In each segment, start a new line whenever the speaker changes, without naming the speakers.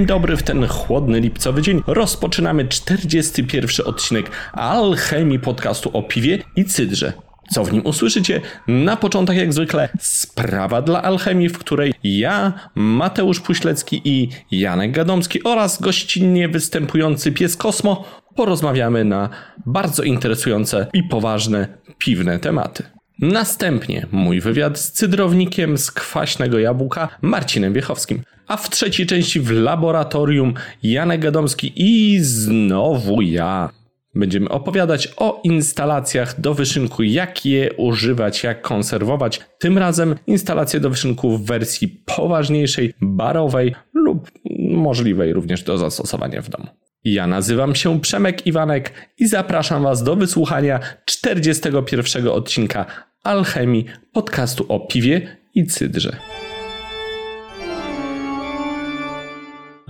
Dzień dobry w ten chłodny lipcowy dzień. Rozpoczynamy 41 odcinek Alchemii podcastu o piwie i cydrze. Co w nim usłyszycie? Na początek, jak zwykle, sprawa dla alchemii, w której ja, Mateusz Puślecki i Janek Gadomski oraz gościnnie występujący pies Kosmo porozmawiamy na bardzo interesujące i poważne piwne tematy. Następnie mój wywiad z cydrownikiem z kwaśnego jabłka Marcinem Wiechowskim. A w trzeciej części w laboratorium Janek Gadomski i znowu ja. Będziemy opowiadać o instalacjach do wyszynku, jak je używać, jak konserwować. Tym razem instalacje do wyszynku w wersji poważniejszej, barowej lub możliwej również do zastosowania w domu. Ja nazywam się Przemek Iwanek i zapraszam Was do wysłuchania 41 odcinka Alchemii podcastu o piwie i cydrze.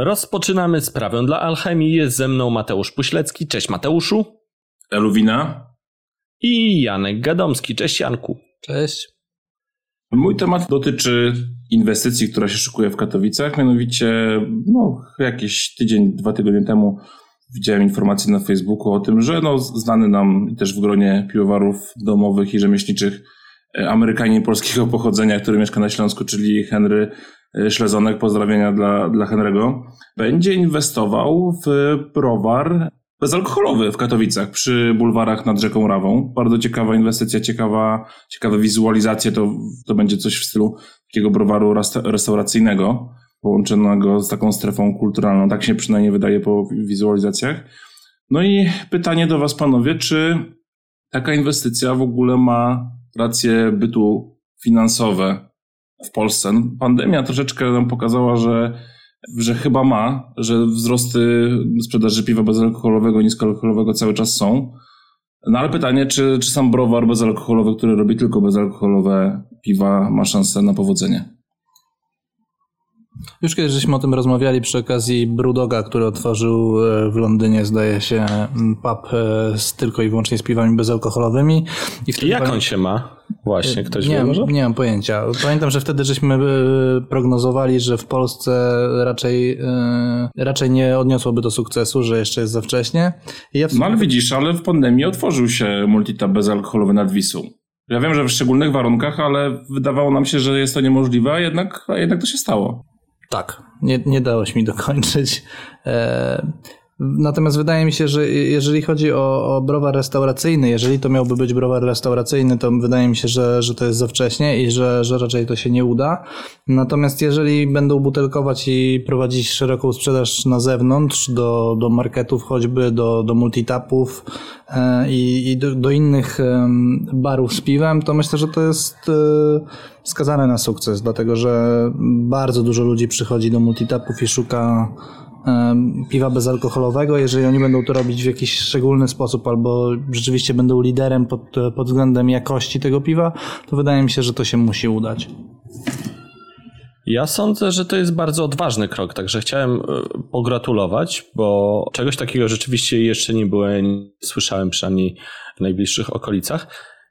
Rozpoczynamy sprawę dla Alchemii. Jest ze mną Mateusz Puślecki. Cześć Mateuszu.
Eluwina.
I Janek Gadomski. Cześć Janku.
Cześć.
Mój temat dotyczy inwestycji, która się szykuje w Katowicach. Mianowicie, no, jakiś tydzień, dwa tygodnie temu widziałem informację na Facebooku o tym, że no, znany nam też w gronie piwowarów domowych i rzemieślniczych e, Amerykanin polskiego pochodzenia, który mieszka na Śląsku, czyli Henry e, Szlezonek, pozdrawienia dla, dla Henry'ego, będzie inwestował w browar bezalkoholowy w Katowicach przy bulwarach nad rzeką Rawą. Bardzo ciekawa inwestycja, ciekawa, ciekawe wizualizacje. To, to będzie coś w stylu takiego browaru restauracyjnego połączonego z taką strefą kulturalną. Tak się przynajmniej wydaje po wizualizacjach. No i pytanie do Was, panowie, czy taka inwestycja w ogóle ma racje bytu finansowe w Polsce? No, pandemia troszeczkę nam pokazała, że, że chyba ma, że wzrosty sprzedaży piwa bezalkoholowego, niskoalkoholowego cały czas są. No ale pytanie, czy, czy sam browar bezalkoholowy, który robi tylko bezalkoholowe piwa, ma szansę na powodzenie?
Już kiedyś żeśmy o tym rozmawiali przy okazji Brudoga, który otworzył e, w Londynie, zdaje się, pub e, z tylko i wyłącznie z piwami bezalkoholowymi.
I wtedy Jak on się ma? Właśnie, ktoś
nie,
wie może?
Nie mam pojęcia. Pamiętam, że wtedy żeśmy e, prognozowali, że w Polsce raczej, raczej nie odniosłoby do sukcesu, że jeszcze jest za wcześnie.
Ja No ale widzisz, ale w pandemii otworzył się multitap bezalkoholowy nad Wisłą. Ja wiem, że w szczególnych warunkach, ale wydawało nam się, że jest to niemożliwe, a jednak, a jednak to się stało.
Tak, nie, nie dałeś mi dokończyć. E, natomiast wydaje mi się, że jeżeli chodzi o, o browar restauracyjny, jeżeli to miałby być browar restauracyjny, to wydaje mi się, że, że to jest za wcześnie i że, że raczej to się nie uda. Natomiast jeżeli będą butelkować i prowadzić szeroką sprzedaż na zewnątrz, do, do marketów choćby, do, do multitapów e, i, i do, do, innych barów z piwem, to myślę, że to jest e, skazane na sukces, dlatego że bardzo dużo ludzi przychodzi do multitapów i szuka piwa bezalkoholowego. Jeżeli oni będą to robić w jakiś szczególny sposób albo rzeczywiście będą liderem pod, pod względem jakości tego piwa, to wydaje mi się, że to się musi udać.
Ja sądzę, że to jest bardzo odważny krok, także chciałem e, pogratulować, bo czegoś takiego rzeczywiście jeszcze nie było, nie słyszałem przynajmniej w najbliższych okolicach.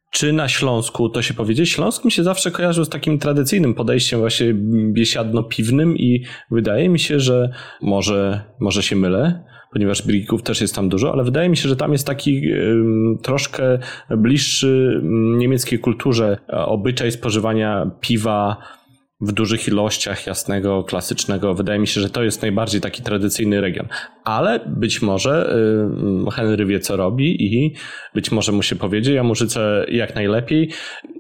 Czy na Śląsku to się powiedzieć? Śląsk mi się zawsze kojarzył z takim tradycyjnym podejściem właśnie biesiadno-piwnym i wydaje mi się, że może, może się mylę, ponieważ brików też jest tam dużo, ale wydaje mi się, że tam jest taki troszkę bliższy niemieckiej kulturze obyczaj spożywania piwa w dużych ilościach jasnego, klasycznego. Wydaje mi się, że to jest najbardziej taki tradycyjny region. Ale być może y, Henry wie, co robi i być może mu się powiedzie, ja mu życzę jak najlepiej.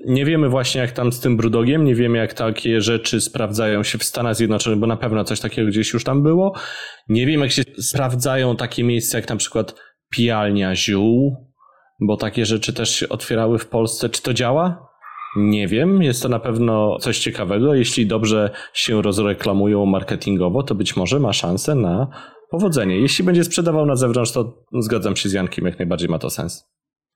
Nie wiemy właśnie, jak tam z tym brudogiem, nie wiemy, jak takie rzeczy sprawdzają się w Stanach Zjednoczonych, bo na pewno coś takiego gdzieś już tam było. Nie wiem, jak się sprawdzają takie miejsca, jak na przykład pijalnia ziół, bo takie rzeczy też się otwierały w Polsce. Czy to działa? Nie wiem, jest to na pewno coś ciekawego. Jeśli dobrze się rozreklamują marketingowo, to być może ma szansę na powodzenie. Jeśli będzie sprzedawał na zewnątrz, to zgadzam się z Jankiem, jak najbardziej ma to sens.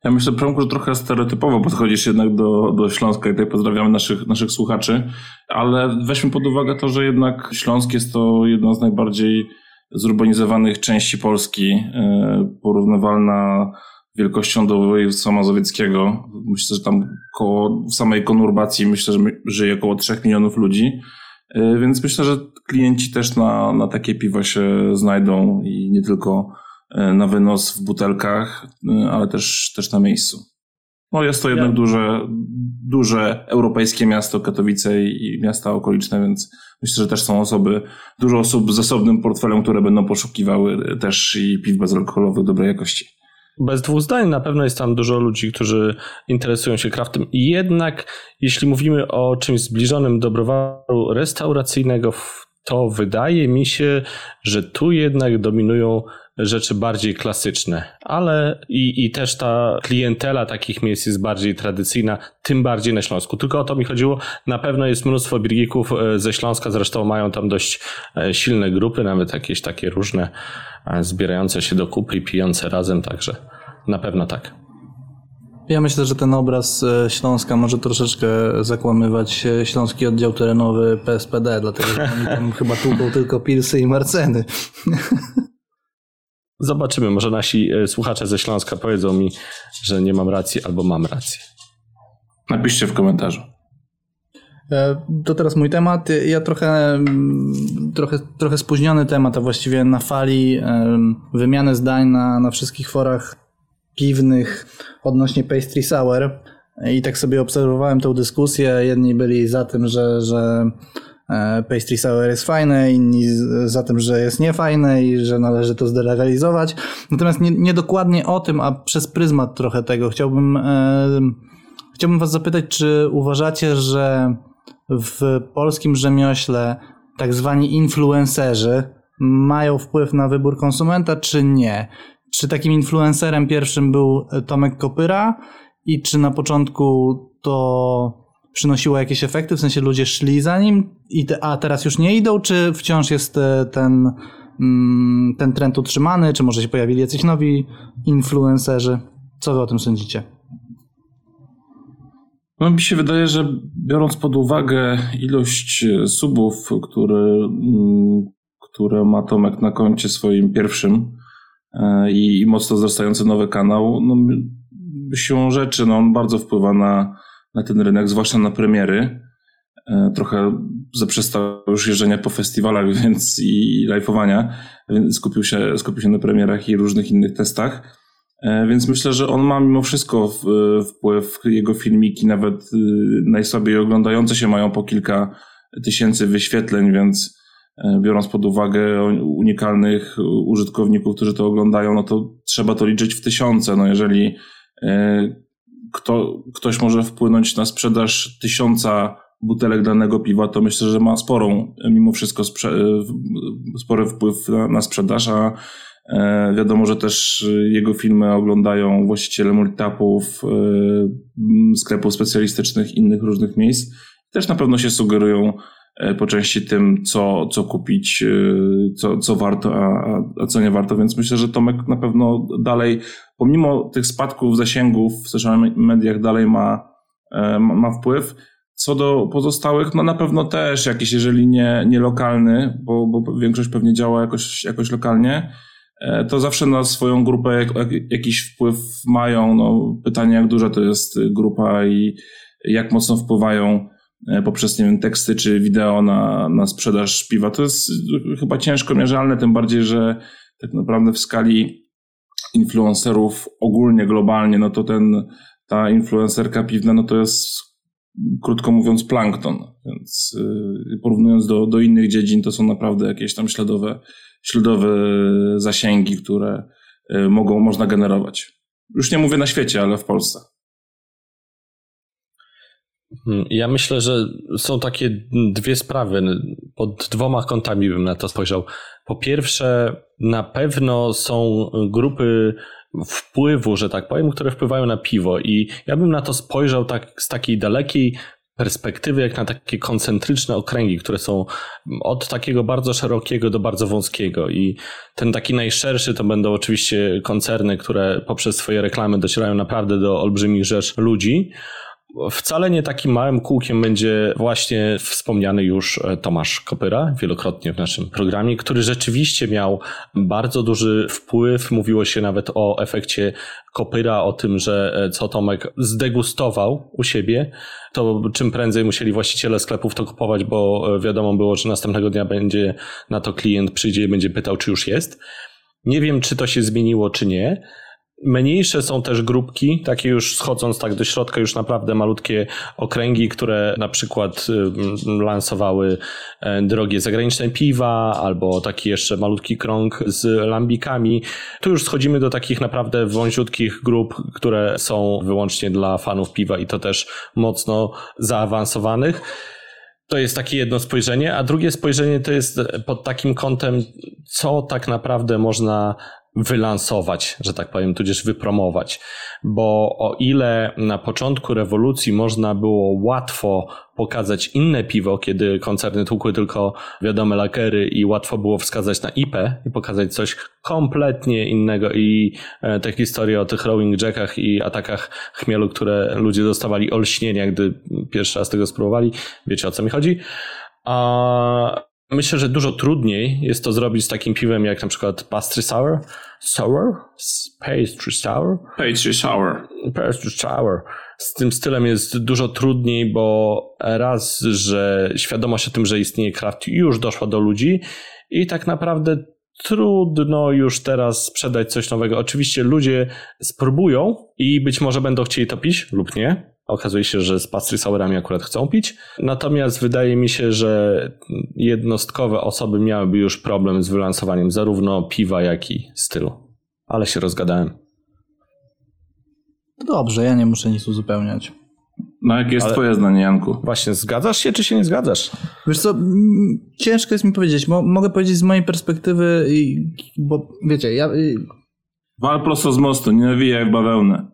Ja myślę, Promku, że trochę stereotypowo podchodzisz jednak do, do Śląska i tutaj pozdrawiamy naszych, naszych słuchaczy, ale weźmy pod uwagę to, że jednak Śląsk jest to jedna z najbardziej zurbanizowanych części Polski, e, porównywalna wielkością do województwa mazowieckiego. Myślę, że tam koło, w samej konurbacji myślę, że żyje około 3 milionów ludzi. Więc myślę, że klienci też na, na takie piwo się znajdą i nie tylko na wynos w butelkach, ale też, też na miejscu. No jest to jednak ja. duże, duże europejskie miasto Katowice i miasta okoliczne, więc myślę, że też są osoby, dużo osób z zasobnym portfelem, które będą poszukiwały też i piw bezalkoholowych dobrej jakości.
Bez dwóch zdań na pewno jest tam dużo ludzi, którzy interesują się kraftem jednak jeśli mówimy o czymś zbliżonym do browaru restauracyjnego, to wydaje mi się, że tu jednak dominują rzeczy bardziej klasyczne, ale i, i też ta klientela takich miejsc jest bardziej tradycyjna, tym bardziej na Śląsku. Tylko o to mi chodziło. Na pewno jest mnóstwo birgików e, ze Śląska, zresztą mają tam dość e, silne grupy, nawet jakieś takie różne e, zbierające się do kupy, pijące razem, także na pewno tak.
Ja myślę, że ten obraz Śląska może troszeczkę zakłamywać śląski oddział terenowy PSPD, dlatego że oni tam chyba tłuką tylko pilsy i marceny.
Zobaczymy, może nasi e, słuchacze ze Śląska powiedzą mi, że nie mam racji albo mam rację.
Napiszcie w komentarzu.
E, to teraz mój temat. Ja trochę, mm, trochę, trochę spóźniony temat, a właściwie na fali wymiany zdań na, na wszystkich forach piwnych odnośnie pastry sour. I tak sobie obserwowałem tę dyskusję. Jedni byli za tym, że, że pastry sour jest fajne, inni za tym, że jest niefajne i że należy to zdelegalizować. Natomiast nie, nie dokładnie o tym, a przez pryzmat trochę tego chciałbym, e, chciałbym was zapytać, czy uważacie, że w polskim rzemiośle tak zwani influencerzy mają wpływ na wybór konsumenta, czy nie? Czy takim influencerem pierwszym był Tomek Kopyra i czy na początku to przynosiło jakieś efekty, w sensie ludzie szli za nim, i te, a teraz już nie idą, czy wciąż jest e, ten, mm, ten trend utrzymany, czy może się pojawili jacyś nowi influencerzy? Co wy o tym sądzicie?
No mi się wydaje, że biorąc pod uwagę ilość e, subów, które, mm, które ma Tomek na koncie swoim pierwszym e, i, i mocno wzrastający nowy kanał, no siłą rzeczy no on bardzo wpływa na, na ten rynek, zwłaszcza na premiery. E, trochę zaprzestał już jeżdżenia po festiwalach więc i live'owania, więc skupił się, skupił się na premierach i różnych innych testach. E, więc myślę, że on ma mimo wszystko wpływ, jego filmiki, nawet y, najsłabiej oglądające się mają po kilka tysięcy wyświetleń, więc e, biorąc pod uwagę unikalnych użytkowników, którzy to oglądają, no to trzeba to liczyć w tysiące. No jeżeli kto, ktoś może wpłynąć na sprzedaż tysiąca butelek danego piwa, to myślę, że ma sporą, mimo wszystko spory wpływ na, na sprzedaż, a e, wiadomo, że też jego filmy oglądają właściciele multitapów, e, sklepów specjalistycznych, innych różnych miejsc. Też na pewno się sugerują e, po części tym, co, co kupić, co, co warto, a, a co nie warto, więc myślę, że Tomek na pewno dalej pomimo tych spadków zasięgów w social mediach dalej ma, e, ma wpływ. Co do pozostałych, no na pewno też jakiś, jeżeli nie, nie lokalny, bo, bo większość pewnie działa jakoś, jakoś lokalnie, e, to zawsze na swoją grupę jakiś wpływ mają. No, pytanie, jak duża to jest grupa i jak mocno wpływają e, poprzez nie wiem, teksty czy wideo na, na sprzedaż piwa. To jest chyba ciężko mierzalne, tym bardziej, że tak naprawdę w skali influencerów ogólnie, globalnie, no to ten, ta influencerka piwna, no to jest krótko mówiąc plankton, więc yy, porównując do, do innych dziedzin, to są naprawdę jakieś tam śladowe, śladowe zasięgi, które yy, mogą, można generować. Już nie mówię na świecie, ale w Polsce.
Hmm, ja myślę, że są takie dwie sprawy. Pod dwoma kątami bym na to spojrzał. Po pierwsze, na pewno są grupy wpływu, że tak powiem, które wpływają na piwo i ja bym na to spojrzał tak z takiej dalekiej perspektywy, jak na takie koncentryczne okręgi, które są od takiego bardzo szerokiego do bardzo wąskiego i ten taki najszerszy to będą oczywiście koncerny, które poprzez swoje reklamy docierają naprawdę do olbrzymich rzesz ludzi, Wcale nie takim małym kółkiem będzie właśnie wspomniany już e, Tomasz Kopyra, wielokrotnie w naszym programie, który rzeczywiście miał bardzo duży wpływ. Mówiło się nawet o efekcie Kopyra, o tym, że e, co Tomek zdegustował u siebie, to czym prędzej musieli właściciele sklepów to kupować, bo e, wiadomo było, że następnego dnia będzie na to klient przyjdzie i będzie pytał, czy już jest. Nie wiem, czy to się zmieniło, czy nie. Mniejsze są też grupki, takie już schodząc tak do środka, już naprawdę malutkie okręgi, które na przykład lansowały e, drogie zagraniczne piwa, albo taki jeszcze malutki krąg z lambikami. Tu już schodzimy do takich naprawdę wąziutkich grup, które są wyłącznie dla fanów piwa i to też mocno zaawansowanych. To jest takie jedno spojrzenie, a drugie spojrzenie to jest pod takim kątem, co tak naprawdę można wylansować, że tak powiem, tudzież wypromować. Bo o ile na początku rewolucji można było łatwo pokazać inne piwo, kiedy koncerny tłukły tylko wiadome lakery i łatwo było wskazać na IP i pokazać coś kompletnie innego i e, te historie o tych rowing jackach i atakach chmielu, które ludzie dostawali olśnienia, gdy pierwszy raz tego spróbowali, wiecie o co mi chodzi. A Myślę, że dużo trudniej jest to zrobić z takim piwem jak na przykład pastry sour, sour, pastry sour,
pastry sour,
pastry sour. Z tym stylem jest dużo trudniej, bo raz, że świadomość o tym, że istnieje craft już doszła do ludzi i tak naprawdę trudno już teraz sprzedać coś nowego. Oczywiście ludzie spróbują i być może będą chcieli to pić lub nie, Okazuje się, że z pastry sourami akurat chcą pić. Natomiast wydaje mi się, że jednostkowe osoby miałyby już problem z wylansowaniem zarówno piwa, jak i stylu. Ale się rozgadałem.
Dobrze, ja nie muszę nic uzupełniać.
No jakie jest Ale... twoje zdanie, Janku?
Właśnie, zgadzasz się, czy się nie zgadzasz?
Wiesz co, ciężko jest mi powiedzieć. Mo mogę powiedzieć z mojej perspektywy, bo wiecie, ja...
Wal prosto z mostu, nie nawijaj w bawełnę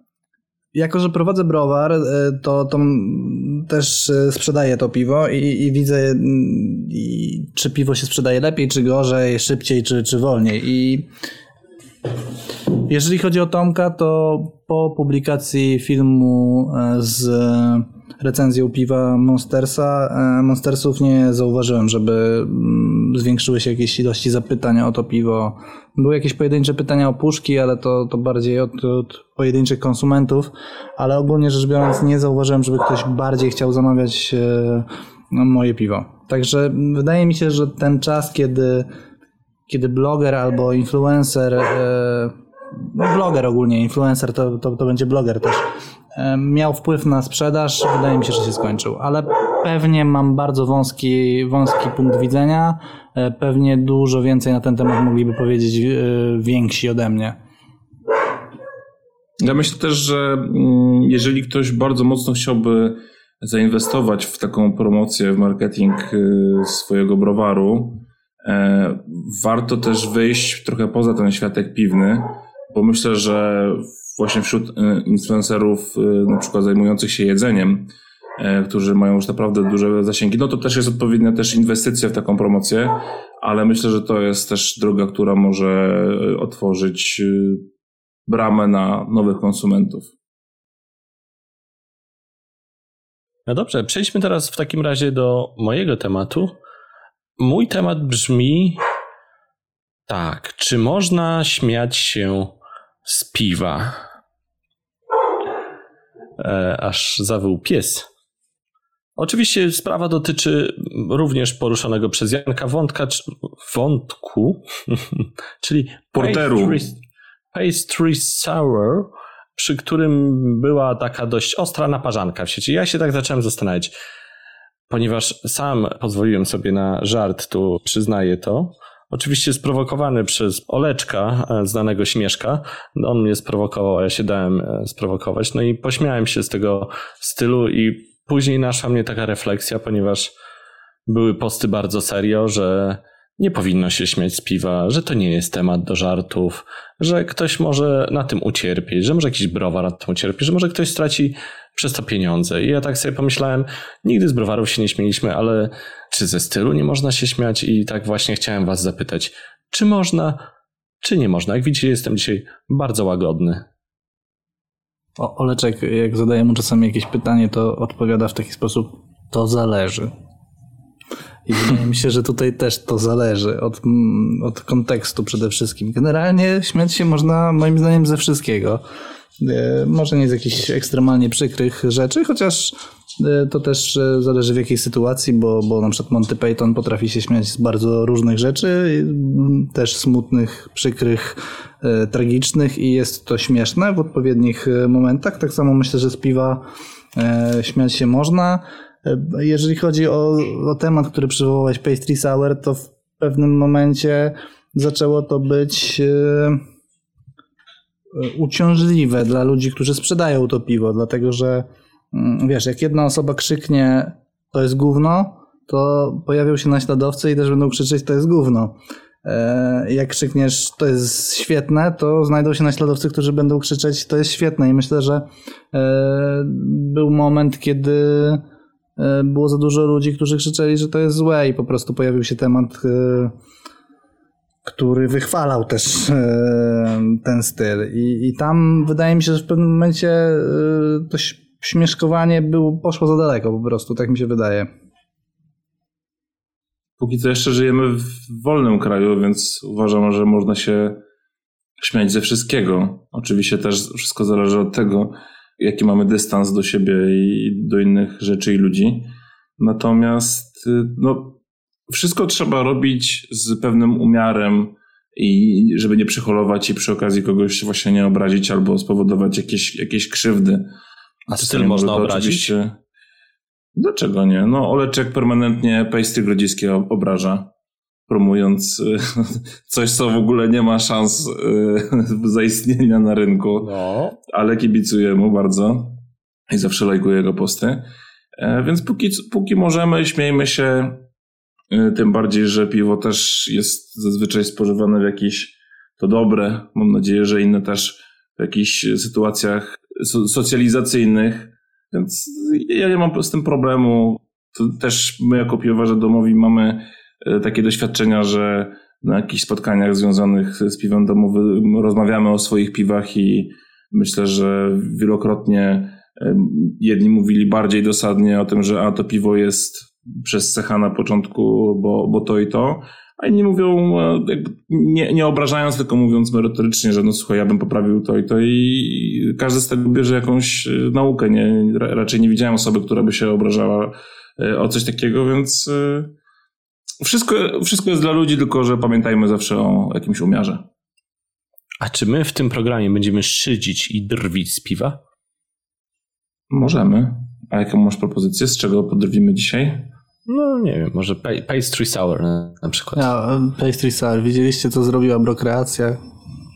jako, że prowadzę browar, e, to, to też e, sprzedaję to piwo i, i widzę, i, czy piwo się sprzedaje lepiej, czy gorzej, szybciej, czy, czy wolniej. I jeżeli chodzi o Tomka, to po publikacji filmu e, z recenzją piwa Monstersa, Monstersów nie zauważyłem, żeby mm, zwiększyły się jakieś ilości zapytań o to piwo. Były jakieś pojedyncze pytania o puszki, ale to, to bardziej od, od pojedynczych konsumentów, ale ogólnie rzecz biorąc nie zauważyłem, żeby ktoś bardziej chciał zamawiać e, no, moje piwo. Także wydaje mi się, że ten czas, kiedy, kiedy bloger albo influencer, e, no bloger ogólnie, influencer to, to, to będzie bloger też, e, miał wpływ na sprzedaż, wydaje mi się, że się skończył. Ale pewnie mam bardzo wąski, wąski punkt widzenia. Pewnie dużo więcej na ten temat mogliby powiedzieć więksi ode mnie.
Ja myślę też, że mm, jeżeli ktoś bardzo mocno chciałby zainwestować w taką promocję, w marketing y, swojego browaru, e, warto też wyjść trochę poza ten światek piwny, bo myślę, że właśnie wśród y, influencerów, y, na przykład zajmujących się jedzeniem, e, którzy mają już naprawdę duże zasięgi, no to też jest odpowiednia też inwestycja w taką promocję, ale myślę, że to jest też droga, która może otworzyć bramę na nowych konsumentów.
No dobrze, przejdźmy teraz w takim razie do mojego tematu. Mój temat brzmi tak, czy można śmiać się z piwa? E, aż zawył pies. Oczywiście sprawa dotyczy również poruszonego przez Janka wątka, wątku, czyli
porteru
pastry sour, przy którym była taka dość ostra naparzanka w sieci. Ja się tak zacząłem zastanawiać, ponieważ sam pozwoliłem sobie na żart, tu przyznaję to. Oczywiście sprowokowany przez Oleczka, e, znanego śmieszka. On mnie sprowokował, a ja się dałem e, sprowokować. No i pośmiałem się z tego stylu i później naszła mnie taka refleksja, ponieważ były posty bardzo serio, że nie powinno się śmiać z piwa, że to nie jest temat do żartów, że ktoś może na tym ucierpieć, że może jakiś browar na tym ucierpi, że może ktoś straci przez to pieniądze. I ja tak sobie pomyślałem, nigdy z browarów się nie śmieliśmy, ale czy ze stylu nie można się śmiać? I tak właśnie chciałem was zapytać, czy można, czy nie można? Jak widzicie, jestem dzisiaj bardzo łagodny.
O, Oleczek, jak zadaję mu czasami jakieś pytanie, to odpowiada w taki sposób, to zależy. I wydaje mi się, że tutaj też to zależy od, mm, od kontekstu przede wszystkim. Generalnie śmiać się można moim zdaniem ze wszystkiego. E, może nie z jakichś ekstremalnie przykrych rzeczy, chociaż to też e, zależy w jakiej sytuacji, bo, bo na przykład Monty Python potrafi się śmiać z bardzo różnych rzeczy, mm, też smutnych, przykrych, tragicznych i jest to śmieszne w odpowiednich momentach. Tak samo myślę, że z piwa śmiać się można. Jeżeli chodzi o, o temat, który przywołałeś, Pastry Sour, to w pewnym momencie zaczęło to być uciążliwe dla ludzi, którzy sprzedają to piwo, dlatego że wiesz, jak jedna osoba krzyknie to jest gówno, to pojawią się naśladowcy i też będą krzyczeć to jest gówno. E, jak krzykniesz to jest świetne, to znajdą się naśladowcy, którzy będą krzyczeć to jest świetne i myślę, że e, był moment, kiedy e, było za dużo ludzi, którzy krzyczeli, że to jest złe i po prostu pojawił się temat który wychwalał też ten styl. I, tam wydaje mi się, że w pewnym momencie to śmieszkowanie było, poszło za daleko po prostu, tak mi się wydaje.
Póki co jeszcze żyjemy w wolnym kraju, więc uważam, że można się śmiać ze wszystkiego. Oczywiście też wszystko zależy od tego, jaki mamy dystans do siebie i do innych rzeczy i ludzi. Natomiast no, wszystko trzeba robić z pewnym umiarem i żeby nie przyholować i przy okazji kogoś właśnie nie obrazić albo spowodować jakieś, jakieś krzywdy.
A styl można obrazić? Oczywiście...
Dlaczego nie? No Oleczek permanentnie pejsty grodziskie obraża, promując coś, co w ogóle nie ma szans y, zaistnienia na rynku, no. ale kibicuję mu bardzo i zawsze lajkuję jego posty. E, więc póki, póki możemy, śmiejmy się, Y, tym bardziej, że piwo też jest zazwyczaj spożywane w jakichś, to dobre, mam nadzieję, że inne też w jakichś sytuacjach socjalizacyjnych, więc ja nie mam z tym problemu. To też my jako piwowarze domowi mamy y, takie doświadczenia, że na jakichś spotkaniach związanych z piwem domowym rozmawiamy o swoich piwach i myślę, że wielokrotnie y, jedni mówili bardziej dosadnie o tym, że a to piwo jest przez cecha na początku, bo, bo to i to, a inni mówią, e, nie, nie obrażając, tylko mówiąc merytorycznie, że no słuchaj, ja bym poprawił to i to i każdy z tego bierze jakąś e, naukę. Nie, raczej nie widziałem osoby, która by się obrażała e, o coś takiego, więc wszystko, wszystko jest dla ludzi, tylko że pamiętajmy zawsze o jakimś umiarze.
A czy my w tym programie będziemy szydzić i drwić z piwa?
Możemy. A jaką masz propozycję? Z czego podrwimy dzisiaj?
No nie wiem, może pastry sour na przykład.
Ja, pastry sour. Widzieliście, co zrobiła Brokreacja?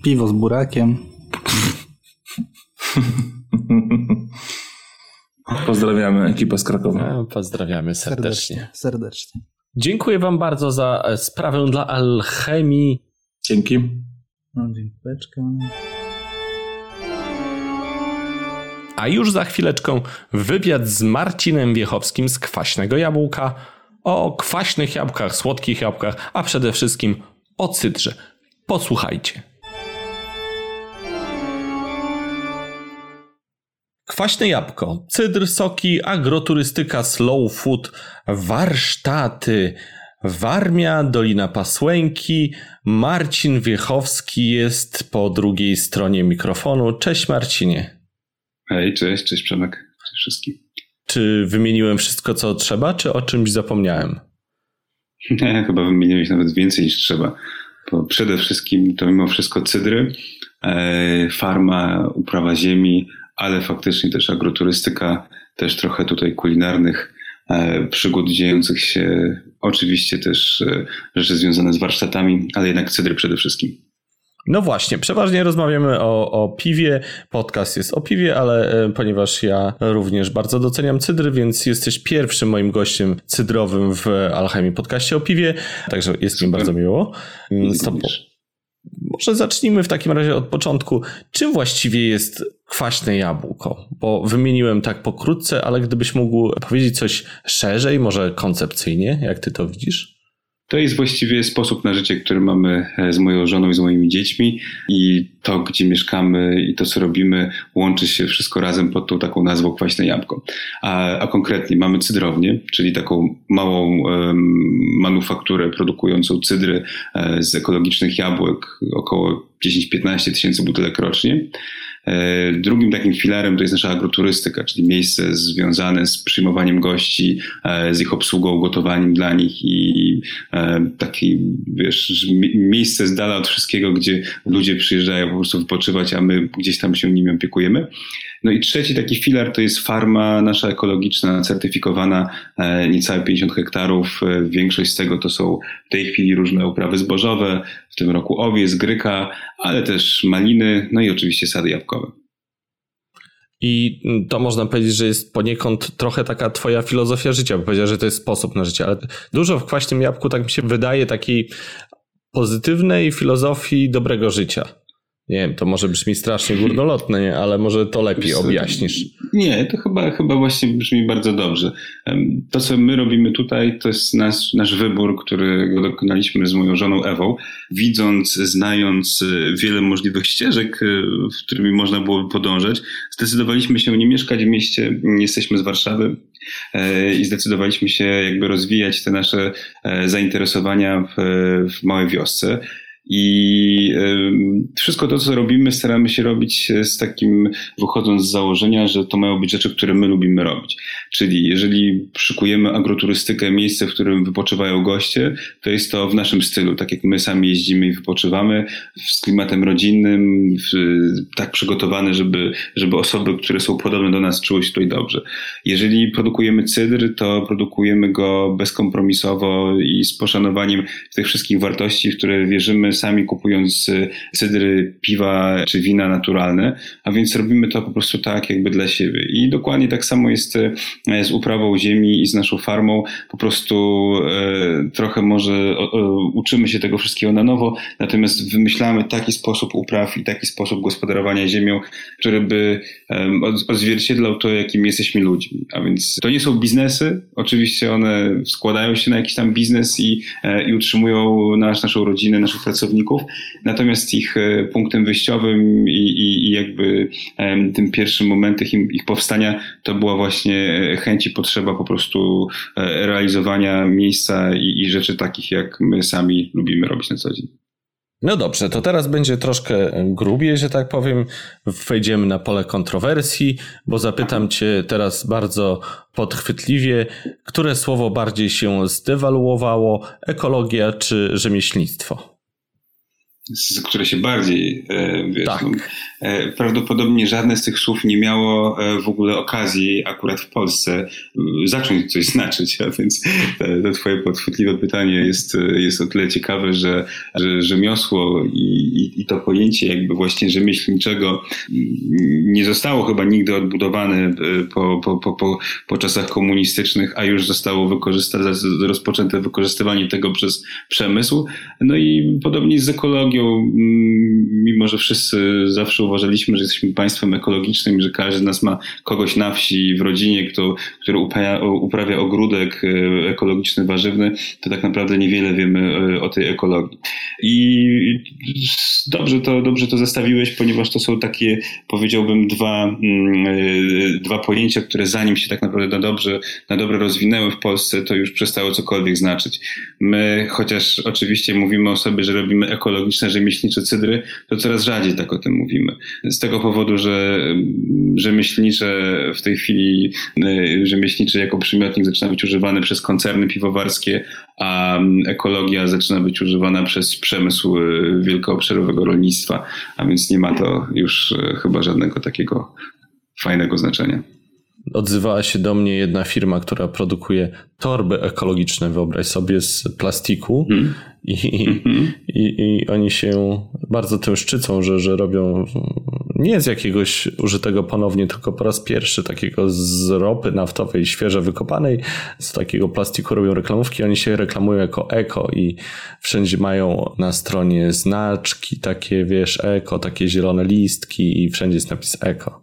Piwo z burakiem.
Pozdrawiamy ekipę z Krakowa.
No, pozdrawiamy serdecznie.
serdecznie. Serdecznie.
Dziękuję wam bardzo za e, sprawę dla alchemii.
Dzięki.
No, dziękuję.
A już za chwileczkę wywiad z Marcinem Wiechowskim z Kwaśnego Jabłka o kwaśnych jabłkach, słodkich jabłkach, a przede wszystkim o cydrze. Posłuchajcie. Kwaśne jabłko, cydr, soki, agroturystyka, slow food, warsztaty, Warmia, Dolina Pasłęki. Marcin Wiechowski jest po drugiej stronie mikrofonu. Cześć Marcinie.
Hej, cześć, cześć Przemek, cześć wszystkim.
Czy wymieniłem wszystko, co trzeba, czy o czymś zapomniałem?
Nie, chyba wymieniłeś nawet więcej niż trzeba. Bo przede wszystkim to mimo wszystko cydry, e, farma, uprawa ziemi, ale faktycznie też agroturystyka, też trochę tutaj kulinarnych e, przygód dziejących się, oczywiście też e, rzeczy związane z warsztatami, ale jednak cydry przede wszystkim.
No właśnie, przeważnie rozmawiamy o, o piwie. Podcast jest o piwie, ale e, ponieważ ja również bardzo doceniam cydry, więc jesteś pierwszym moim gościem cydrowym w Alchemii podcaście o piwie. Także jest mi bardzo miło. Mm, tobą. Może zacznijmy w takim razie od początku. Czym właściwie jest kwaśne jabłko? Bo wymieniłem tak pokrótce, ale gdybyś mógł powiedzieć coś szerzej, może koncepcyjnie, jak ty to widzisz?
To jest właściwie sposób na życie, który mamy e, z moją żoną i z moimi dziećmi i to, gdzie mieszkamy i to, co robimy, łączy się wszystko razem pod tą taką nazwą kwaśne jabłko. A, a konkretnie mamy cydrownię, czyli taką małą um, manufakturę produkującą cydry e, z ekologicznych jabłek, około 10-15 tysięcy butelek rocznie. E, drugim takim filarem to jest nasza agroturystyka, czyli miejsce związane z przyjmowaniem gości, e, z ich obsługą, gotowaniem dla nich i e, taki, wiesz, miejsce z dala od wszystkiego, gdzie ludzie przyjeżdżają po prostu wypoczywać, a my gdzieś tam się nimi opiekujemy. No i trzeci taki filar to jest farma nasza ekologiczna, certyfikowana, niecałe 50 hektarów. Większość z tego to są w tej chwili różne uprawy zbożowe, w tym roku owiec, gryka, ale też maliny, no i oczywiście sady jabłkowe.
I to można powiedzieć, że jest poniekąd trochę taka twoja filozofia życia, bo powiedziałeś, że to jest sposób na życie, ale dużo w kwaśnym jabłku, tak mi się wydaje, takiej pozytywnej filozofii dobrego życia. Nie wiem, to może brzmi strasznie górnolotne, nie? ale może to lepiej objaśnisz.
Nie, to chyba, chyba właśnie brzmi bardzo dobrze. To, co my robimy tutaj, to jest nasz, nasz wybór, którego dokonaliśmy z moją żoną Ewą. Widząc, znając e, wiele możliwych ścieżek, e, w którymi można byłoby podążać, zdecydowaliśmy się nie mieszkać w mieście, nie jesteśmy z Warszawy, e, i zdecydowaliśmy się jakby rozwijać te nasze zainteresowania w, w małej wiosce. I wszystko to, co robimy, staramy się robić z takim, wychodząc z założenia, że to mają być rzeczy, które my lubimy robić. Czyli jeżeli szykujemy agroturystykę, miejsce, w którym wypoczywają goście, to jest to w naszym stylu, tak jak my sami jeździmy i wypoczywamy, z klimatem rodzinnym, tak przygotowane, żeby, żeby osoby, które są podobne do nas, czuły się tutaj dobrze. Jeżeli produkujemy cydr, to produkujemy go bezkompromisowo i z poszanowaniem tych wszystkich wartości, w które wierzymy, sami kupując cydry, piwa czy wina naturalne, a więc robimy to po prostu tak jakby dla siebie. I dokładnie tak samo jest z uprawą ziemi i z naszą farmą. Po prostu e, trochę może uczymy się tego wszystkiego na nowo, natomiast wymyślamy taki sposób upraw i taki sposób gospodarowania ziemią, który by odzwierciedlał to, jakim jesteśmy ludźmi. A więc to nie są biznesy, oczywiście one składają się na jakiś tam biznes i, e, i utrzymują nasz, naszą rodzinę, naszych pracowników, natomiast ich e, punktem wyjściowym i, i, i jakby tym pierwszym momentem ich, ich powstania to była właśnie e, chęć i potrzeba po prostu e, realizowania miejsca i, i rzeczy takich, jak my sami lubimy robić na co dzień.
No dobrze, to teraz będzie troszkę grubiej, że tak powiem. Wejdziemy na pole kontrowersji, bo zapytam Cię teraz bardzo podchwytliwie, które słowo bardziej się zdewaluowało, ekologia czy rzemieślnictwo?
Które się bardziej, e, wiesz,
tak.
e, prawdopodobnie żadne z tych słów nie miało e, w ogóle okazji akurat w Polsce zacząć coś znaczyć, a więc to twoje podchwytliwe pytanie jest, jest o tyle ciekawe, że, że rzemiosło i, i, i to pojęcie jakby właśnie rzemieślniczego nie zostało chyba nigdy odbudowane po, po, po, po, po czasach komunistycznych, a już zostało wykorzystane, rozpoczęte wykorzystywanie tego przez przemysł. No i podobnie z ekologii ekologią, mm, mimo że wszyscy zawsze uważaliśmy, że jesteśmy państwem ekologicznym, że każdy z nas ma kogoś na wsi, w rodzinie, kto, który uprawia, uprawia ogródek e, ekologiczny, warzywny, to tak naprawdę niewiele wiemy e, o tej ekologii. I dobrze to, dobrze to zestawiłeś, ponieważ to są takie, powiedziałbym, dwa, mm, e, dwa pojęcia, które zanim się tak naprawdę na dobrze, na dobre rozwinęły w Polsce, to już przestało cokolwiek znaczyć. My, chociaż oczywiście mówimy o sobie, że robimy ekologiczne rzemieślnicze cydry, to coraz rzadziej tak o tym mówimy. Z tego powodu, że rzemieślnicze w tej chwili, rzemieślnicze jako przymiotnik zaczyna być używany przez koncerny piwowarskie, a ekologia zaczyna być używana przez przemysł e, wielkoobszarowego rolnictwa, a więc nie ma to już e, chyba żadnego takiego fajnego znaczenia
odzywała się do mnie jedna firma, która produkuje torby ekologiczne, wyobraź sobie, z plastiku. Mm. I, mm-hmm. i, I, oni się bardzo tym szczycą, że, że robią nie z jakiegoś użytego ponownie, tylko po raz pierwszy takiego z ropy naftowej, świeżo wykopanej, z takiego plastiku robią reklamówki. Oni się reklamują jako eko i wszędzie mają na stronie znaczki takie, wiesz, eko, takie zielone listki i wszędzie jest napis eko.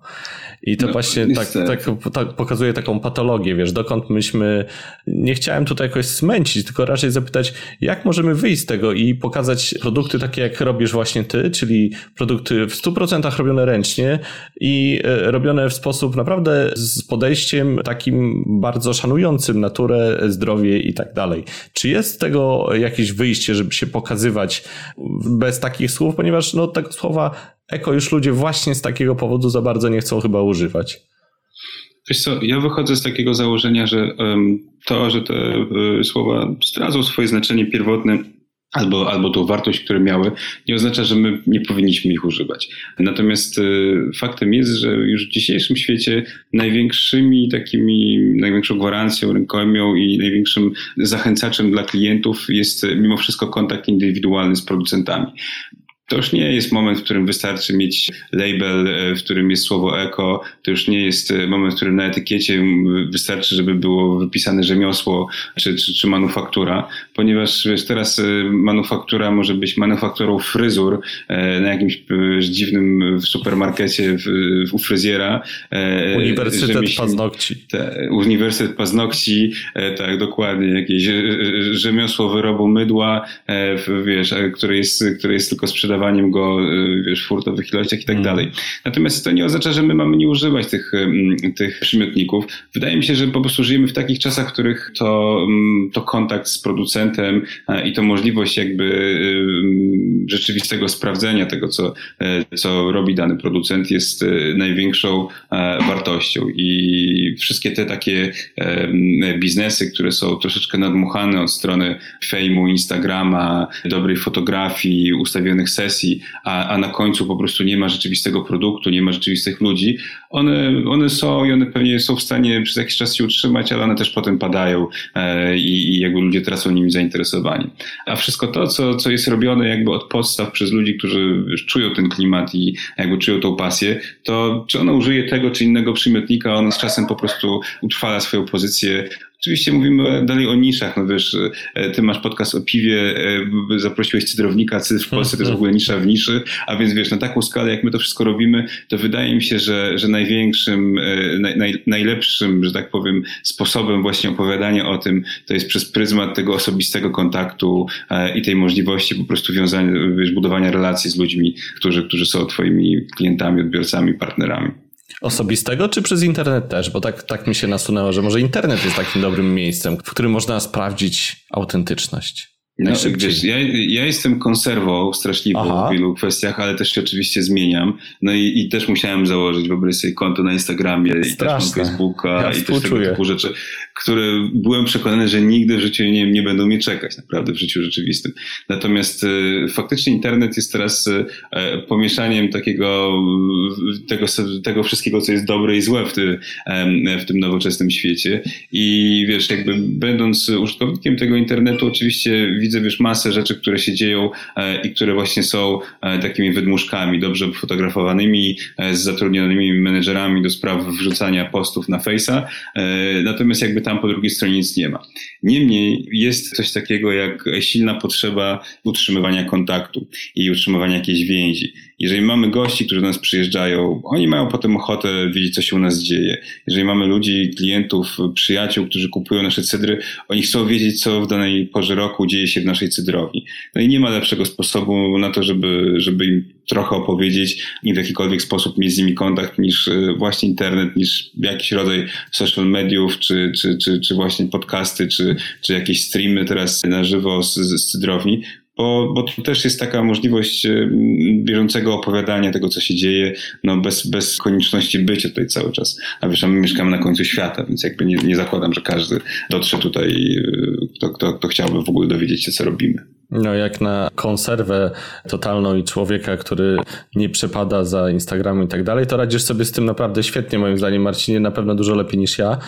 I to no, właśnie tak, tak, tak, pokazuje taką patologię, wiesz, dokąd myśmy, nie chciałem tutaj jakoś smęcić, tylko raczej zapytać, jak możemy wyjść z tego i pokazać produkty takie, jak robisz właśnie ty, czyli produkty w 100% robione ręcznie i e, robione w sposób naprawdę z podejściem takim bardzo szanującym naturę, zdrowie i tak dalej. Czy jest z tego jakieś wyjście, żeby się pokazywać bez takich słów, ponieważ no tego słowa eko już ludzie właśnie z takiego powodu za bardzo nie chcą chyba używać.
Wiesz co, ja wychodzę z takiego założenia, że to, że te y, słowa stracą swoje znaczenie pierwotne albo, albo tą wartość, które miały, nie oznacza, że my nie powinniśmy ich używać. Natomiast y, faktem jest, że już w dzisiejszym świecie największymi takimi, największą gwarancją rynkową i największym zachęcaczem dla klientów jest mimo wszystko kontakt indywidualny z producentami. To już nie jest moment, w którym wystarczy mieć label, e, w którym jest słowo eko. To już nie jest e, moment, w którym na etykiecie wystarczy, żeby było wypisane rzemiosło czy, czy, czy manufaktura, ponieważ wiesz, teraz e, manufaktura może być manufakturą fryzur na jakimś dziwnym supermarkecie w, u fryzjera.
Uniwersytet paznokci.
Te, uniwersytet paznokci, tak, dokładnie. Jakieś rzemiosło wyrobu mydła, wiesz, które jest, które jest tylko sprzedawaniem go y, wiesz, w furtowych ilościach i tak mm. dalej. Natomiast to nie oznacza, że my mamy nie używać tych, tych przymiotników. Wydaje mi się, że po prostu żyjemy w takich czasach, w których to, mm, to kontakt z producentem i to możliwość jakby rzeczywistego sprawdzenia tego, co, e, co robi dany producent jest e, największą e, wartością. I wszystkie te takie biznesy, które są troszeczkę nadmuchane od strony fejmu, Instagrama, dobrej fotografii, ustawionych sesji, a, a na końcu po prostu nie ma rzeczywistego produktu, nie ma rzeczywistych ludzi, one, one są i one pewnie są w stanie przez jakiś czas się utrzymać, ale one też potem padają e, i, i jakby ludzie tracą nimi zainteresowani. A wszystko to, co, co jest robione jakby od podstaw przez ludzi, którzy czują ten klimat i jakby czują tą pasję, to czy ona użyje tego czy innego przymiotnika, on z czasem po prostu utrwala swoją pozycję, Oczywiście mówimy dalej o niszach, no wiesz, e, ty masz podcast o piwie, e, zaprosiłeś cydrownika, cydr w Polsce to jest w ogóle nisza w niszy, a więc wiesz, na taką skalę, jak my to wszystko robimy, to wydaje mi się, że, że największym, e, naj, najlepszym, że tak powiem, sposobem właśnie opowiadania o tym, to jest przez pryzmat tego osobistego kontaktu i tej możliwości po prostu wiązania, wiesz, budowania relacji z ludźmi, którzy, którzy są twoimi klientami, odbiorcami, partnerami.
Osobistego, czy przez internet też? Bo tak, tak mi się nasunęło, że może internet jest takim dobrym miejscem, w którym można sprawdzić autentyczność.
No, wiesz, ja, ja jestem konserwą straszliwą Aha. w wielu kwestiach, ale też się oczywiście zmieniam. No i, i też musiałem założyć, wyobraź sobie konto na Instagramie Straszne. i też na Facebooka ja i też tego typu rzeczy, które byłem przekonany, że nigdy w życiu nie, nie będą mnie czekać, naprawdę w życiu rzeczywistym. Natomiast y, faktycznie internet jest teraz y, pomieszaniem takiego, tego, tego wszystkiego, co jest dobre i złe w, ty, w tym nowoczesnym świecie. I wiesz, jakby będąc użytkownikiem tego internetu, oczywiście widzę wiesz, masę rzeczy, które się dzieją e, i które właśnie są e, takimi wydmuszkami, dobrze fotografowanymi, e, z zatrudnionymi menedżerami do spraw wrzucania postów na Face'a, natomiast jakby tam po drugiej stronie nic nie ma. Niemniej jest coś takiego jak silna potrzeba utrzymywania kontaktu i utrzymywania jakiejś więzi. Jeżeli mamy gości, którzy do nas przyjeżdżają, oni mają potem ochotę wiedzieć, co się u nas dzieje. Jeżeli mamy ludzi, klientów, przyjaciół, którzy kupują nasze cydry, oni chcą wiedzieć, co w danej porze roku dzieje się w naszej cydrowni. No i nie ma lepszego sposobu na to, żeby, żeby im trochę opowiedzieć i w jakikolwiek sposób mieć z nimi kontakt niż e, właśnie internet, niż jakiś rodzaj social mediów, czy, czy, czy, czy właśnie podcasty, czy, czy jakieś streamy teraz na żywo z, z cydrowni, bo, bo tu też jest taka możliwość e, bieżącego opowiadania tego, co się dzieje, no bez, bez konieczności bycia tutaj cały czas. A wiesz, my mieszkamy na końcu świata, więc jakby nie, nie zakładam, że każdy dotrze tutaj, e, kto, kto, kto chciałby w ogóle dowiedzieć się, co robimy.
No, jak na konserwę totalną i człowieka, który nie przepada za Instagramem i tak dalej, to radzisz sobie z tym naprawdę świetnie, moim zdaniem, Marcinie, na pewno dużo lepiej niż ja,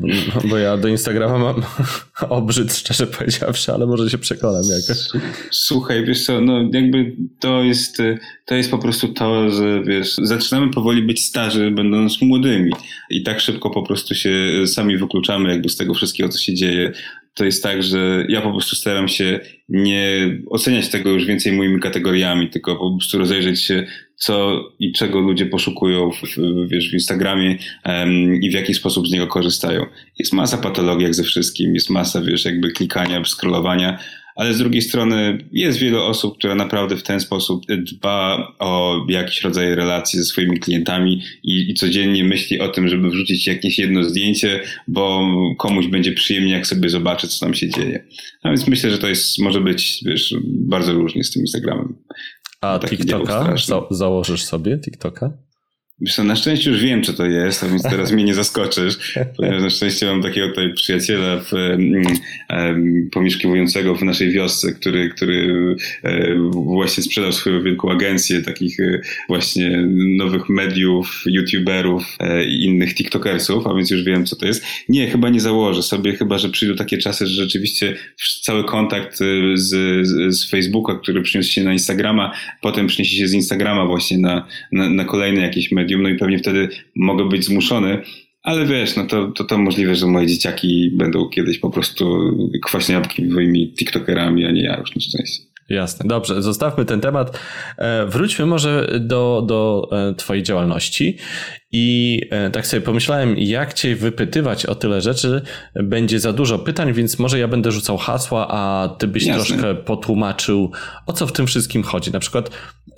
bo ja do Instagrama mam obrzyd, szczerze powiedziawszy, ale może się przekonam jakoś.
Słuchaj, wiesz co, no jakby to jest, to jest po prostu to, że wiesz, zaczynamy powoli być starzy, będąc młodymi. I tak szybko po prostu się sami wykluczamy jakby z tego wszystkiego, co się dzieje to jest tak, że ja po prostu staram się nie oceniać tego już więcej moimi kategoriami, tylko po prostu rozejrzeć się, co i czego ludzie poszukują w, w, wiesz, w Instagramie um, i w jaki sposób z niego korzystają. Jest masa patologii jak ze wszystkim, jest masa, wiesz, jakby klikania, scrollowania, ale z drugiej strony jest wiele osób, które naprawdę w ten sposób dba o jakiś rodzaj relacji ze swoimi klientami i, i, codziennie myśli o tym, żeby wrzucić jakieś jedno zdjęcie, bo komuś będzie przyjemnie, jak sobie zobaczy, co tam się dzieje. A więc myślę, że to jest, może być, wiesz, bardzo różnie z tym Instagramem.
A TikToka? Za założysz sobie TikToka?
Wiesz co, na szczęście już wiem, co to jest, a więc teraz mnie nie zaskoczysz, ponieważ na szczęście mam takiego tutaj przyjaciela w, pomieszkiwującego w naszej wiosce, który, który właśnie sprzedał swoją wielką agencję takich e, właśnie nowych mediów, youtuberów e, i innych tiktokersów, a więc już wiem, co to jest. Nie, chyba nie założę sobie, chyba, że przyjdą takie czasy, że rzeczywiście cały kontakt z, z, z Facebooka, który przyniósł się na Instagrama, potem przyniesie się z Instagrama właśnie na, na, na kolejne jakieś media medium, no i pewnie wtedy mogę być zmuszony, ale wiesz, no to, to, to możliwe, że moje dzieciaki będą kiedyś po prostu kwaśniapkowymi tiktokerami, a nie ja już na szczęście.
Jasne, dobrze, zostawmy ten temat. E, wróćmy może do, do e, Twojej działalności. I e, tak sobie pomyślałem, jak Cię wypytywać o tyle rzeczy, będzie za dużo pytań, więc może ja będę rzucał hasła, a Ty byś Jasne. troszkę potłumaczył, o co w tym wszystkim chodzi. Na przykład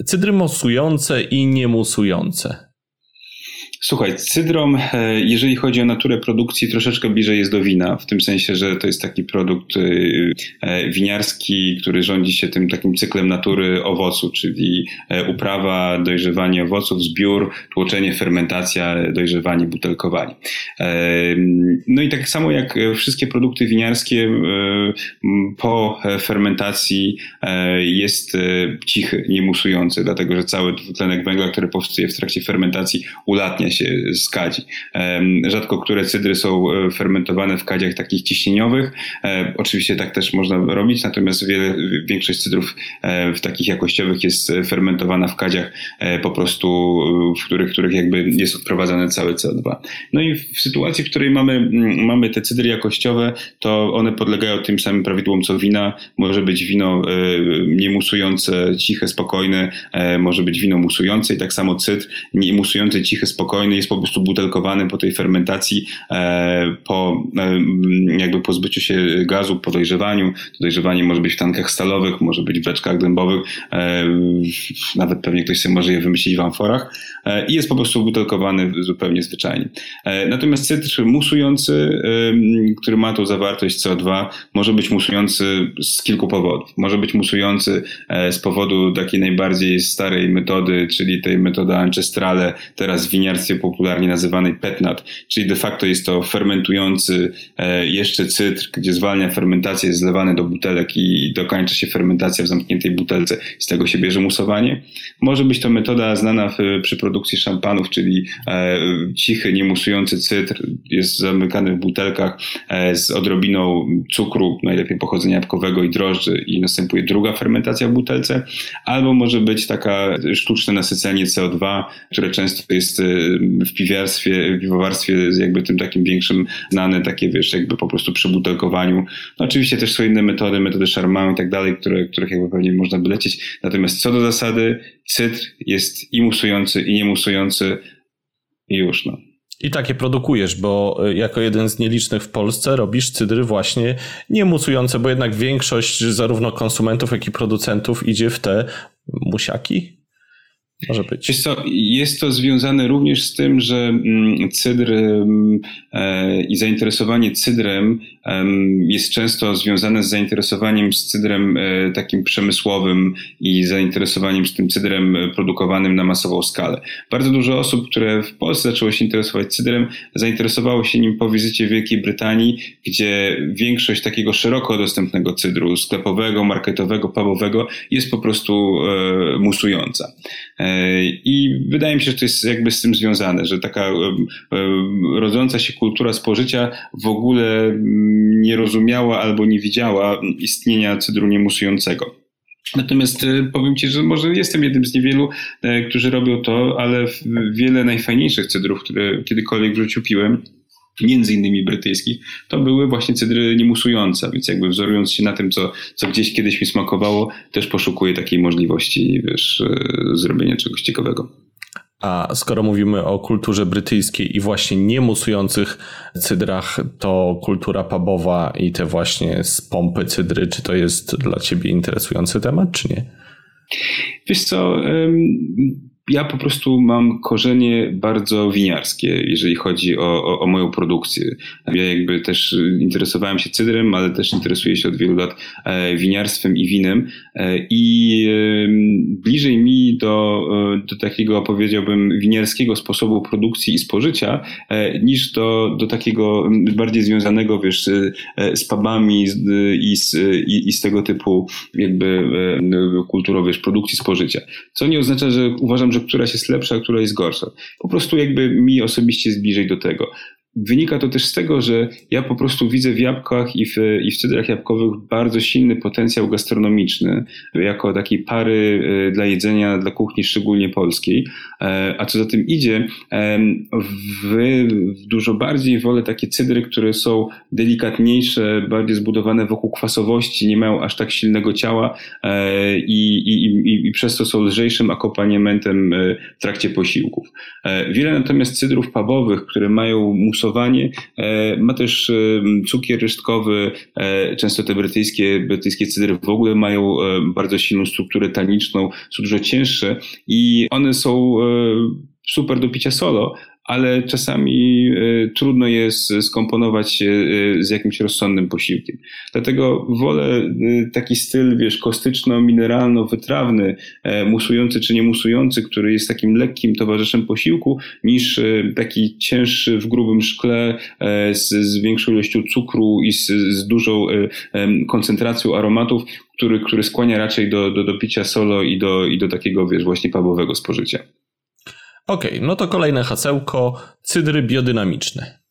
cydry musujące i niemusujące.
Słuchaj, cydrom, e, jeżeli chodzi o naturę produkcji, troszeczkę bliżej jest do wina, w tym sensie, że to jest taki produkt e, e, winiarski, który rządzi się tym takim cyklem natury owocu, czyli uprawa, dojrzewanie owoców, zbiór, tłoczenie, fermentacja, dojrzewanie, butelkowanie. No i tak samo jak wszystkie produkty winiarskie, po fermentacji jest cichy, niemusujący, dlatego że cały dwutlenek węgla, który powstaje w trakcie fermentacji, ulatnia się z kadzi. Rzadko które cydry są e, fermentowane w kadziach takich ciśnieniowych. E, oczywiście tak też można robić, natomiast wiele, większość cydrów e, w takich jakościowych jest fermentowana w kadziach po prostu, w których, których jakby jest odprowadzane całe CO2. No i w sytuacji, w której mamy, mamy te cydry jakościowe, to one podlegają tym samym prawidłom co wina. Może być wino niemusujące, ciche, spokojne, może być wino musujące i tak samo cydr niemusujący, cichy, spokojny spokojny, jest po prostu butelkowany po tej fermentacji, e, po e, jakby pozbyciu się gazu, po dojrzewaniu. To dojrzewanie może być w tankach stalowych, może być w beczkach dębowych, e, nawet pewnie ktoś sobie może je wymyślić w amforach i jest po prostu butelkowany zupełnie zwyczajnie. Natomiast cytr musujący, który ma tą zawartość CO2, może być musujący z kilku powodów. Może być musujący z powodu takiej najbardziej starej metody, czyli tej metody ancestrale, teraz w popularnie nazywanej petnat, czyli de facto jest to fermentujący e, jeszcze cytr, gdzie zwalnia fermentację, jest zlewany do butelek i dokończy się fermentacja w zamkniętej butelce. Z tego się bierze musowanie. Może być to metoda znana w, przy produkcji szampanów, czyli e, cichy, niemusujący cytr jest zamykany w butelkach e, z odrobiną cukru, najlepiej pochodzenia jabłkowego i drożdży i następuje druga fermentacja w butelce. Albo może być taka sztuczne nasycenie CO2, które często jest w piwiarstwie, piwowarstwie jakby tym takim większym znane, takie wiesz, jakby po prostu przy butelkowaniu. No oczywiście też są inne metody, metody Charmant i tak dalej, które, których jakby pewnie można by lecieć. Natomiast co do zasady, cytr jest i musujący, i niemusujący i już no.
I takie produkujesz, bo y, jako jeden z nielicznych w Polsce robisz cydry właśnie niemusujące, bo jednak większość zarówno konsumentów, jak i producentów idzie w te musiaki. Może być.
Wiesz co, jest to związane również z tym, że mm, cydr mm, e, i zainteresowanie cydrem jest często związane z zainteresowaniem z cydrem e, takim przemysłowym i zainteresowaniem z tym cydrem produkowanym na masową skalę. Bardzo dużo osób, które w Polsce zaczęło się interesować cydrem, zainteresowało się nim po wizycie w Wielkiej Brytanii, gdzie większość takiego szeroko dostępnego cydru, sklepowego, marketowego, pubowego jest po prostu e, musująca. I wydaje mi się, że to jest jakby z tym związane, że taka rodząca się kultura spożycia w ogóle mm, nie rozumiała albo nie widziała istnienia cydru niemusującego. Natomiast e, powiem Ci, że może jestem jednym z niewielu, e, którzy robią to, ale wiele najfajniejszych cydrów, które kiedykolwiek w życiu piłem, między innymi brytyjskich, to były właśnie cydry niemusujące, więc jakby wzorując się na tym, co, co gdzieś kiedyś mi smakowało, też poszukuję takiej możliwości, wiesz, zrobienia czegoś ciekawego.
A skoro mówimy o kulturze brytyjskiej i właśnie niemusujących cydrach, to kultura pubowa i te właśnie z pompy cydry, czy to jest dla ciebie interesujący temat, czy nie?
Wiesz co, ja po prostu mam korzenie bardzo winiarskie, jeżeli chodzi o, o, o, moją produkcję. Ja jakby też interesowałem się cydrem, ale też interesuję się od wielu lat e, winiarstwem i winem e, i bliżej mi do, e, do takiego, powiedziałbym, winiarskiego sposobu produkcji i spożycia, niż do, do takiego bardziej związanego, wiesz, z pubami i z, i, i z tego typu jakby kulturą, wiesz, produkcji spożycia. Co nie oznacza, że uważam, że któraś jest lepsza, a która jest gorsza. Po prostu jakby mi osobiście jest bliżej do tego. Wynika to też z tego, że ja po prostu widzę w jabłkach i w, i w cydrach jabłkowych bardzo silny potencjał gastronomiczny, jako takiej pary e, dla jedzenia, dla kuchni szczególnie polskiej. E, a co za tym idzie, w, dużo bardziej wolę takie cydry, które są delikatniejsze, bardziej zbudowane wokół kwasowości, nie mają aż tak silnego ciała e, i, i, i, i przez to są lżejszym akompaniamentem w trakcie posiłków. Wiele natomiast cydrów pubowych, które mają mus głosowanie. E, ma też e, cukier resztkowy. E, często te brytyjskie, brytyjskie cydry w ogóle mają bardzo silną strukturę taniczną, są dużo cięższe i one są super do picia solo, ale czasami e, trudno jest skomponować się e, z jakimś rozsądnym posiłkiem. Dlatego wolę e, taki styl, wiesz, kostyczno-mineralno-wytrawny, musujący czy nie musujący, który jest takim lekkim towarzyszem posiłku, niż taki cięższy w grubym szkle z, z większą ilością cukru i z, z dużą koncentracją aromatów, który, który skłania raczej do, do, do picia solo i do, i do takiego, wiesz, właśnie pubowego spożycia.
Okay, no to kolejne hasełko, cydry biodynamiczne.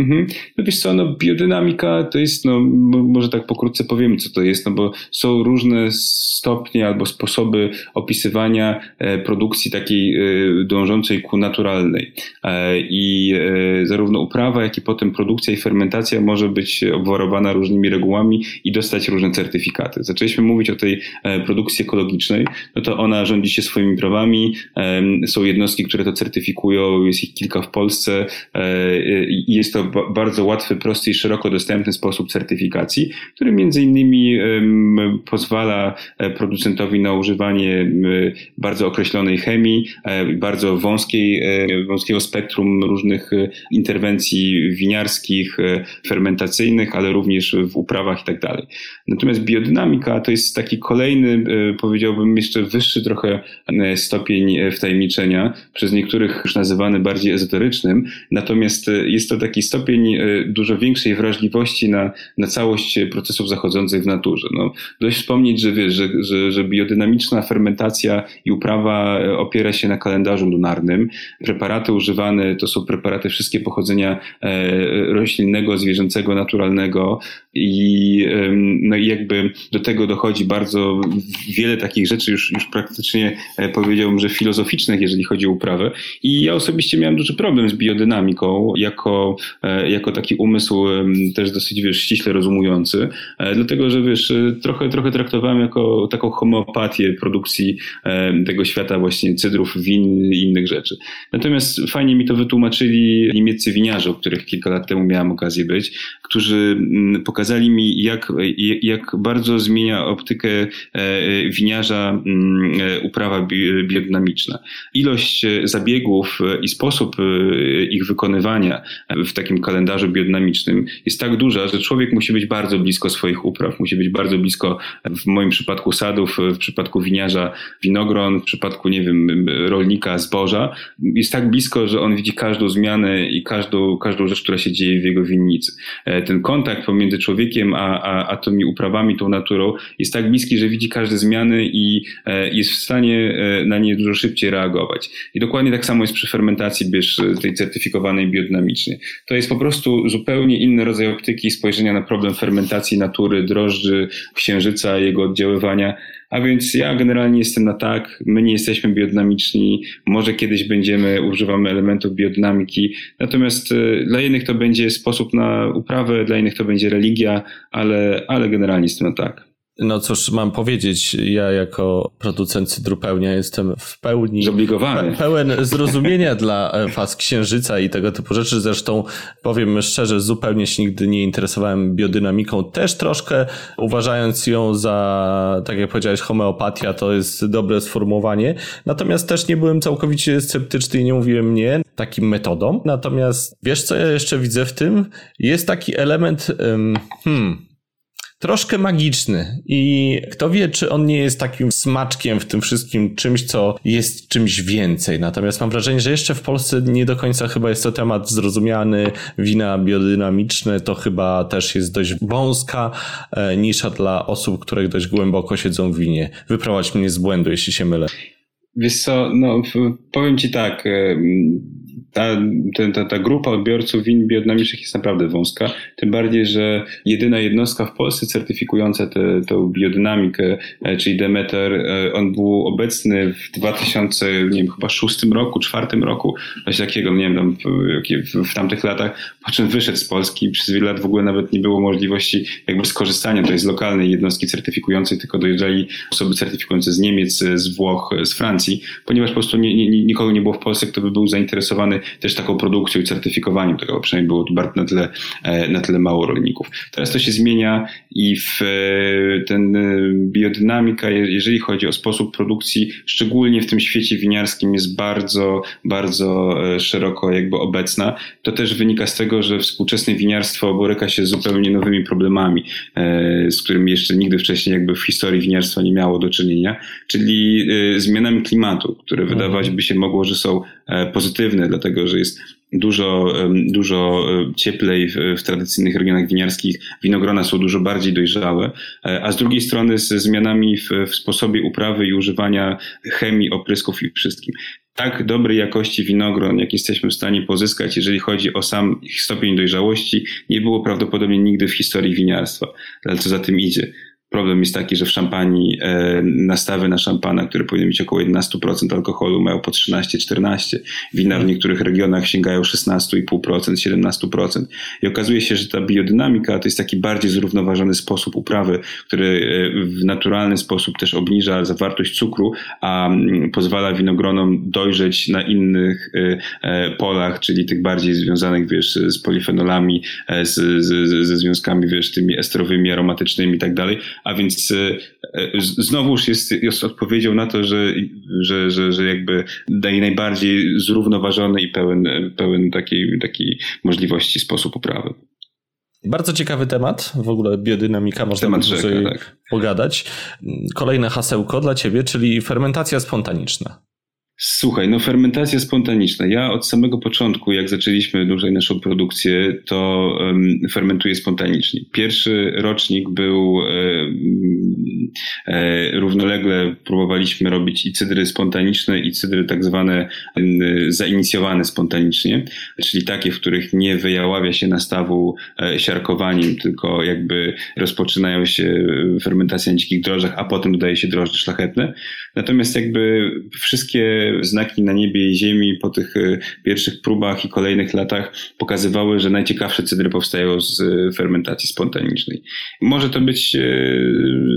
Mhm. No wiesz co, no biodynamika to jest, no może tak pokrótce powiemy, co to jest, no bo są różne stopnie albo sposoby opisywania e, produkcji takiej e, dążącej ku naturalnej. E, I zarówno uprawa, jak i potem produkcja i fermentacja może być obwarowana różnymi regułami i dostać różne certyfikaty. Zaczęliśmy mówić o tej produkcji ekologicznej, no to ona rządzi się swoimi prawami, są jednostki, które to certyfikują, jest ich kilka w Polsce i jest to bardzo łatwy, prosty i szeroko dostępny sposób certyfikacji, który między innymi pozwala e, producentowi na używanie bardzo określonej chemii, e, bardzo wąskiej, e, wąskiego spektrum różnych interwencji winiarskich, fermentacyjnych, ale również w uprawach i tak dalej. Natomiast biodynamika to jest taki kolejny, powiedziałbym, jeszcze wyższy trochę stopień wtajemniczenia, przez niektórych już nazywany bardziej ezoterycznym, natomiast jest to taki stopień e, dużo większej wrażliwości na, na całość procesów zachodzących w naturze. No, dość wspomnieć, że wiesz, że, że, że biodynamiczna fermentacja i uprawa e, opiera się na kalendarzu lunarnym. Preparaty używane to są preparaty wszystkie pochodzenia e, roślinnego, zwierzęcego, naturalnego i, no jakby do tego dochodzi bardzo wiele takich rzeczy już, już praktycznie powiedziałbym, że filozoficznych, jeżeli chodzi o uprawę. I ja osobiście miałem duży problem z biodynamiką jako, jako taki umysł też dosyć, wiesz, ściśle rozumujący, e, dlatego, że wiesz, e, trochę, trochę traktowałem jako taką homeopatię produkcji tego świata właśnie cydrów, win i innych rzeczy. Natomiast fajnie mi to wytłumaczyli niemieccy winiarze, o których kilka lat temu miałem okazję być, którzy mm, pokazali mi, jak, jak bardzo zmienia optykę e, winiarza mm, uprawa biodynamiczna. Ilość zabiegów i sposób ich wykonywania w takim kalendarzu biodynamicznym jest tak duża, że człowiek musi być bardzo blisko swoich upraw, musi być bardzo blisko w moim przypadku sadów, w przypadku winiarza winogron, w przypadku, nie wiem, rolnika zboża. Jest tak blisko, że on widzi każdą zmianę i każdą, każdą rzecz, która się dzieje w jego winnicy. E, ten kontakt pomiędzy człowiekiem a, a, a tymi uprawami, tą naturą jest tak bliski, że widzi każde zmiany i e, jest w stanie e, na nie dużo szybciej reagować. I dokładnie tak samo jest przy fermentacji, bierz tej certyfikowanej biodynamicznie. To jest po prostu zupełnie inny rodzaj optyki spojrzenia na problem fermentacji natury, drożdży, księżyca, jego oddziaływania. A więc ja generalnie jestem na tak, my nie jesteśmy biodynamiczni, może kiedyś będziemy, używamy elementów biodynamiki, natomiast y, dla jednych to będzie sposób na uprawę, dla innych to będzie religia, ale, ale generalnie jestem na tak.
No cóż, mam powiedzieć, ja jako producent cydru pełnia jestem w pełni
zobligowany.
Pełen zrozumienia dla e, faz księżyca i tego typu rzeczy. Zresztą powiem szczerze, zupełnie się nigdy nie interesowałem biodynamiką. Też troszkę uważając ją za, tak jak powiedziałeś, homeopatia, to jest dobre sformułowanie. Natomiast też nie byłem całkowicie sceptyczny i nie mówiłem nie takim metodom. Natomiast wiesz, co ja jeszcze widzę w tym? Jest taki element, hmm, troszkę magiczny i kto wie, czy on nie jest takim smaczkiem w tym wszystkim, czymś, co jest czymś więcej. Natomiast mam wrażenie, że jeszcze w Polsce nie do końca chyba jest to temat zrozumiany. Wina biodynamiczne to chyba też jest dość wąska e, nisza dla osób, które dość głęboko siedzą w winie. Wyprowadź mnie z błędu, jeśli się mylę.
Wiesz co, no powiem ci tak, ta, ta, ta grupa odbiorców win biodynamicznych jest naprawdę wąska, tym bardziej, że jedyna jednostka w Polsce certyfikująca tę biodynamikę, e, czyli Demeter, e, on był obecny w 2000, nie wiem, chyba szóstym roku, czwartym roku, coś takiego, nie wiem, tam w, w, tamtych latach, po czym wyszedł z Polski. I przez wiele lat w ogóle nawet nie było możliwości jakby skorzystania to jest lokalnej jednostki certyfikującej, tylko dojeżdżali osoby certyfikujące z Niemiec, z Włoch, z Francji, ponieważ po prostu nie, nie, nikogo nie było w Polsce, kto by był zainteresowany też taką produkcją i certyfikowaniem tego, przynajmniej było na tyle, e, na tyle mało rolników. Teraz to się zmienia i w e, ten e, biodynamika, jeżeli chodzi o sposób produkcji, szczególnie w tym świecie winiarskim jest bardzo, bardzo szeroko jakby obecna. To też wynika z tego, że współczesne winiarstwo boryka się z zupełnie nowymi problemami, z którymi jeszcze nigdy wcześniej jakby w historii winiarstwa nie miało do czynienia, czyli zmianami klimatu, które mhm. wydawać by się mogło, że są pozytywne, dlatego że jest dużo, dużo cieplej w, w, tradycyjnych regionach winiarskich, winogrona są dużo bardziej dojrzałe, e, a z drugiej strony z zmianami w, w sposobie uprawy i używania chemii, oprysków i wszystkim tak dobrej jakości winogron, jak jesteśmy w stanie pozyskać, jeżeli chodzi o sam stopień dojrzałości, nie było prawdopodobnie nigdy w historii winiarstwa. Ale co za tym idzie? Problem jest taki, że w szampanii e, nastawy na szampana, które powinny mieć około 11% alkoholu, mają po 13-14. Wina w niektórych regionach sięgają 16,5%, 17%. I okazuje się, że ta biodynamika to jest taki bardziej zrównoważony sposób uprawy, który e, w naturalny sposób też obniża zawartość cukru, a m, pozwala winogronom dojrzeć na innych e, polach, czyli tych bardziej związanych, wiesz, z polifenolami, z, z, ze związkami, wiesz, tymi estrowymi, aromatycznymi i tak dalej a więc e, e, znowuż jest, jest odpowiedzią na to, że, że, że, że jakby daje najbardziej zrównoważony i pełen, pełen takiej, takiej możliwości sposób uprawy.
Bardzo ciekawy temat, w ogóle biodynamika, można temat rzeka, tak. pogadać. Kolejne hasełko dla ciebie, czyli fermentacja spontaniczna.
Słuchaj, no fermentacja spontaniczna. Ja od samego początku, jak zaczęliśmy dłużej naszą produkcję, to um, fermentuję spontanicznie. Pierwszy rocznik był e, równolegle próbowaliśmy robić i cydry spontaniczne i cydry tak zwane e, zainicjowane spontanicznie, czyli takie, w których nie wyjaławia się nastawu e, siarkowaniem, tylko jakby rozpoczynają się fermentacja na dzikich drożdżach, a potem dodaje się drożdże szlachetne. Natomiast jakby wszystkie znaki na niebie i ziemi po tych e, pierwszych próbach i kolejnych latach pokazywały, że najciekawsze cydry powstają z e, fermentacji spontanicznej. Może to być e,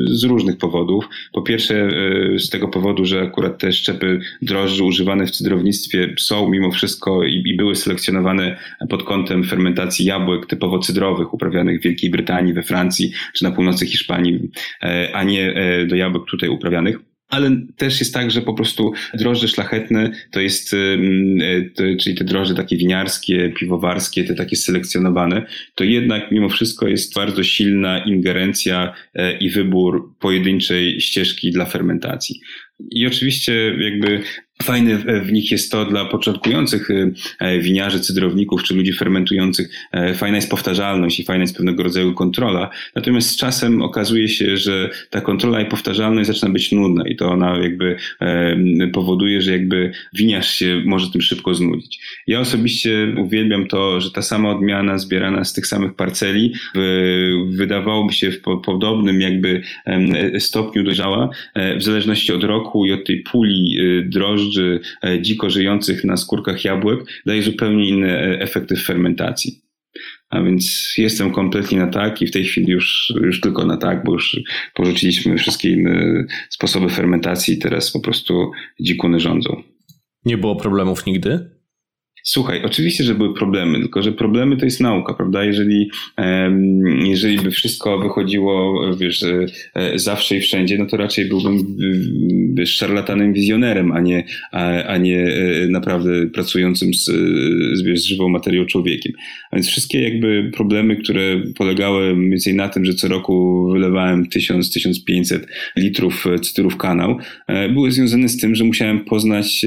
z różnych powodów. Po pierwsze, z tego powodu, że akurat te szczepy drożdży używane w cydrownictwie są mimo wszystko i, i były selekcjonowane pod kątem fermentacji jabłek typowo cydrowych, uprawianych w Wielkiej Brytanii, we Francji czy na północy Hiszpanii, a nie do jabłek tutaj uprawianych ale też jest tak, że po prostu drożdże szlachetne to jest, e, to, czyli te drożdże takie winiarskie, piwowarskie, te takie selekcjonowane, to jednak mimo wszystko jest bardzo silna ingerencja e, i wybór pojedynczej ścieżki dla fermentacji. I oczywiście jakby Fajne w nich jest to dla początkujących e, winiarzy, cydrowników czy ludzi fermentujących. E, fajna jest powtarzalność i fajna jest pewnego rodzaju kontrola. Natomiast z czasem okazuje się, że ta kontrola i powtarzalność zaczyna być nudna i to ona jakby powoduje, że jakby winiarz się może tym szybko znudzić. Ja osobiście uwielbiam to, że ta sama odmiana zbierana z tych samych parceli wydawałoby się w podobnym jakby stopniu dojrzała w zależności od roku i od tej puli drożdży drożdży e, dziko żyjących na skórkach jabłek daje zupełnie inne efekty fermentacji. A więc jestem kompletnie na tak i w tej chwili już, już tylko na tak, bo już porzuciliśmy wszystkie inne sposoby fermentacji i teraz po prostu dzikuny rządzą.
Nie było problemów nigdy?
Słuchaj, oczywiście, że były problemy, tylko że problemy to jest nauka, prawda? Jeżeli, jeżeli by wszystko wychodziło, wiesz, e, zawsze i wszędzie, no to raczej byłbym wiesz, szarlatanem wizjonerem, a nie, a, a nie e, naprawdę pracującym z, wiesz, z żywą materią człowiekiem. A więc wszystkie jakby problemy, które polegały mniej więcej na tym, że co roku wylewałem 1000-1500 litrów cytrów kanał, e, były związane z tym, że musiałem poznać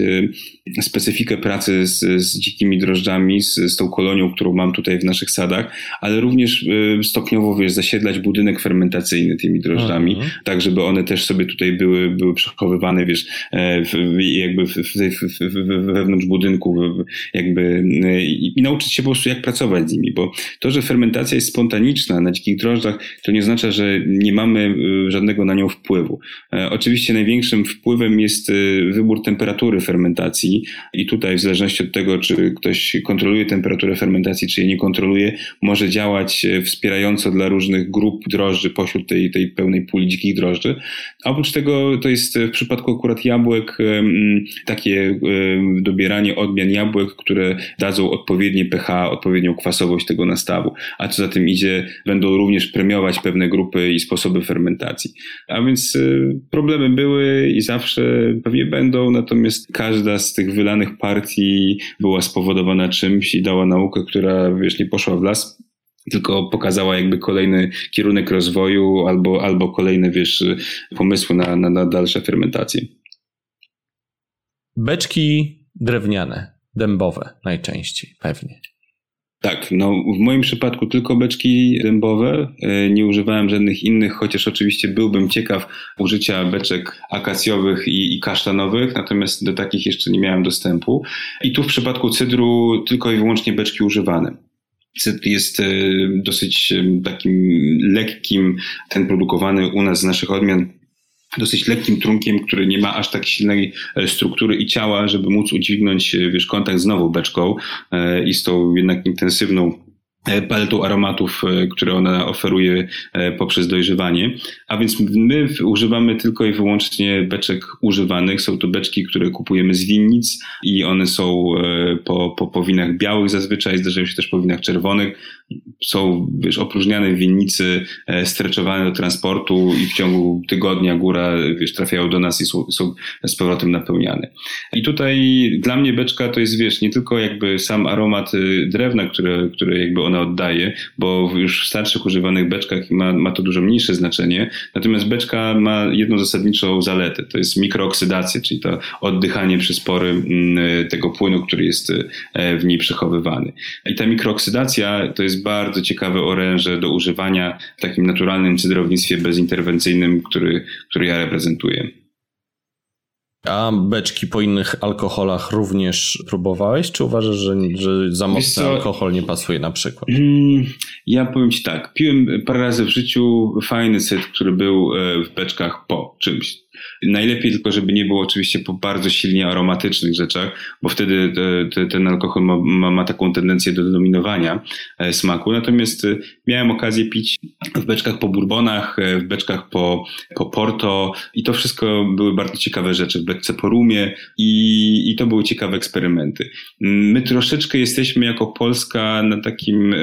specyfikę pracy z, z dzikimi drożdżami, z, z tą kolonią, którą mam tutaj w naszych sadach, ale również y, stopniowo wiesz, zasiedlać budynek fermentacyjny tymi drożdżami, mhm. tak żeby one też sobie tutaj były, były przechowywane, wiesz, e, w, jakby w, w, wewnątrz budynku, jakby e, i, i nauczyć się po prostu jak pracować z nimi, bo to, że fermentacja jest spontaniczna na dzikich drożdżach, to nie oznacza, że nie mamy y, żadnego na nią wpływu. E, oczywiście największym wpływem jest y, wybór temperatury fermentacji i tutaj w zależności od tego, czy ktoś kontroluje temperaturę fermentacji, czy jej nie kontroluje, może działać e, wspierająco dla różnych grup drożdży pośród tej, tej pełnej puli dzikich drożdży. Oprócz tego to jest w przypadku akurat jabłek takie dobieranie odmian jabłek, które dadzą odpowiednie pH, odpowiednią kwasowość tego nastawu. A co za tym idzie, będą również premiować pewne grupy i sposoby fermentacji. A więc e, problemy były i zawsze pewnie będą, natomiast każda z tych wylanych partii była spowodowana czymś i dała naukę, która wiesz, nie poszła w las, tylko pokazała jakby kolejny kierunek rozwoju albo, albo kolejne wiesz, pomysły na, na, na dalsze fermentacje.
Beczki drewniane, dębowe najczęściej, pewnie.
Tak, no w moim przypadku tylko beczki dębowe. E, nie używałem żadnych innych, chociaż oczywiście byłbym ciekaw użycia beczek akacjowych i, i kasztanowych, natomiast do takich jeszcze nie miałem dostępu. I tu w przypadku cydru tylko i wyłącznie beczki używane. Cydr jest e, dosyć e, takim lekkim, ten produkowany u nas z naszych odmian dosyć lekkim trunkiem, który nie ma aż tak silnej e, struktury i ciała, żeby móc udźwignąć e, wiesz, kontakt z nową beczką e, i z tą jednak intensywną paletą aromatów, które ona oferuje poprzez dojrzewanie. A więc my używamy tylko i wyłącznie beczek używanych. Są to beczki, które kupujemy z winnic i one są po, po, po winach białych zazwyczaj, zdarzają się też po winach czerwonych. Są wiesz, opróżniane w winnicy, streczowane do transportu i w ciągu tygodnia góra wiesz, trafiają do nas i są, są z powrotem napełniane. I tutaj dla mnie beczka to jest wiesz, nie tylko jakby sam aromat drewna, które, które jakby ona oddaje, bo już w starszych używanych beczkach ma, ma to dużo mniejsze znaczenie. Natomiast beczka ma jedną zasadniczą zaletę, to jest mikrooksydacja, czyli to oddychanie przez pory mm, tego płynu, który jest e, w niej przechowywany. I ta mikrooksydacja to jest bardzo ciekawe oręże do używania w takim naturalnym cydrownictwie bezinterwencyjnym, który, który ja reprezentuję.
A beczki po innych alkoholach również próbowałeś? Czy uważasz, że, że za mocny alkohol nie pasuje na przykład? Mm,
ja powiem Ci tak. Piłem parę razy w życiu fajny set, który był e, w beczkach po czymś. Najlepiej tylko, żeby nie było oczywiście po bardzo silnie aromatycznych rzeczach, bo wtedy te, te, ten alkohol ma, ma, ma, taką tendencję do dominowania e, smaku. Natomiast e, miałem okazję pić w beczkach po bourbonach, e, w beczkach po, po porto i to wszystko były bardzo ciekawe rzeczy. W beczce po rumie i, i to były ciekawe eksperymenty. My troszeczkę jesteśmy jako Polska na takim e,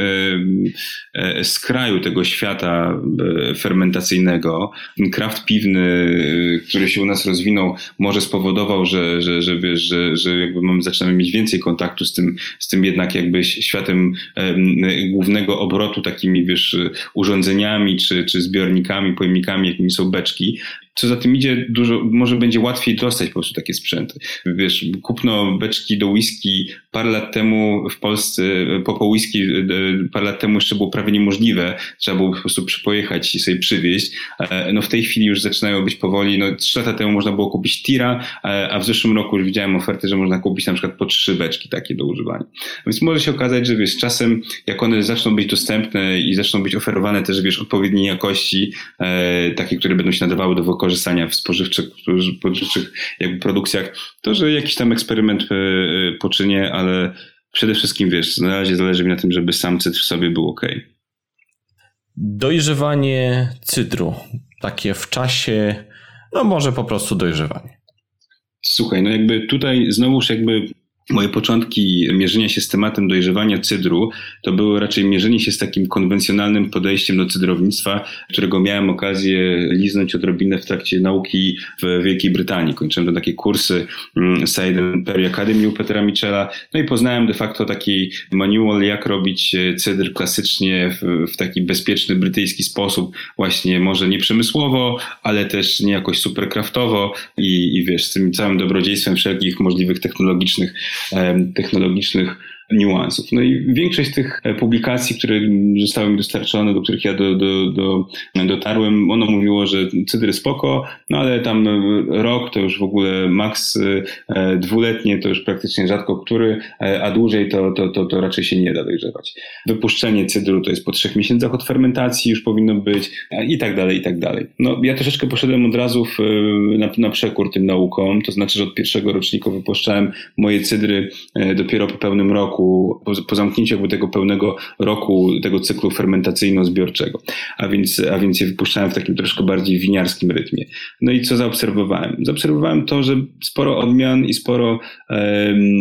e, skraju tego świata fermentacyjnego. Kraft piwny który się u nas rozwinął, może spowodował, że, że, że, wiesz, że, że jakby mamy, zaczynamy mieć więcej kontaktu z tym, z tym jednak jakby światem głównego obrotu takimi, wiesz, urządzeniami czy, czy zbiornikami, pojemnikami, jakimi są beczki. Co za tym idzie, dużo, może będzie łatwiej dostać po prostu takie sprzęty. Wiesz, kupno beczki do whisky parę lat temu w Polsce, po, whisky e, parę lat temu jeszcze było prawie niemożliwe. Trzeba było po prostu przypojechać i sobie przywieźć. E, no w tej chwili już zaczynają być powoli, no trzy lata temu można było kupić tira, e, a w zeszłym roku już widziałem oferty, że można kupić na przykład po trzy beczki takie do używania. Więc może się okazać, że wiesz, czasem jak one zaczną być dostępne i zaczną być oferowane też, wiesz, odpowiedniej jakości, takie, które będą się nadawały do wykorzystania w spożywczych, spożywczych jakby produkcjach, to, że jakiś tam eksperyment poczynię, ale przede wszystkim, wiesz, na razie zależy mi na tym, żeby sam cytr w sobie był ok.
Dojrzewanie cydru, takie w czasie, no może po prostu dojrzewanie.
Słuchaj, no jakby tutaj znowuż jakby Moje początki mierzenia się z tematem dojrzewania cydru to było raczej mierzenie się z takim konwencjonalnym podejściem do cydrownictwa, którego miałem okazję liznąć odrobinę w trakcie nauki w Wielkiej Brytanii. Kończyłem to takie kursy mm, Side Perry Academy u Petera Michela, no i poznałem de facto taki manual, jak robić e, cydr klasycznie w, w taki bezpieczny brytyjski sposób, właśnie może nie przemysłowo, ale też nie jakoś super kraftowo i, i wiesz, z tym całym dobrodziejstwem wszelkich możliwych technologicznych technologicznych niuansów. No i większość tych e, publikacji, które zostały mi dostarczone, do których ja do, do, do, dotarłem, ono mówiło, że cydry spoko, no ale tam rok to już w ogóle maks e, dwuletnie to już praktycznie rzadko który, e, a dłużej to, to, to, to raczej się nie da dojrzewać. Wypuszczenie cydru to jest po trzech miesiącach od fermentacji już powinno być i tak dalej, i tak dalej. No ja troszeczkę poszedłem od razu w, na, na przekór tym naukom, to znaczy, że od pierwszego rocznika wypuszczałem moje cydry dopiero po pełnym roku roku, po, po zamknięciu jakby tego pełnego roku tego cyklu fermentacyjno-zbiorczego. A więc, a więc je wypuszczałem w takim troszkę bardziej winiarskim rytmie. No i co zaobserwowałem? Zaobserwowałem to, że sporo odmian i sporo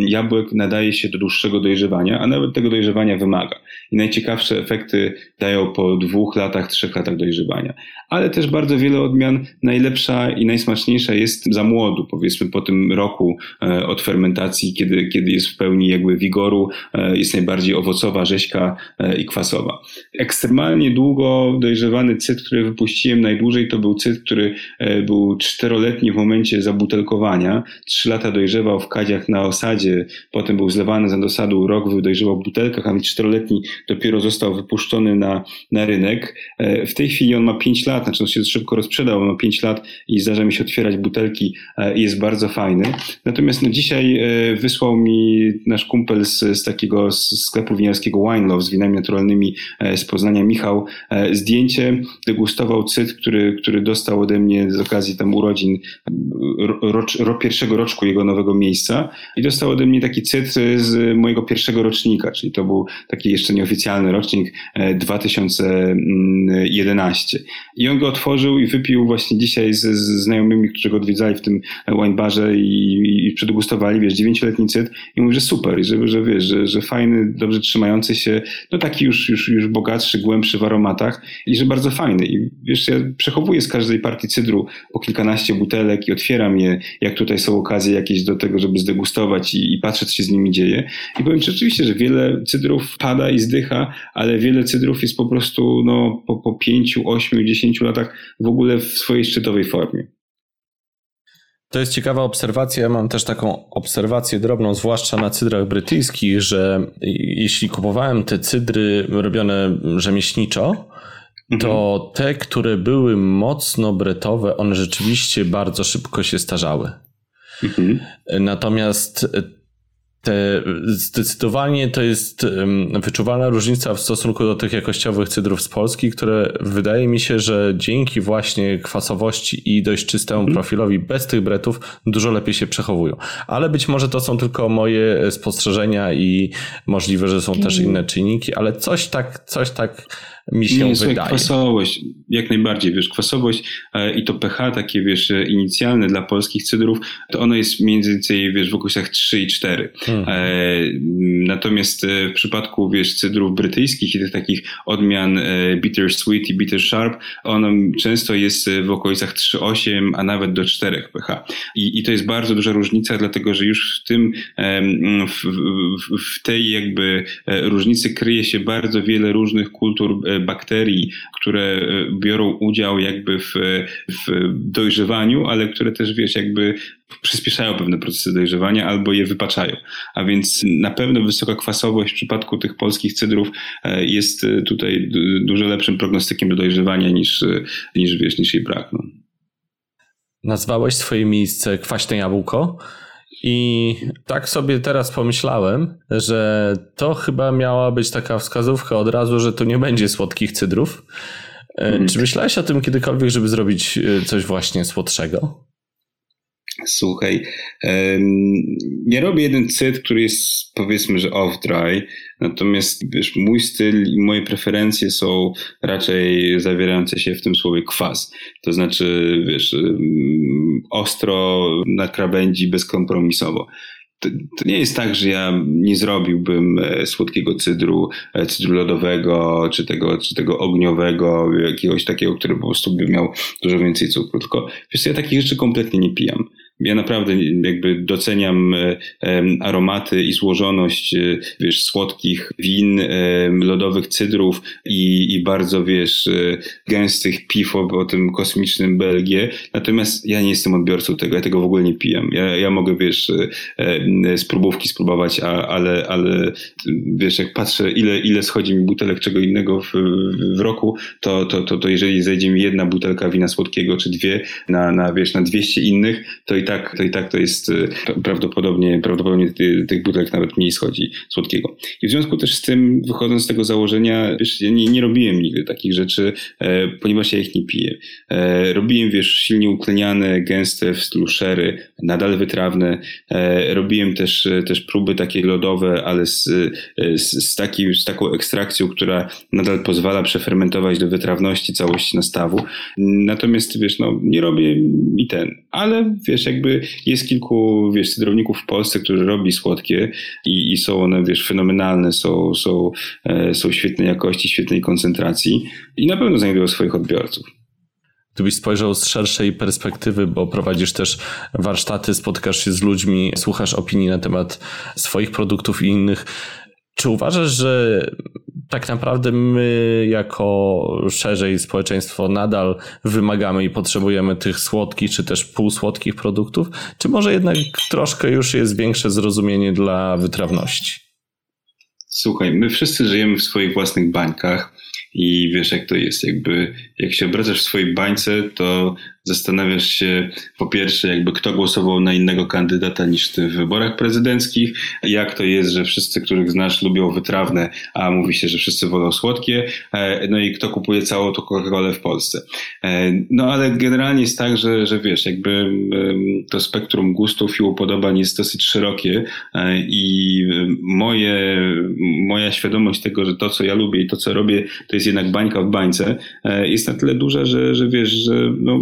jabłek nadaje się do dłuższego dojrzewania, a nawet tego dojrzewania wymaga. I najciekawsze efekty dają po dwóch latach, trzech latach dojrzewania. Ale też bardzo wiele odmian najlepsza i najsmaczniejsza jest za młodu, powiedzmy po tym roku e, od fermentacji, kiedy, kiedy jest w pełni jakby wigoru, E, jest najbardziej owocowa, rzeźka e, i kwasowa. Ekstremalnie długo dojrzewany cyt, który wypuściłem najdłużej, to był cyt, który był czteroletni w momencie zabutelkowania. Trzy lata dojrzewał w kadziach na osadzie, potem był zlewany za dosadu, rok dojrzewał w butelkach, a czteroletni dopiero został wypuszczony na, na rynek. W tej chwili on ma pięć lat, znaczy on się szybko rozprzedał, ma pięć lat i zdarza mi się otwierać butelki i jest bardzo fajny. Natomiast no, dzisiaj wysłał mi nasz kumpel z, z takiego sklepu winiarskiego Wine Love z winami naturalnymi e, z Poznania Michał e, zdjęcie, degustował cyt, który, który dostał ode mnie z okazji tam urodzin rocz, ro, pierwszego roczku jego nowego miejsca i dostał ode mnie taki cyt z mojego pierwszego rocznika, czyli to był taki jeszcze nieoficjalny rocznik 2011. E, I on go otworzył i wypił właśnie dzisiaj z, znajomymi, którzy go odwiedzali w tym wine barze i, i przedegustowali, wiesz, dziewięcioletni cyt i mówi, że super, że, że wiesz, że, że fajny, dobrze trzymający się, no taki już, już, już bogatszy, głębszy w aromatach i że bardzo fajny. I wiesz, ja przechowuję z każdej partii cydru po kilkanaście butelek i otwieram je, jak tutaj są okazje jakieś do tego, żeby zdegustować i, i patrzeć, co się z nimi dzieje. I powiem Ci oczywiście, że wiele cydrów pada i zdycha, ale wiele cydrów jest po prostu no, po, po pięciu, ośmiu, dziesięciu latach w ogóle w swojej szczytowej formie.
To jest ciekawa obserwacja. Ja mam też taką obserwację drobną, zwłaszcza na cydrach brytyjskich, że jeśli kupowałem te cydry robione rzemieślniczo, to mhm. te, które były mocno bretowe, one rzeczywiście bardzo szybko się starzały. Mhm. Natomiast te, zdecydowanie to jest wyczuwalna różnica w stosunku do tych jakościowych cydrów z Polski, które wydaje mi się, że dzięki właśnie kwasowości i dość czystemu mm. profilowi bez tych bretów dużo lepiej się przechowują. Ale być może to są tylko moje spostrzeżenia i możliwe, że są też inne czynniki, ale coś tak, coś tak mi się nie, wydaje.
kwasowość, jak najbardziej, wiesz, kwasowość e, i to pH takie, wiesz, inicjalne dla polskich cydrów, to ono jest między innymi, wiesz, w okresach 3 i 4. Hmm. E, natomiast e, w przypadku, wiesz, cydrów brytyjskich i tych takich odmian bitter sweet i bitter sharp, ono często jest w okolicach 3,8, a nawet do 4 pH. I, I to jest bardzo duża różnica, dlatego, że już w tym, w, w, w tej jakby różnicy kryje się bardzo wiele różnych kultur bakterii, które biorą udział jakby w, w dojrzewaniu, ale które też, wiesz, jakby przyspieszają pewne procesy dojrzewania albo je wypaczają. A więc na pewno wysoka kwasowość w przypadku tych polskich cydrów jest tutaj dużo lepszym prognostykiem do dojrzewania niż, niż wiesz, niż jej brak. No.
Nazwałeś swoje miejsce kwaśne jabłko. I tak sobie teraz pomyślałem, że to chyba miała być taka wskazówka od razu, że to nie będzie słodkich cydrów. Mm. Czy myślałeś o tym kiedykolwiek, żeby zrobić e, coś właśnie słodszego?
Słuchaj, ja robię jeden cyd, który jest powiedzmy, że off-dry, natomiast wiesz, mój styl i moje preferencje są raczej zawierające się w tym słowie kwas. To znaczy, wiesz, ostro na krawędzi, bezkompromisowo to, to, nie jest tak, że ja nie zrobiłbym e, słodkiego cydru, e, cydru lodowego, czy tego, czy tego ogniowego, jakiegoś takiego, który po prostu by miał dużo więcej cukru. Tylko wiesz, ja takich rzeczy kompletnie nie pijam ja naprawdę jakby doceniam e, aromaty i złożoność, e, wiesz, słodkich win, lodowych cydrów i, i bardzo, wiesz, e, gęstych piw o, o tym kosmicznym Belgię. Natomiast ja nie jestem odbiorcą tego, ja tego w ogóle nie pijam. Ja, ja mogę, wiesz, spróbówki spróbować, a, ale, ale wiesz, jak patrzę, ile, ile schodzi mi butelek czego innego w, w roku, to, to, to, to jeżeli zejdzie mi jedna butelka wina słodkiego, czy dwie na, na, wiesz, na 200 innych, to i tak tak, to i tak to jest y, prawdopodobnie, prawdopodobnie tych butelek nawet mniej schodzi słodkiego. I w związku też z tym, wychodząc z tego założenia, wiesz, ja nie, nie robiłem nigdy takich rzeczy, e, ponieważ ja ich nie piję. E, robiłem, wiesz, silnie utleniane, gęste w stylu sherry, nadal wytrawne. E, robiłem też, też próby takie lodowe, ale z, z, z, taki, z taką ekstrakcją, która nadal pozwala przefermentować do wytrawności całości nastawu. Natomiast, wiesz, no, nie robię i ten. Ale, wiesz, jak jakby jest kilku, wiesz, cydrowników w Polsce, którzy robi słodkie i, i są one, wiesz, fenomenalne, są, są, e, są świetnej jakości, świetnej koncentracji i na pewno znajdują swoich odbiorców.
Gdybyś spojrzał z szerszej perspektywy, bo prowadzisz też warsztaty, spotkasz się z ludźmi, słuchasz opinii na temat swoich produktów i innych, czy uważasz, że tak naprawdę my, jako szerzej społeczeństwo, nadal wymagamy i potrzebujemy tych słodkich czy też półsłodkich produktów? Czy może jednak troszkę już jest większe zrozumienie dla wytrawności?
Słuchaj, my wszyscy żyjemy w swoich własnych bańkach i wiesz, jak to jest. Jakby, jak się obracasz w swojej bańce, to zastanawiasz się po pierwsze, jakby kto głosował na innego kandydata niż ty w wyborach prezydenckich, jak to jest, że wszyscy, których znasz, lubią wytrawne, a mówi się, że wszyscy wolą słodkie, e, no i kto kupuje całą to Coca-Colę w Polsce. E, no ale generalnie jest tak, że, że wiesz, jakby to spektrum gustów i upodobań jest dosyć szerokie e, i moje, moja świadomość tego, że to, co ja lubię i to, co robię, to jest jednak bańka w bańce, jest na tyle duża, że, że wiesz, że no,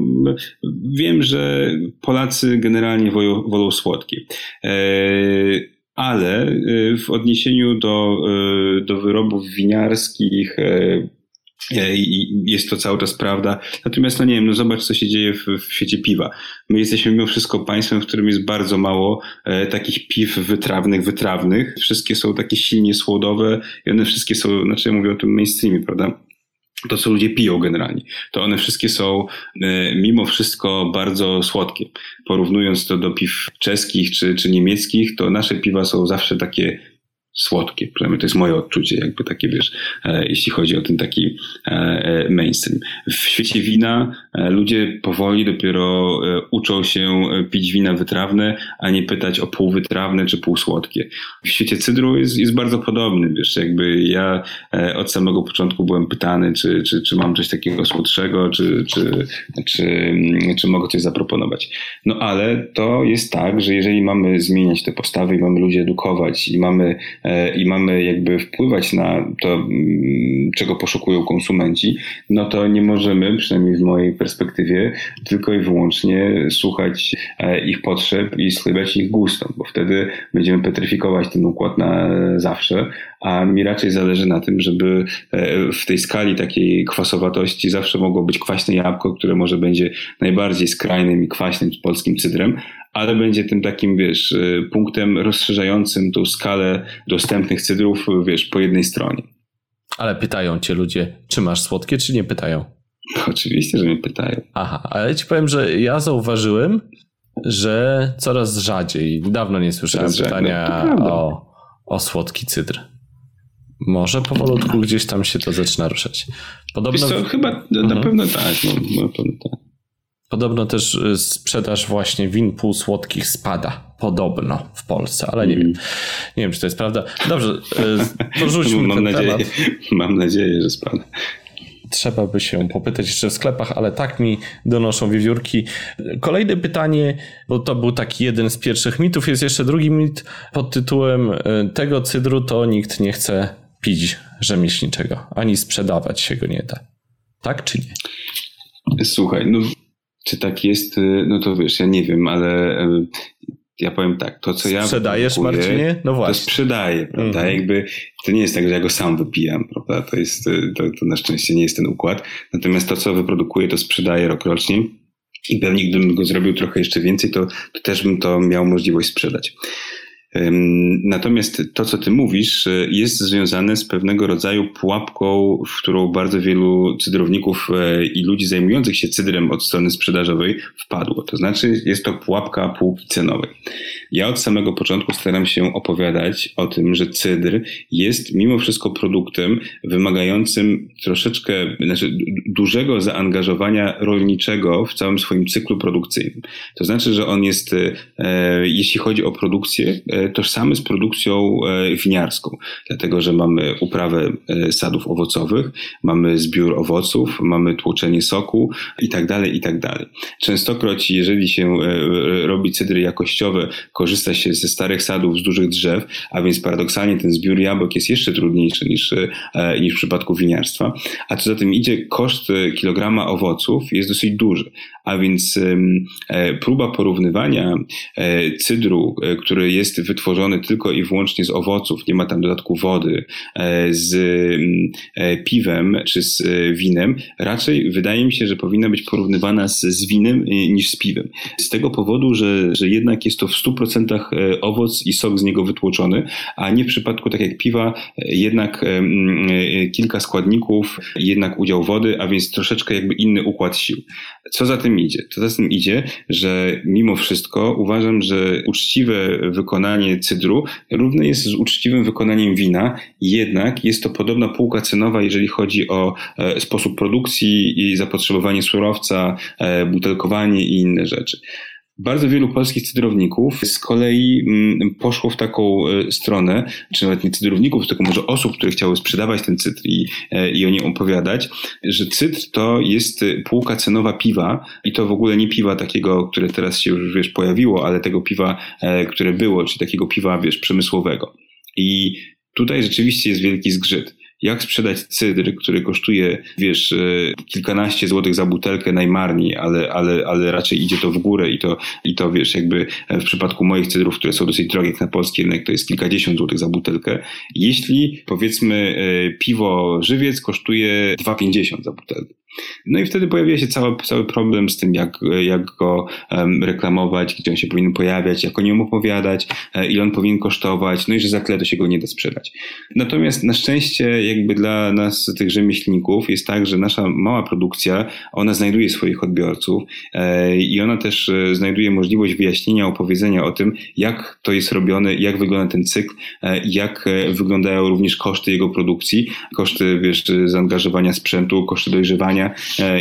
wiem, że Polacy generalnie wolą, wolą słodkie. E, ale e, w odniesieniu do, e, do wyrobów winiarskich, i jest to cały czas prawda. Natomiast, no nie wiem, no zobacz, co się dzieje w, w świecie piwa. My jesteśmy mimo wszystko państwem, w którym jest bardzo mało e, takich piw wytrawnych, wytrawnych. Wszystkie są takie silnie słodowe i one wszystkie są, znaczy ja mówię o tym mainstreamie, prawda? To, co ludzie piją generalnie, to one wszystkie są e, mimo wszystko bardzo słodkie. Porównując to do piw czeskich czy, czy niemieckich, to nasze piwa są zawsze takie słodkie. Przynajmniej to jest moje odczucie, jakby takie, wiesz, e, jeśli chodzi o ten taki e, e, mainstream. W świecie wina ludzie powoli dopiero uczą się pić wina wytrawne, a nie pytać o półwytrawne czy półsłodkie. W świecie cydru jest, jest bardzo podobny, wiesz, jakby ja od samego początku byłem pytany, czy, czy, czy mam coś takiego słodszego, czy, czy, czy, czy mogę coś zaproponować. No ale to jest tak, że jeżeli mamy zmieniać te postawy i mamy ludzi edukować i mamy i mamy jakby wpływać na to, mm, czego poszukują konsumenci, no to nie możemy, przynajmniej w mojej perspektywie, tylko i wyłącznie słuchać e, ich potrzeb i schybiać ich gustom, bo wtedy będziemy petryfikować ten układ na zawsze, a mi raczej zależy na tym, żeby e, w tej skali takiej kwasowatości zawsze mogło być kwaśne jabłko, które może będzie najbardziej skrajnym i kwaśnym polskim cydrem, ale będzie tym takim, wiesz, y, punktem rozszerzającym tą skalę dostępnych cydrów, wiesz, po jednej stronie.
Ale pytają cię ludzie, czy masz słodkie, czy nie pytają?
Oczywiście, że mnie pytają.
Aha, ale ci powiem, że ja zauważyłem, że coraz rzadziej, dawno nie słyszałem
Coraz
pytania
to
o, o słodki cydr. Może powolutku gdzieś tam się to zaczyna ruszać.
Wiesz
Podobno,
co, chyba na
Mhm.
pewno tak. No, na pewno tak.
Podobno też y, sprzedaż właśnie win półsłodkich spada. Podobno w Polsce, ale nie
Mhm.
wiem. Nie wiem, czy to jest prawda. Dobrze, y, porzućmy
mam,
ten
nadzieję,
temat.
mam nadzieję, że spada.
Trzeba by się popytać jeszcze w sklepach, ale tak mi donoszą wiewiórki. Kolejne pytanie, bo to był taki jeden z pierwszych mitów. Jest jeszcze drugi mit pod tytułem y, tego cydru to nikt nie chce pić rzemieślniczego, ani sprzedawać się go nie da. Tak czy nie?
Słuchaj, no czy tak jest, y, no to wiesz, ja nie wiem, ale ja powiem tak, to co ja
Sprzedajesz, Marcinie? No
To
właśnie.
sprzedaję, prawda?
Mhm.
Jakby to nie jest tak, że ja go sam wypijam, prawda? To jest, y, to, to na szczęście nie jest ten układ. Natomiast to, co wyprodukuję, to sprzedaję rok rocznie. I pewnie gdybym go zrobił trochę jeszcze więcej, to, to też bym to miał możliwość sprzedać. Natomiast to, co ty mówisz, y, jest związane z pewnego rodzaju pułapką, w którą bardzo wielu cydrowników e, i ludzi zajmujących się cydrem od strony sprzedażowej wpadło. To znaczy, jest to pułapka półki cenowej. Ja od samego początku staram się opowiadać o tym, że cydr jest mimo wszystko produktem wymagającym troszeczkę, znaczy du- dużego zaangażowania rolniczego w całym swoim cyklu produkcyjnym. To znaczy, że on jest, e, jeśli chodzi o produkcję, e, tożsamy z produkcją e, winiarską, dlatego że mamy uprawę sadów owocowych, mamy zbiór owoców, mamy tłoczenie soku i tak dalej, i tak dalej. Częstokroć, jeżeli się robi cydry jakościowe, korzysta się ze starych sadów, z dużych drzew, a więc paradoksalnie ten zbiór jabłek jest jeszcze trudniejszy niż, e, niż w przypadku winiarstwa. A co za tym idzie, koszt e, kilograma owoców jest dosyć duży. A więc e, próba porównywania cydru, który jest wytworzony tylko i wyłącznie z owoców, nie ma tam dodatku wody, z piwem czy z winem, raczej wydaje mi się, że powinna być porównywana z, z winem niż z piwem. Z tego powodu, że, że jednak jest to w 100% e, owoc i sok z niego wytłoczony, a nie w przypadku tak jak piwa, e, jednak e, kilka składników, jednak udział wody, a więc troszeczkę jakby inny układ sił. Co za tym idzie? Co za tym idzie, że mimo wszystko uważam, że uczciwe wykonanie cydru równe jest z uczciwym wykonaniem wina, jednak jest to podobna półka cenowa, jeżeli chodzi o sposób produkcji i zapotrzebowanie surowca, butelkowanie i inne rzeczy. Bardzo wielu polskich cydrowników z kolei mm, poszło w taką e, stronę, czy nawet nie cydrowników, tylko może osób, które chciały sprzedawać ten cydr i, e, i o nim opowiadać, że cydr to jest e, półka cenowa piwa i to w ogóle nie piwa takiego, które teraz się już wiesz, pojawiło, ale tego piwa, które było, czyli takiego piwa wiesz, przemysłowego. I tutaj rzeczywiście jest wielki zgrzyt. Jak sprzedać cydr, który kosztuje, wiesz, e, kilkanaście złotych za butelkę najmarniej, ale, ale, ale raczej idzie to w górę i to, i to, wiesz, jakby w przypadku moich cydrów, które są dosyć drogie jak na polski rynek, to jest kilkadziesiąt złotych za butelkę. Jeśli, powiedzmy, e, piwo żywiec kosztuje 2,50 za butelkę. No i wtedy pojawia się cały, cały problem z tym, jak, jak go em, reklamować, gdzie on się powinien pojawiać, jak o nim opowiadać, e, ile on powinien kosztować, no i że za tyle to się go nie da sprzedać. Natomiast na szczęście jakby dla nas, tych rzemieślników, jest tak, że nasza mała produkcja, ona znajduje swoich odbiorców e, i ona też e, znajduje możliwość wyjaśnienia, opowiedzenia o tym, jak to jest robione, jak wygląda ten cykl, e, jak wyglądają również koszty jego produkcji, koszty, wiesz, zaangażowania sprzętu, koszty dojrzewania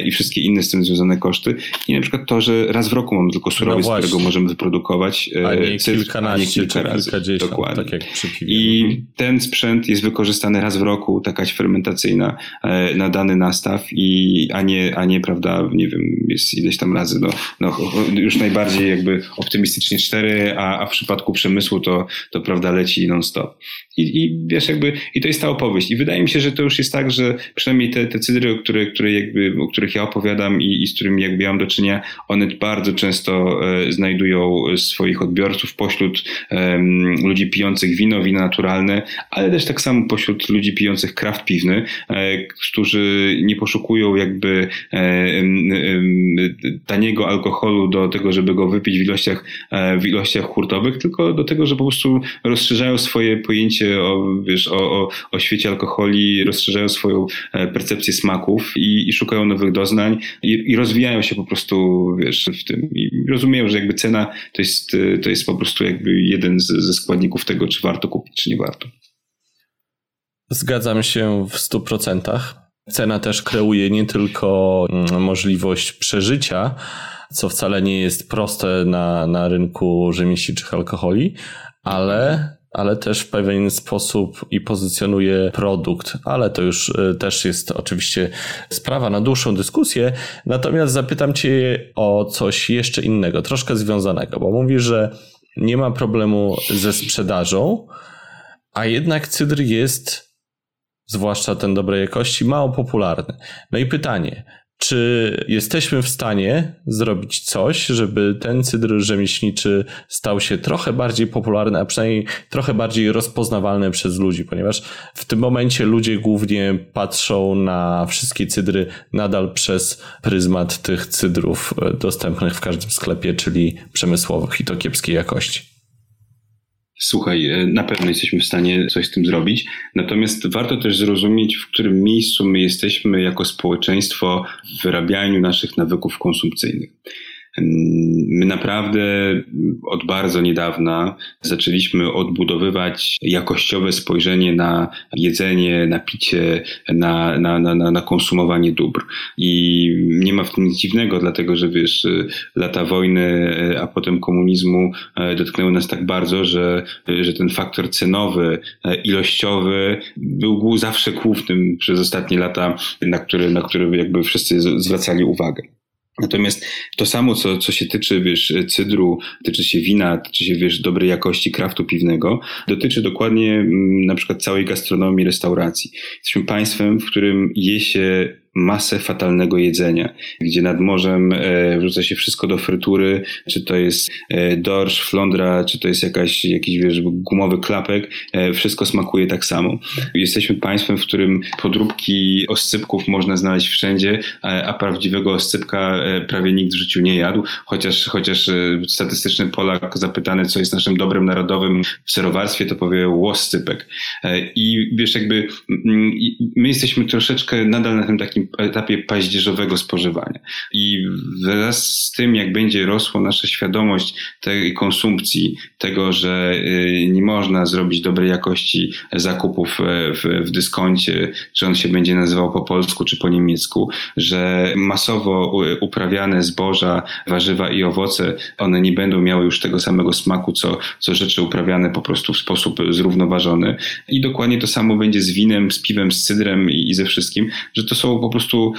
i wszystkie inne z tym związane koszty. I na przykład to, że raz w roku mamy tylko surowiec,
No
którego możemy wyprodukować,
A nie
cydr,
kilkanaście
kilka
czy
razy.
kilkadziesiąt,
Dokładnie.
tak.
I ten sprzęt jest wykorzystany raz w roku, taka fermentacyjna e, na dany nastaw, i, a, nie, a nie, prawda, nie wiem, jest ileś tam razy, no, no już najbardziej jakby optymistycznie cztery, a, a w przypadku przemysłu to, to prawda leci non-stop. I, I wiesz, jakby, i to jest ta opowieść. I wydaje mi się, że to już jest tak, że przynajmniej te, te cydry, o, które, które jakby, o których ja opowiadam i, i z którymi jakby ja mam do czynienia, one bardzo często e, znajdują swoich odbiorców pośród em, ludzi pijących wino, wina naturalne, ale też tak samo pośród ludzi pijących produkujących kraft piwny, którzy nie poszukują jakby taniego alkoholu do tego, żeby go wypić w ilościach, w ilościach hurtowych, tylko do tego, że po prostu rozszerzają swoje pojęcie o, wiesz, o, o, o świecie alkoholi, rozszerzają swoją percepcję smaków i, i szukają nowych doznań i, i rozwijają się po prostu, wiesz, w tym. I rozumieją, że jakby cena to jest, to jest po prostu jakby jeden z, ze składników tego, czy warto kupić, czy nie warto.
Zgadzam się w 100%. Cena też kreuje nie tylko mm, możliwość przeżycia, co wcale nie jest proste na, na rynku rzemieślniczych alkoholi, ale ale też w pewien sposób i pozycjonuje produkt, ale to już y, też jest oczywiście sprawa na dłuższą dyskusję. Natomiast zapytam Cię o coś jeszcze innego, troszkę związanego, bo mówisz, że nie ma problemu ze sprzedażą, a jednak cydr jest, zwłaszcza ten dobrej jakości, mało popularny. No i pytanie, czy jesteśmy w stanie zrobić coś, żeby ten cydr rzemieślniczy stał się trochę bardziej popularny, a przynajmniej trochę bardziej rozpoznawalny przez ludzi, ponieważ w tym momencie ludzie głównie patrzą na wszystkie cydry nadal przez pryzmat tych cydrów dostępnych w każdym sklepie, czyli przemysłowych i to kiepskiej jakości.
Słuchaj, e, na pewno jesteśmy w stanie coś z tym zrobić. Natomiast warto też zrozumieć, w którym miejscu my jesteśmy jako społeczeństwo w wyrabianiu naszych nawyków konsumpcyjnych. My naprawdę od bardzo niedawna zaczęliśmy odbudowywać jakościowe spojrzenie na jedzenie, na picie, na, na, na, na konsumowanie dóbr. I nie ma w tym nic dziwnego, dlatego że wiesz, lata wojny, a potem komunizmu e, dotknęły nas tak bardzo, że, że ten faktor cenowy, e, ilościowy był zawsze głównym przez ostatnie lata, na który, na który jakby wszyscy zwracali uwagę. Natomiast to samo, co, co się tyczy, wiesz, cydru, tyczy się wina, tyczy się, wiesz, dobrej jakości kraftu piwnego, dotyczy dokładnie mm, na przykład całej gastronomii, restauracji. Jesteśmy państwem, w którym je się masę fatalnego jedzenia, gdzie nad morzem e, wrzuca się wszystko do frytury, czy to jest e, dorsz, flądra, czy to jest jakaś, jakiś wiesz, gumowy klapek, e, wszystko smakuje tak samo. Jesteśmy państwem, w którym podróbki oscypków można znaleźć wszędzie, a, prawdziwego oscypka prawie nikt w życiu nie jadł, chociaż, chociaż statystyczny Polak zapytany, co jest naszym dobrem narodowym w serowarstwie, to powie łoscypek. I wiesz, jakby my jesteśmy troszeczkę nadal na tym takim etapie paździerzowego spożywania. I wraz z tym, jak będzie rosła nasza świadomość tej konsumpcji, tego, że y, nie można zrobić dobrej jakości zakupów e, w, w dyskoncie, czy on się będzie nazywał po polsku, czy po niemiecku, że masowo uprawiane zboża, warzywa i owoce, one nie będą miały już tego samego smaku, co, co rzeczy uprawiane po prostu w sposób zrównoważony. I dokładnie to samo będzie z winem, z piwem, z cydrem i, i ze wszystkim, że to są po prostu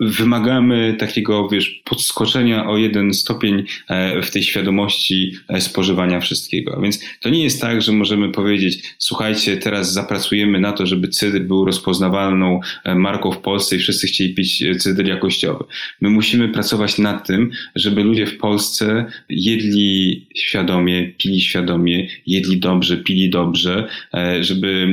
wymagamy takiego, wiesz, podskoczenia o jeden stopień e, w tej świadomości e, spożywania wszystkiego. Więc to nie jest tak, że możemy powiedzieć, słuchajcie, teraz zapracujemy na to, żeby cydr był rozpoznawalną e, marką w Polsce i wszyscy chcieli pić cydr jakościowy. My musimy pracować nad tym, żeby ludzie w Polsce jedli świadomie, pili świadomie, jedli dobrze, pili dobrze, żeby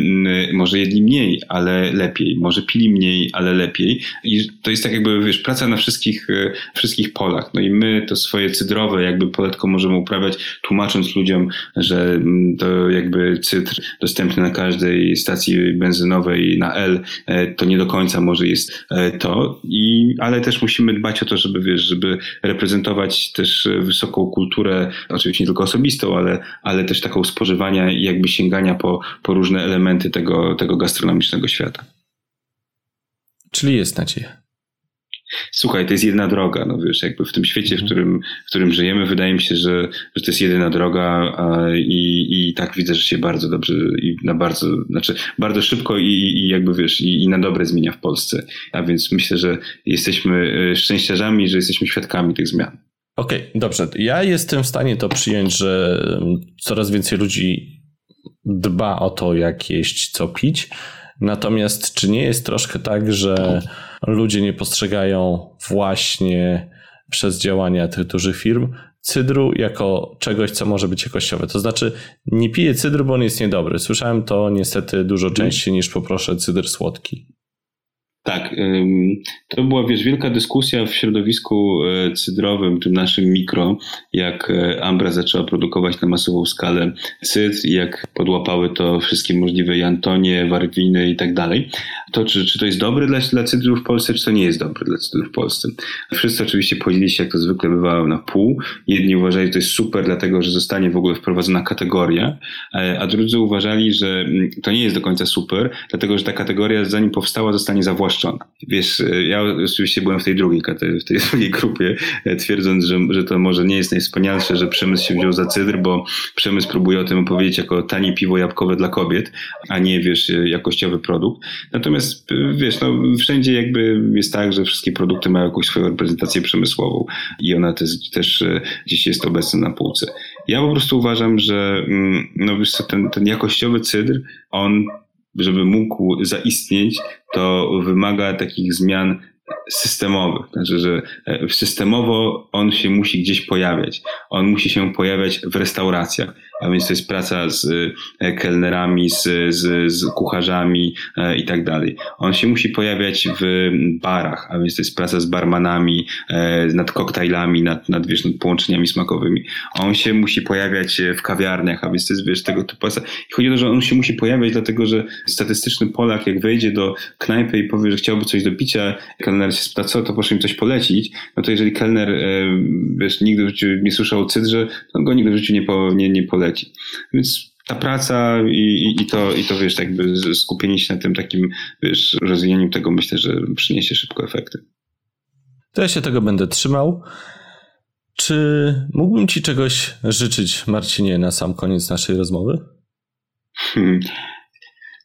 może jedli mniej, ale lepiej, może pili mniej, mniej, ale lepiej. I to jest tak jakby, wiesz, praca na wszystkich, e, wszystkich polach. No i my to swoje cydrowe jakby poletko możemy uprawiać, tłumacząc ludziom, że mm, to jakby cydr dostępny na każdej stacji benzynowej na L, e, to nie do końca może jest e, to. I, ale też musimy dbać o to, żeby, wiesz, żeby reprezentować też wysoką kulturę, oczywiście nie tylko osobistą, ale, ale też taką spożywania i jakby sięgania po, po różne elementy tego, tego gastronomicznego świata.
Czyli jest nadzieja.
Słuchaj, to jest jedna droga, no wiesz, jakby w tym świecie, w mhm. którym, w którym żyjemy, wydaje mi się, że, że to jest jedyna droga i, i tak widzę, że się bardzo dobrze i na bardzo, znaczy bardzo szybko i, i jakby wiesz, i, i na dobre zmienia w Polsce. A więc myślę, że jesteśmy e, szczęściarzami, że jesteśmy świadkami tych zmian.
Okej, okay, dobrze. Ja jestem w stanie to przyjąć, że coraz więcej ludzi dba o to, jak jeść, co pić. Natomiast czy nie jest troszkę tak, że ludzie nie postrzegają właśnie przez działania tych dużych firm cydru jako czegoś, co może być jakościowe. To znaczy, nie piję cydru, bo on jest niedobry. Słyszałem to niestety dużo częściej niż poproszę cydr słodki.
Tak, to była wiesz, wielka dyskusja w środowisku e, cydrowym, tym naszym mikro, jak e, Ambra zaczęła produkować na masową skalę cydr, jak podłapały to wszystkie możliwe Jantonie, Warwiny i tak dalej. To czy, czy to jest dobre dla, dla cydru w Polsce, czy to nie jest dobre dla cydru w Polsce? Wszyscy oczywiście podzielili się, jak to zwykle bywało, na pół. Jedni uważali, że to jest super, dlatego że zostanie w ogóle wprowadzona kategoria, e, a drudzy uważali, że mm, to nie jest do końca super, dlatego że ta kategoria zanim powstała zostanie zawłaszczona Wiesz, ja oczywiście byłem w tej drugiej, w tej drugiej grupie, e, twierdząc, że, że to może nie jest najwspanialsze, że przemysł się wziął za cydr, bo przemysł próbuje o tym opowiedzieć jako tanie piwo jabłkowe dla kobiet, a nie, wiesz, jakościowy produkt. Natomiast, e, wiesz, no, wszędzie jakby jest tak, że wszystkie produkty mają jakąś swoją reprezentację przemysłową i ona też, też e, gdzieś jest obecna na półce. Ja po prostu uważam, że mm, no, wiesz co, ten, ten jakościowy cydr, on żeby mógł zaistnieć, to wymaga takich zmian systemowych. Znaczy, że e, systemowo on się musi gdzieś pojawiać. On musi się pojawiać w restauracjach a więc to jest praca z e, kelnerami, z, z, z kucharzami e, i tak dalej. On się musi pojawiać w barach, a więc to jest praca z barmanami, e, nad koktajlami, nad, nad, wiesz, nad połączeniami smakowymi. On się musi pojawiać w kawiarniach, a więc to jest, wiesz, tego typu praca. I chodzi o to, że on się musi pojawiać, dlatego że statystyczny Polak, jak wejdzie do knajpy i powie, że chciałby coś do picia, kelner się spyta, co, to proszę im coś polecić, no to jeżeli kelner, wiesz, nigdy w życiu nie słyszał o cydrze, to go nigdy w życiu nie, po, nie, nie poleci leci. Więc ta praca i, i, i, to, i to, wiesz, jakby skupienie się na tym takim, wiesz, rozwijaniu tego myślę, że przyniesie szybko efekty.
To ja się tego będę trzymał. Czy mógłbym Ci czegoś życzyć, Marcinie, na sam koniec naszej rozmowy?
Hmm.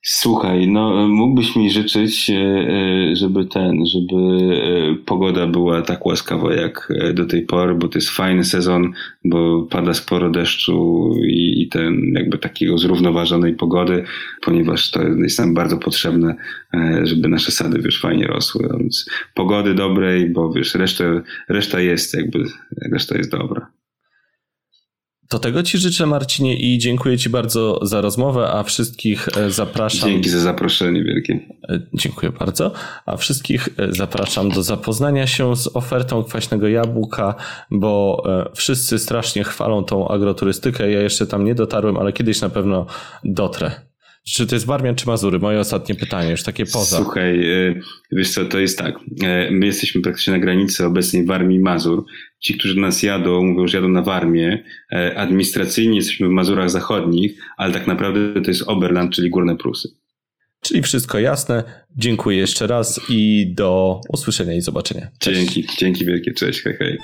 Słuchaj, no mógłbyś mi życzyć, e, e, żeby ten, żeby e, pogoda była tak łaskawa jak do tej pory, bo to jest fajny sezon, bo pada sporo deszczu i, i ten jakby takiego zrównoważonej pogody, ponieważ to jest nam bardzo potrzebne, żeby nasze sady wiesz fajnie rosły, więc pogody dobrej, bo wiesz, reszta, reszta jest jakby, reszta jest dobra.
To tego Ci życzę, Marcinie, i dziękuję Ci bardzo za rozmowę, a wszystkich e, zapraszam.
Dzięki za zaproszenie wielkie.
E, dziękuję bardzo. A wszystkich e, zapraszam do zapoznania się z ofertą kwaśnego jabłka, bo wszyscy strasznie chwalą tą agroturystykę. Ja jeszcze tam nie dotarłem, ale kiedyś na pewno dotrę. Czy to jest Warmian czy Mazury? Moje ostatnie pytanie, już takie poza.
Słuchaj, wiesz co, to jest tak. My jesteśmy praktycznie na granicy obecnej Warmii i Mazur ci, którzy nas jadą, mówią, że jadą na Warmię. E, administracyjnie jesteśmy w Mazurach Zachodnich, ale tak naprawdę to jest Oberland, czyli Górne Prusy.
Czyli wszystko jasne. Dziękuję jeszcze raz i do usłyszenia i zobaczenia.
Cześć. Dzięki, dzięki wielkie. Cześć, hej, hej.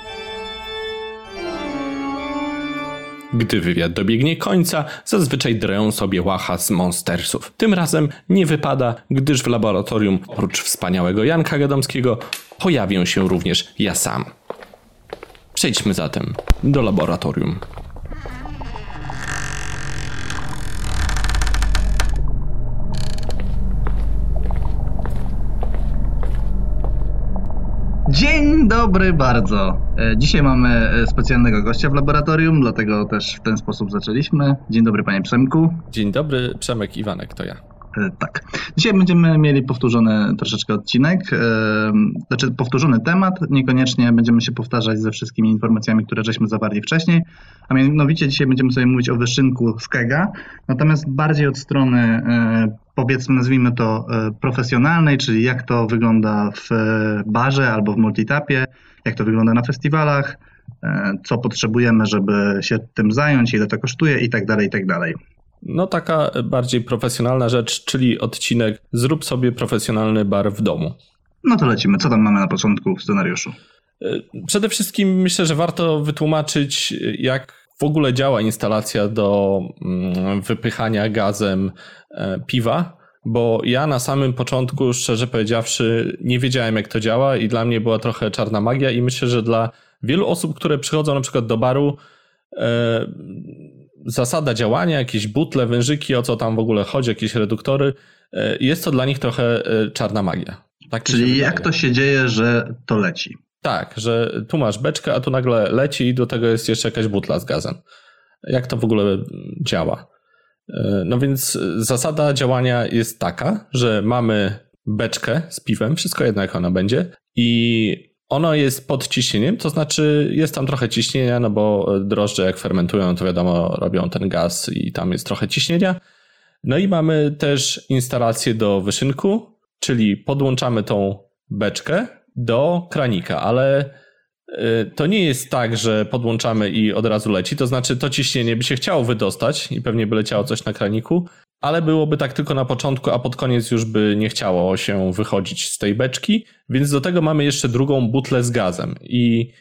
Gdy wywiad dobiegnie końca, zazwyczaj drę sobie łacha z monstersów. Tym razem nie wypada, gdyż w laboratorium oprócz wspaniałego Janka Gadomskiego pojawię się również ja sam. Przejdźmy zatem do laboratorium.
Dzień dobry bardzo. E, dzisiaj mamy e, specjalnego gościa w laboratorium, dlatego też w ten sposób zaczęliśmy. Dzień dobry panie Przemku.
Dzień dobry, Przemek Iwanek to ja.
E, tak. Dzisiaj będziemy mieli powtórzony troszeczkę odcinek, e, znaczy powtórzony temat. Niekoniecznie będziemy się powtarzać ze wszystkimi informacjami, które żeśmy zawarli wcześniej. A mianowicie dzisiaj będziemy sobie mówić o wyszynku z kega, natomiast bardziej od strony e, powiedzmy, nazwijmy to profesjonalnej, czyli jak to wygląda w barze albo w multitapie, jak to wygląda na festiwalach, co potrzebujemy, żeby się tym zająć, ile to kosztuje i tak dalej, i tak dalej.
No taka bardziej profesjonalna rzecz, czyli odcinek zrób sobie profesjonalny bar w domu.
No to lecimy. Co tam mamy na początku w scenariuszu?
E, przede wszystkim myślę, że warto wytłumaczyć, jak w ogóle działa instalacja do mm, wypychania gazem e, piwa, bo ja na samym początku, szczerze powiedziawszy, nie wiedziałem, jak to działa i dla mnie była trochę czarna magia i myślę, że dla wielu osób, które przychodzą na przykład do baru, e, zasada działania, jakieś butle, wężyki, o co tam w ogóle chodzi, jakieś reduktory, e, jest to dla nich trochę e, czarna magia.
Tak Czyli jak to się dzieje, że to leci?
Tak, że tu masz beczkę, a tu nagle leci i do tego jest jeszcze jakaś butla z gazem. Jak to w ogóle działa? E, no więc zasada działania jest taka, że mamy beczkę z piwem, wszystko jedno jak ona będzie i ono jest pod ciśnieniem, to znaczy jest tam trochę ciśnienia, no bo drożdże jak fermentują, to wiadomo, robią ten gaz i tam jest trochę ciśnienia. No i mamy też instalację do wyszynku, czyli podłączamy tą beczkę do kranika, ale y, to nie jest tak, że podłączamy i od razu leci. To znaczy, to ciśnienie by się chciało wydostać i pewnie by leciało coś na kraniku, ale byłoby tak tylko na początku, a pod koniec już by nie chciało się wychodzić z tej beczki, więc do tego mamy jeszcze drugą butlę z gazem. I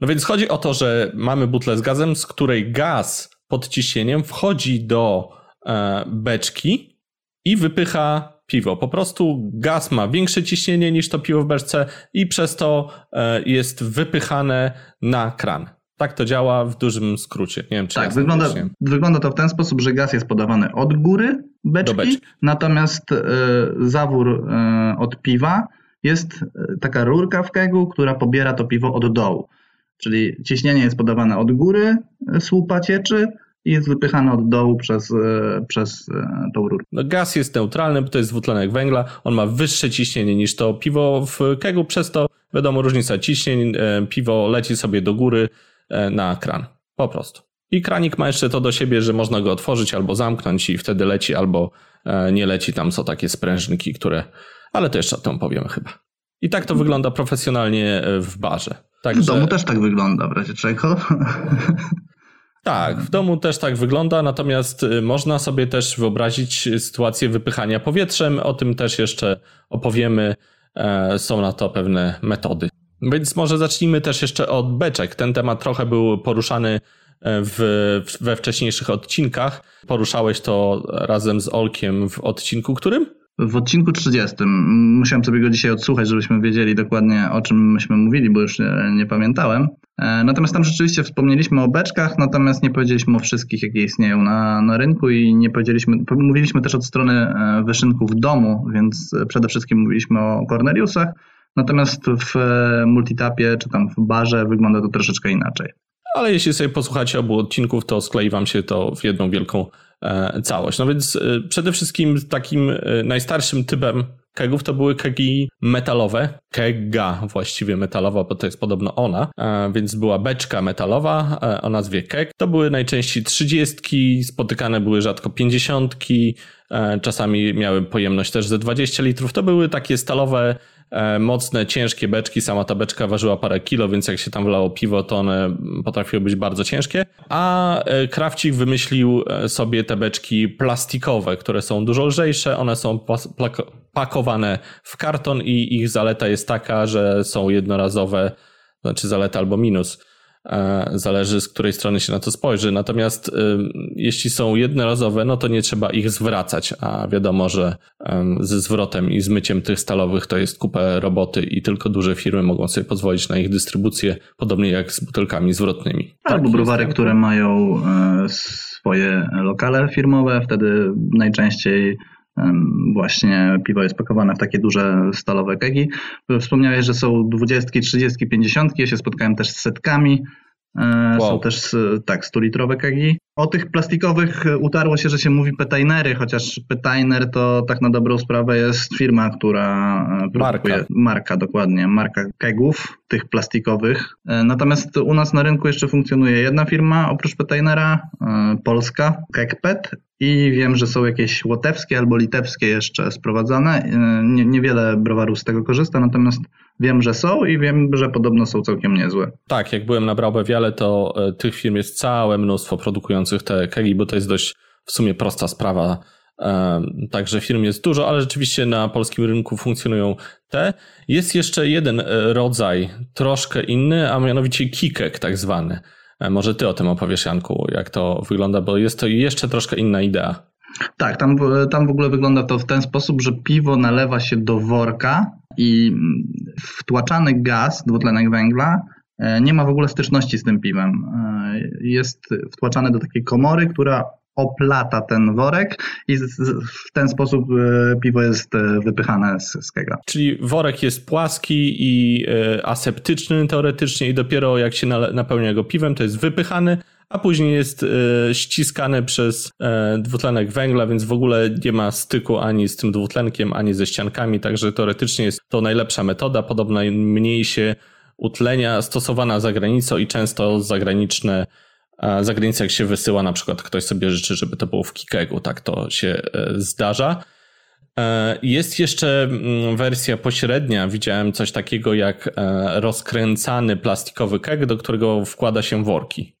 no więc chodzi o to, że mamy butlę z gazem, z której gaz pod ciśnieniem wchodzi do e, beczki i wypycha piwo. Po prostu gaz ma większe ciśnienie niż to piwo w beczce i przez to e, jest wypychane na kran. Tak to działa w dużym skrócie. Nie wiem, czy
tak, wygląda, wygląda to w ten sposób, że gaz jest podawany od góry beczki, beczki. natomiast y, zawór y, od piwa jest taka rurka w kegu, która pobiera to piwo od dołu. Czyli ciśnienie jest podawane od góry słupa cieczy, i jest wypychany od dołu przez, przez tą rurkę.
No, gaz jest neutralny, bo to jest dwutlenek węgla, on ma wyższe ciśnienie niż to piwo w kegu, przez to wiadomo różnica ciśnień, piwo leci sobie do góry, E, na kran. Po prostu. I kranik ma jeszcze to do siebie, że można go otworzyć albo zamknąć i wtedy leci, albo e, nie leci. Tam są takie sprężynki, które. Ale to jeszcze o tym powiemy chyba. I tak to wygląda profesjonalnie e, w barze.
Także... W domu też tak wygląda, w razie czego.
Tak, w domu też tak wygląda, natomiast można sobie też wyobrazić sytuację wypychania powietrzem. O tym też jeszcze opowiemy. Są na to pewne metody. Więc może zacznijmy też jeszcze od beczek. Ten temat trochę był poruszany e, w, we wcześniejszych odcinkach. Poruszałeś to razem z Olkiem w odcinku którym?
W odcinku 30. Musiałem sobie go dzisiaj odsłuchać, żebyśmy wiedzieli dokładnie o czym myśmy mówili, bo już nie, nie, pamiętałem. E, natomiast tam rzeczywiście wspomnieliśmy o beczkach, natomiast nie powiedzieliśmy o wszystkich, jakie istnieją na, na rynku i nie powiedzieliśmy, mówiliśmy też od strony e, wyszynku w domu, więc przede wszystkim mówiliśmy o Corneliusach. Natomiast w e, multitapie czy tam w barze wygląda to troszeczkę inaczej.
Ale jeśli sobie posłuchacie obu odcinków, to sklei wam się to w jedną wielką e, całość. No więc e, przede wszystkim takim najstarszym typem kegów to były kegi metalowe, kega właściwie metalowa, bo to jest podobno ona, więc była beczka metalowa o nazwie keg. To były najczęściej trzydziestki, spotykane były rzadko pięćdziesiątki, czasami miały pojemność też ze 20 litrów. To były takie stalowe mocne, ciężkie beczki. Sama ta beczka ważyła parę kilo, więc jak się tam wlało piwo, to one potrafiły być bardzo ciężkie. A e, Krawcik wymyślił e, sobie te beczki plastikowe, które są dużo lżejsze. One są pakowane w karton i ich zaleta jest taka, że są jednorazowe, znaczy zaleta albo minus E, zależy z której strony się na to spojrzy. Natomiast y, jeśli są jednorazowe, no to nie trzeba ich zwracać, a wiadomo, że ze zwrotem i zmyciem tych stalowych to jest kupę roboty i tylko duże firmy mogą sobie pozwolić na ich dystrybucję, podobnie jak z butelkami zwrotnymi.
Albo tak browary, które mają e, swoje lokale firmowe, wtedy najczęściej właśnie piwo jest pakowane w takie duże stalowe kegi. Wspomniałeś, że są 20, 30, 50. Ja się spotkałem też z setkami. E, wow. Są też tak, 100-litrowe kegi. O tych plastikowych utarło się, że się mówi petainery, chociaż petainer to tak na dobrą sprawę jest firma, która
e, marka.
marka dokładnie, marka kegów tych plastikowych. E, natomiast u nas na rynku jeszcze funkcjonuje jedna firma oprócz petainera, polska, Kegpet i wiem, że są jakieś łotewskie albo litewskie jeszcze sprowadzane. Nie, niewiele browarów z tego korzysta, natomiast wiem, że są i wiem, że podobno są całkiem niezłe.
Tak, jak byłem na Braubewiale, to tych firm jest całe mnóstwo produkujących te kegi, bo to jest dość w sumie prosta sprawa. Także firm jest dużo, ale rzeczywiście na polskim rynku funkcjonują te. Jest jeszcze jeden e, rodzaj, troszkę inny, a mianowicie kikek tak zwany. E, może ty o tym opowiesz, Janku, jak to wygląda, bo jest to jeszcze troszkę inna idea.
Tak, tam, tam w ogóle wygląda to w ten sposób, że piwo nalewa się do worka i wtłaczany gaz, dwutlenek węgla, E, nie ma w ogóle styczności z tym piwem. E, jest wtłaczany do takiej komory, która oplata ten worek i w ten sposób piwo jest wypychane z kega.
Czyli worek jest płaski i aseptyczny teoretycznie i dopiero jak się napełnia go piwem, to jest wypychany, a później jest e, ściskany przez e, dwutlenek węgla, więc w ogóle nie ma styku ani z tym dwutlenkiem, ani ze ściankami, także teoretycznie jest to najlepsza metoda, podobno mniej się utlenia stosowana za granicą i często zagraniczne za granicę jak się wysyła, na przykład ktoś sobie życzy, żeby to było w kikegu, tak to się e, zdarza. Jest jeszcze mm, wersja pośrednia. Widziałem coś takiego jak rozkręcany plastikowy keg, do którego wkłada się worki.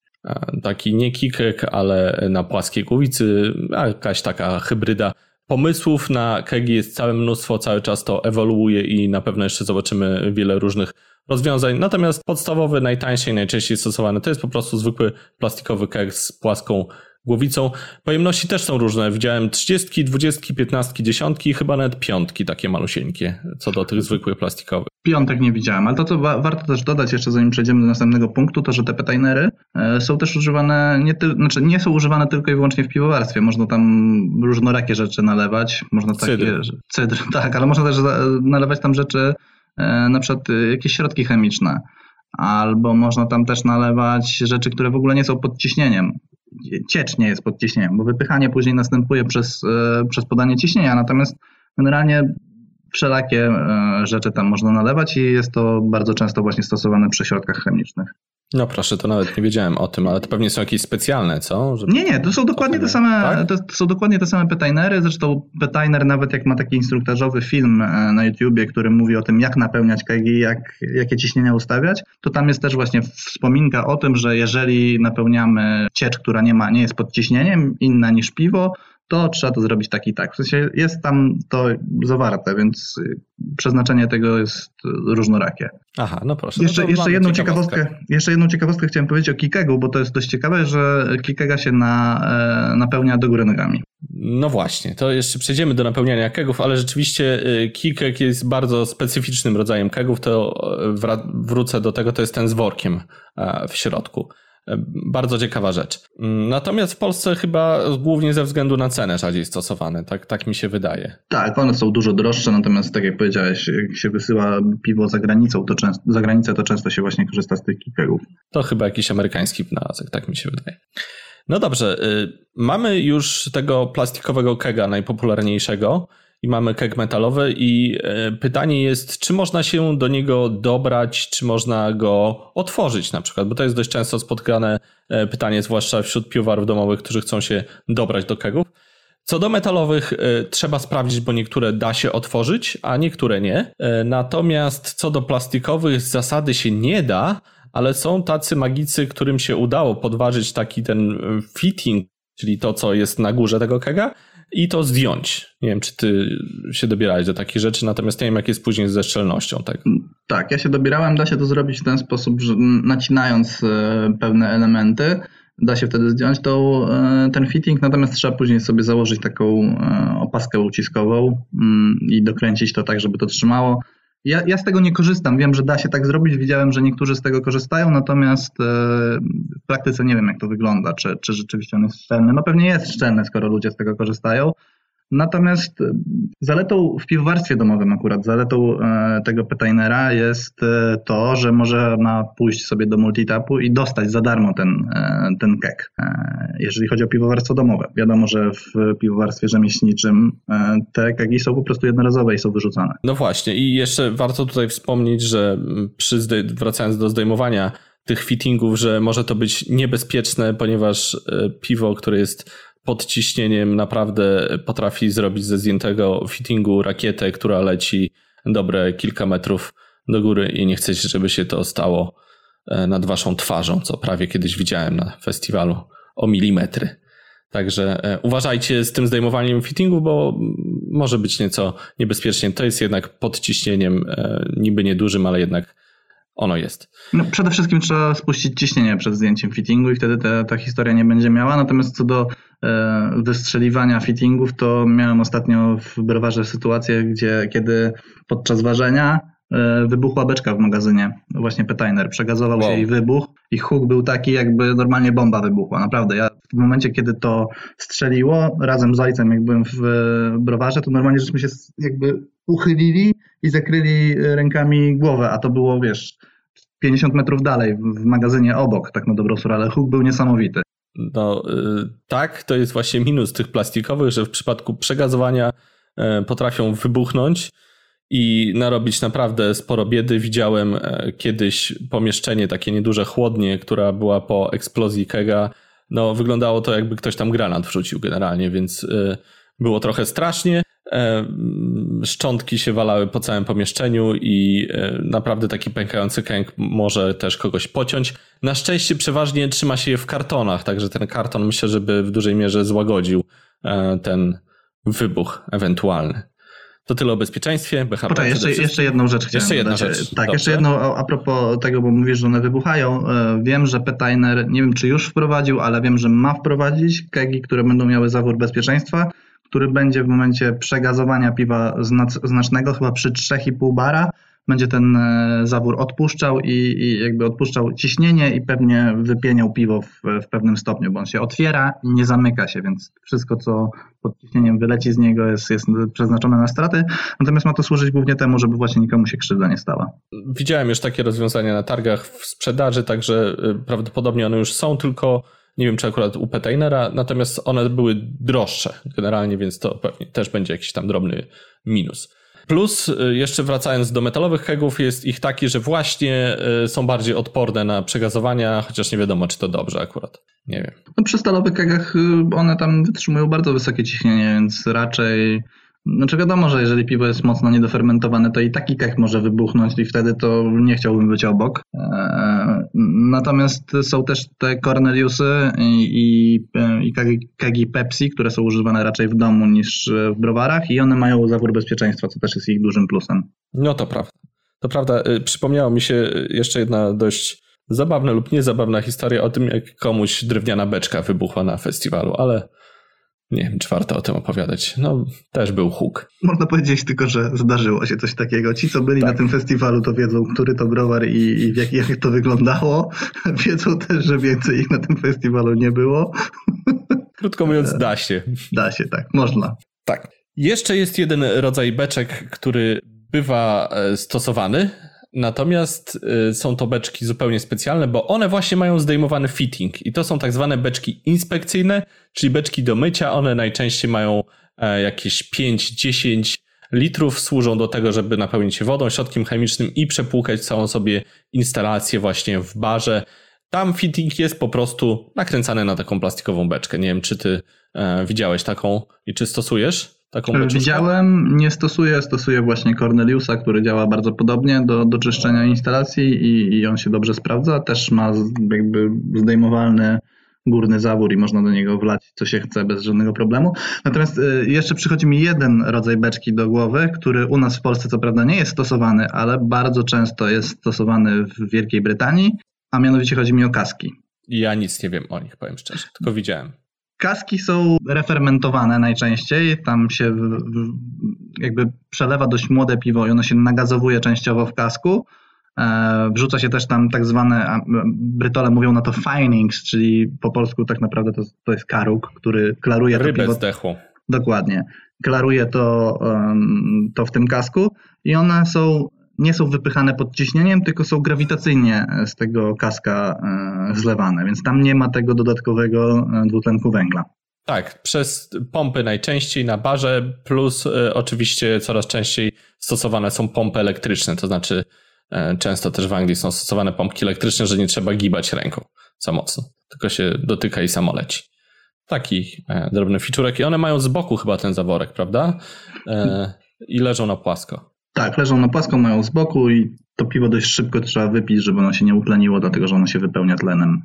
Taki nie kikek, ale na płaskiej głowicy, jakaś taka hybryda. Pomysłów na kegi jest całe mnóstwo, cały czas to ewoluuje i na pewno jeszcze zobaczymy wiele różnych rozwiązań. Natomiast podstawowy, najtańszy i najczęściej stosowany to jest po prostu zwykły plastikowy keg z płaską głowicą. Pojemności też są różne. Widziałem 30, 20, 15, 10 i chyba nawet piątki takie malusieńkie, co do tych zwykłych plastikowych.
Piątek nie widziałem, ale to, co wa warto też dodać jeszcze zanim przejdziemy do następnego punktu, to że te petainery e, są też używane, nie, znaczy nie są używane tylko i wyłącznie w piwowarstwie. Można tam różnorakie rzeczy nalewać. Można takie, cydr. cydr, tak, ale można też nalewać tam rzeczy, e, na przykład e, jakieś środki chemiczne albo można tam też nalewać rzeczy, które w ogóle nie są pod ciśnieniem ciecz nie jest pod ciśnieniem, bo wypychanie później następuje przez, e, przez podanie ciśnienia, natomiast generalnie wszelakie e, rzeczy tam można nalewać i jest to bardzo często właśnie stosowane przy środkach chemicznych.
No proszę, to nawet nie wiedziałem o tym, ale to pewnie są jakieś specjalne, co?
Żeby... Nie, nie, to są dokładnie te same, tak? to są dokładnie te same petainery, zresztą petainer nawet jak ma taki instruktażowy film e, na YouTubie, który mówi o tym, jak napełniać kegi, jak, jakie ciśnienia ustawiać, to tam jest też właśnie wspominka o tym, że jeżeli napełniamy ciecz, która nie ma, nie jest pod ciśnieniem, inna niż piwo, to trzeba to zrobić tak i tak. W sensie jest tam to zawarte, więc przeznaczenie tego jest różnorakie.
Aha, no proszę.
Jeszcze, no jeszcze jedną ciekawostkę. jeszcze jedną ciekawostkę chciałem powiedzieć o kikegu, bo to jest dość ciekawe, że kikega się na, e, napełnia do góry nogami.
No właśnie, to jeszcze przejdziemy do napełniania kegów, ale rzeczywiście y, kikek jest bardzo specyficznym rodzajem kegów, to e, wrócę do tego, to jest ten z workiem e, w środku. Bardzo ciekawa rzecz. Natomiast w Polsce chyba głównie ze względu na cenę rzadziej stosowane, tak, tak mi się wydaje.
Tak, one są dużo droższe, natomiast tak jak powiedziałeś, jak się wysyła piwo za granicą, to często, za granicę, to często się właśnie korzysta z tych kikegów.
To chyba jakiś amerykański wynalazek, tak mi się wydaje. No dobrze, y, mamy już tego plastikowego kega najpopularniejszego i mamy keg metalowy i e, pytanie jest, czy można się do niego dobrać, czy można go otworzyć na przykład, bo to jest dość często spotkane e, pytanie, zwłaszcza wśród piwowarów domowych, którzy chcą się dobrać do kegów. Co do metalowych, e, trzeba sprawdzić, bo niektóre da się otworzyć, a niektóre nie. Natomiast co do plastikowych, z zasady się nie da, ale są tacy magicy, którym się udało podważyć taki ten fitting, czyli to, co jest na górze tego kega, i to zdjąć. Nie wiem, czy ty się dobierałeś do takich rzeczy, natomiast nie wiem, jak jest później ze szczelnością Tak,
Tak, ja się dobierałem, da się to zrobić w ten sposób, że nacinając e, pewne elementy, da się wtedy zdjąć tą, e, ten fitting, natomiast trzeba później sobie założyć taką e, opaskę uciskową mm, i dokręcić to tak, żeby to trzymało. Ja, ja z tego nie korzystam. Wiem, że da się tak zrobić. Widziałem, że niektórzy z tego korzystają, natomiast e, w praktyce nie wiem, jak to wygląda. Czy, czy rzeczywiście on jest szczelny? No pewnie jest szczelny, skoro ludzie z tego korzystają. Natomiast e, zaletą w piwowarstwie domowym akurat, zaletą e, tego petainera jest e, to, że można pójść sobie do multitapu i dostać za darmo ten, ten kek, jeżeli chodzi o piwowarstwo domowe. Wiadomo, że w piwowarstwie rzemieślniczym te kegi są po prostu jednorazowe i są wyrzucane.
No właśnie i jeszcze warto tutaj wspomnieć, że przy wracając do zdejmowania tych fittingów, że może to być niebezpieczne, ponieważ piwo, które jest pod ciśnieniem naprawdę potrafi zrobić ze zdjętego fittingu rakietę, która leci dobre kilka metrów do góry i nie chcecie, żeby się to stało e, nad waszą twarzą, co prawie kiedyś widziałem na festiwalu o milimetry. Także e, uważajcie z tym zdejmowaniem fittingu, bo może być nieco niebezpiecznie. To jest jednak pod ciśnieniem, e, niby niedużym, ale jednak ono jest.
No, przede wszystkim trzeba spuścić ciśnienie przed zdjęciem fittingu i wtedy ta, ta historia nie będzie miała. Natomiast co do e, wystrzeliwania fittingów, to miałem ostatnio w browarze sytuację, gdzie kiedy podczas ważenia e, wybuchła beczka w magazynie, właśnie Petainer. Przegazował wow. się i wybuch i huk był taki, jakby normalnie bomba wybuchła. Naprawdę, ja w momencie, kiedy to strzeliło, razem z ojcem, jak byłem w browarze, to normalnie żeśmy się jakby uchylili i zakryli rękami głowę, a to było, wiesz, 50 metrów dalej, w magazynie obok, tak na dobrą sprawę, ale huk był niesamowity.
No y, tak, to jest właśnie minus tych plastikowych, że w przypadku przegazowania e, potrafią wybuchnąć i narobić naprawdę sporo biedy. Widziałem e, kiedyś pomieszczenie, takie nieduże chłodnie, która była po eksplozji kega. No wyglądało to jakby ktoś tam granat wrzucił generalnie, więc y, było trochę strasznie. E, szczątki się walały po całym pomieszczeniu i e, naprawdę taki pękający kęk może też kogoś pociąć. Na szczęście przeważnie trzyma się je w kartonach, także ten karton myślę, żeby w dużej mierze złagodził e, ten wybuch ewentualny. To tyle o bezpieczeństwie.
BHP Poczekaj, jeszcze, jeszcze jedną rzecz chciałem
Jeszcze jedna dodać.
rzecz. Tak, Dobrze. jeszcze jedną a propos tego, bo mówisz, że one wybuchają. Wiem, że Petainer, nie wiem czy już wprowadził, ale wiem, że ma wprowadzić kegi, które będą miały zawór bezpieczeństwa który będzie w momencie przegazowania piwa znacznego, chyba przy 3,5 bara, będzie ten e, zawór odpuszczał i, i, jakby odpuszczał ciśnienie i pewnie wypieniał piwo w, w, pewnym stopniu, bo on się otwiera i nie zamyka się, więc wszystko, co pod ciśnieniem wyleci z niego jest, jest przeznaczone na straty, natomiast ma to służyć głównie temu, żeby właśnie nikomu się krzywda nie stała.
Widziałem już takie rozwiązania na targach w sprzedaży, także e, prawdopodobnie one już są, tylko nie wiem, czy akurat u Petainera, natomiast one były droższe generalnie, więc to pewnie też będzie jakiś tam drobny minus. Plus, y, jeszcze wracając do metalowych kegów, jest ich taki, że właśnie y, są bardziej odporne na przegazowania, chociaż nie wiadomo, czy to dobrze akurat. Nie wiem.
No przy stalowych kegach y, one tam wytrzymują bardzo wysokie ciśnienie, więc raczej znaczy wiadomo, że jeżeli piwo jest mocno niedofermentowane, to i taki kech może wybuchnąć i wtedy to nie chciałbym być obok. Eee, natomiast są też te Corneliusy i, i kegi Pepsi, które są używane raczej w domu niż w browarach i one mają zawór bezpieczeństwa, co też jest ich dużym plusem.
No to prawda. To prawda. Y, przypomniało mi się jeszcze jedna dość zabawna lub niezabawna historia o tym, jak komuś drewniana beczka wybuchła na festiwalu, ale nie wiem, czy warto o tym opowiadać. No, też był huk.
Można powiedzieć tylko, że zdarzyło się coś takiego. Ci, co byli tak. na tym festiwalu, to wiedzą, który to browar i, i jak, jak to wyglądało. Wiedzą też, że więcej ich na tym festiwalu nie było.
Krótko mówiąc, da się.
Da się, tak, można.
Tak. Jeszcze jest jeden rodzaj beczek, który bywa e, stosowany Natomiast y, są to beczki zupełnie specjalne, bo one właśnie mają zdejmowany fitting i to są tak zwane beczki inspekcyjne, czyli beczki do mycia. One najczęściej mają e, jakieś 5-10 litrów, służą do tego, żeby napełnić się wodą, środkiem chemicznym i przepłukać całą sobie instalację właśnie w barze. Tam fitting jest po prostu nakręcany na taką plastikową beczkę. Nie wiem, czy ty e, widziałeś taką i czy stosujesz? Taką
beczuszkę? Widziałem, nie stosuję, stosuję właśnie Corneliusa, który działa bardzo podobnie do, do czyszczenia instalacji i, i on się dobrze sprawdza. Też ma jakby zdejmowalny górny zawór i można do niego wlać co się chce bez żadnego problemu. Natomiast y, jeszcze przychodzi mi jeden rodzaj beczki do głowy, który u nas w Polsce co prawda nie jest stosowany, ale bardzo często jest stosowany w Wielkiej Brytanii, a mianowicie chodzi mi o kaski.
Ja nic nie wiem o nich, powiem szczerze, tylko widziałem.
Kaski są refermentowane najczęściej, tam się jakby przelewa dość młode piwo i ono się nagazowuje częściowo w kasku. E, wrzuca się też tam tak zwane, Brytole mówią na to finings, czyli po polsku tak naprawdę to, to jest karuk, który klaruje
Rybę
to piwo.
zdechłą.
Dokładnie. Klaruje to, to w tym kasku i one są nie są wypychane pod ciśnieniem, tylko są grawitacyjnie z tego kaska e, zlewane, więc tam nie ma tego dodatkowego e, dwutlenku węgla.
Tak, przez pompy najczęściej na barze, plus y, oczywiście coraz częściej stosowane są pompy elektryczne, to znaczy często też w Anglii są stosowane pompki elektryczne, że nie trzeba gibać ręką za mocno, tylko się dotyka i samo leci. Taki drobny ficzurek i one mają z boku chyba ten zaworek, prawda? I leżą na płasko.
Tak, leżą na płasko, mają z boku i to piwo dość szybko trzeba wypić, żeby ono się nie utleniło, dlatego że ono się wypełnia tlenem.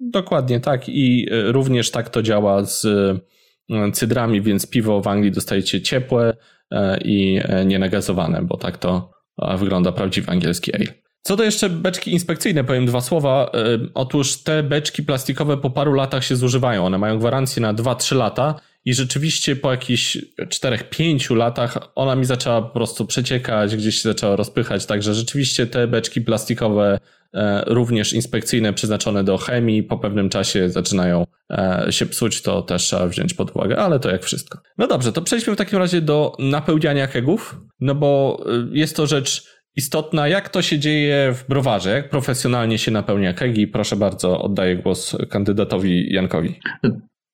Dokładnie tak i e, również tak to działa z e, cydrami, więc piwo w Anglii dostajecie ciepłe e, i nienagazowane, bo tak to wygląda prawdziwy angielski ale. Co do jeszcze beczki inspekcyjne, powiem dwa słowa. Otóż te beczki plastikowe po paru latach się zużywają. One mają gwarancję na 2-3 lata i rzeczywiście po jakichś 4-5 latach ona mi zaczęła po prostu przeciekać, gdzieś się zaczęła rozpychać, także rzeczywiście te beczki plastikowe e, również inspekcyjne przeznaczone do chemii po pewnym czasie zaczynają e, się psuć, to też trzeba wziąć pod uwagę, ale to jak wszystko. No dobrze, to przejdźmy w takim razie do napełniania kegów, no bo jest to rzecz istotna. Jak to się dzieje w browarze? Jak profesjonalnie się napełnia kegi? Proszę bardzo, oddaję głos kandydatowi Jankowi.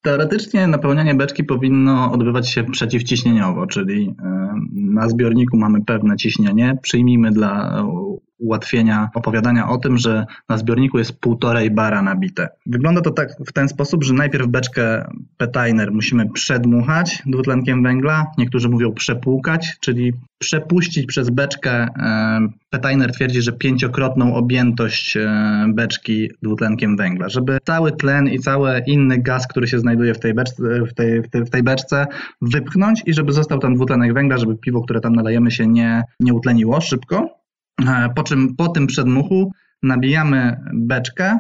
Teoretycznie napełnianie beczki powinno odbywać się przeciwciśnieniowo, czyli e, na zbiorniku mamy pewne ciśnienie. Przyjmijmy dla ułatwienia opowiadania o tym, że na zbiorniku jest półtorej bara nabite. Wygląda to tak w ten sposób, że najpierw beczkę Petainer musimy przedmuchać dwutlenkiem węgla, niektórzy mówią przepłukać, czyli przepuścić przez beczkę. E, Petainer twierdzi, że pięciokrotną objętość e, beczki dwutlenkiem węgla, żeby cały tlen i cały inny gaz, który się znajduje w tej beczce, w tej, w tej, w tej beczce wypchnąć i żeby został tam dwutlenek węgla, żeby piwo, które tam nalejemy się nie, nie utleniło szybko. E, po czym po tym przedmuchu nabijamy beczkę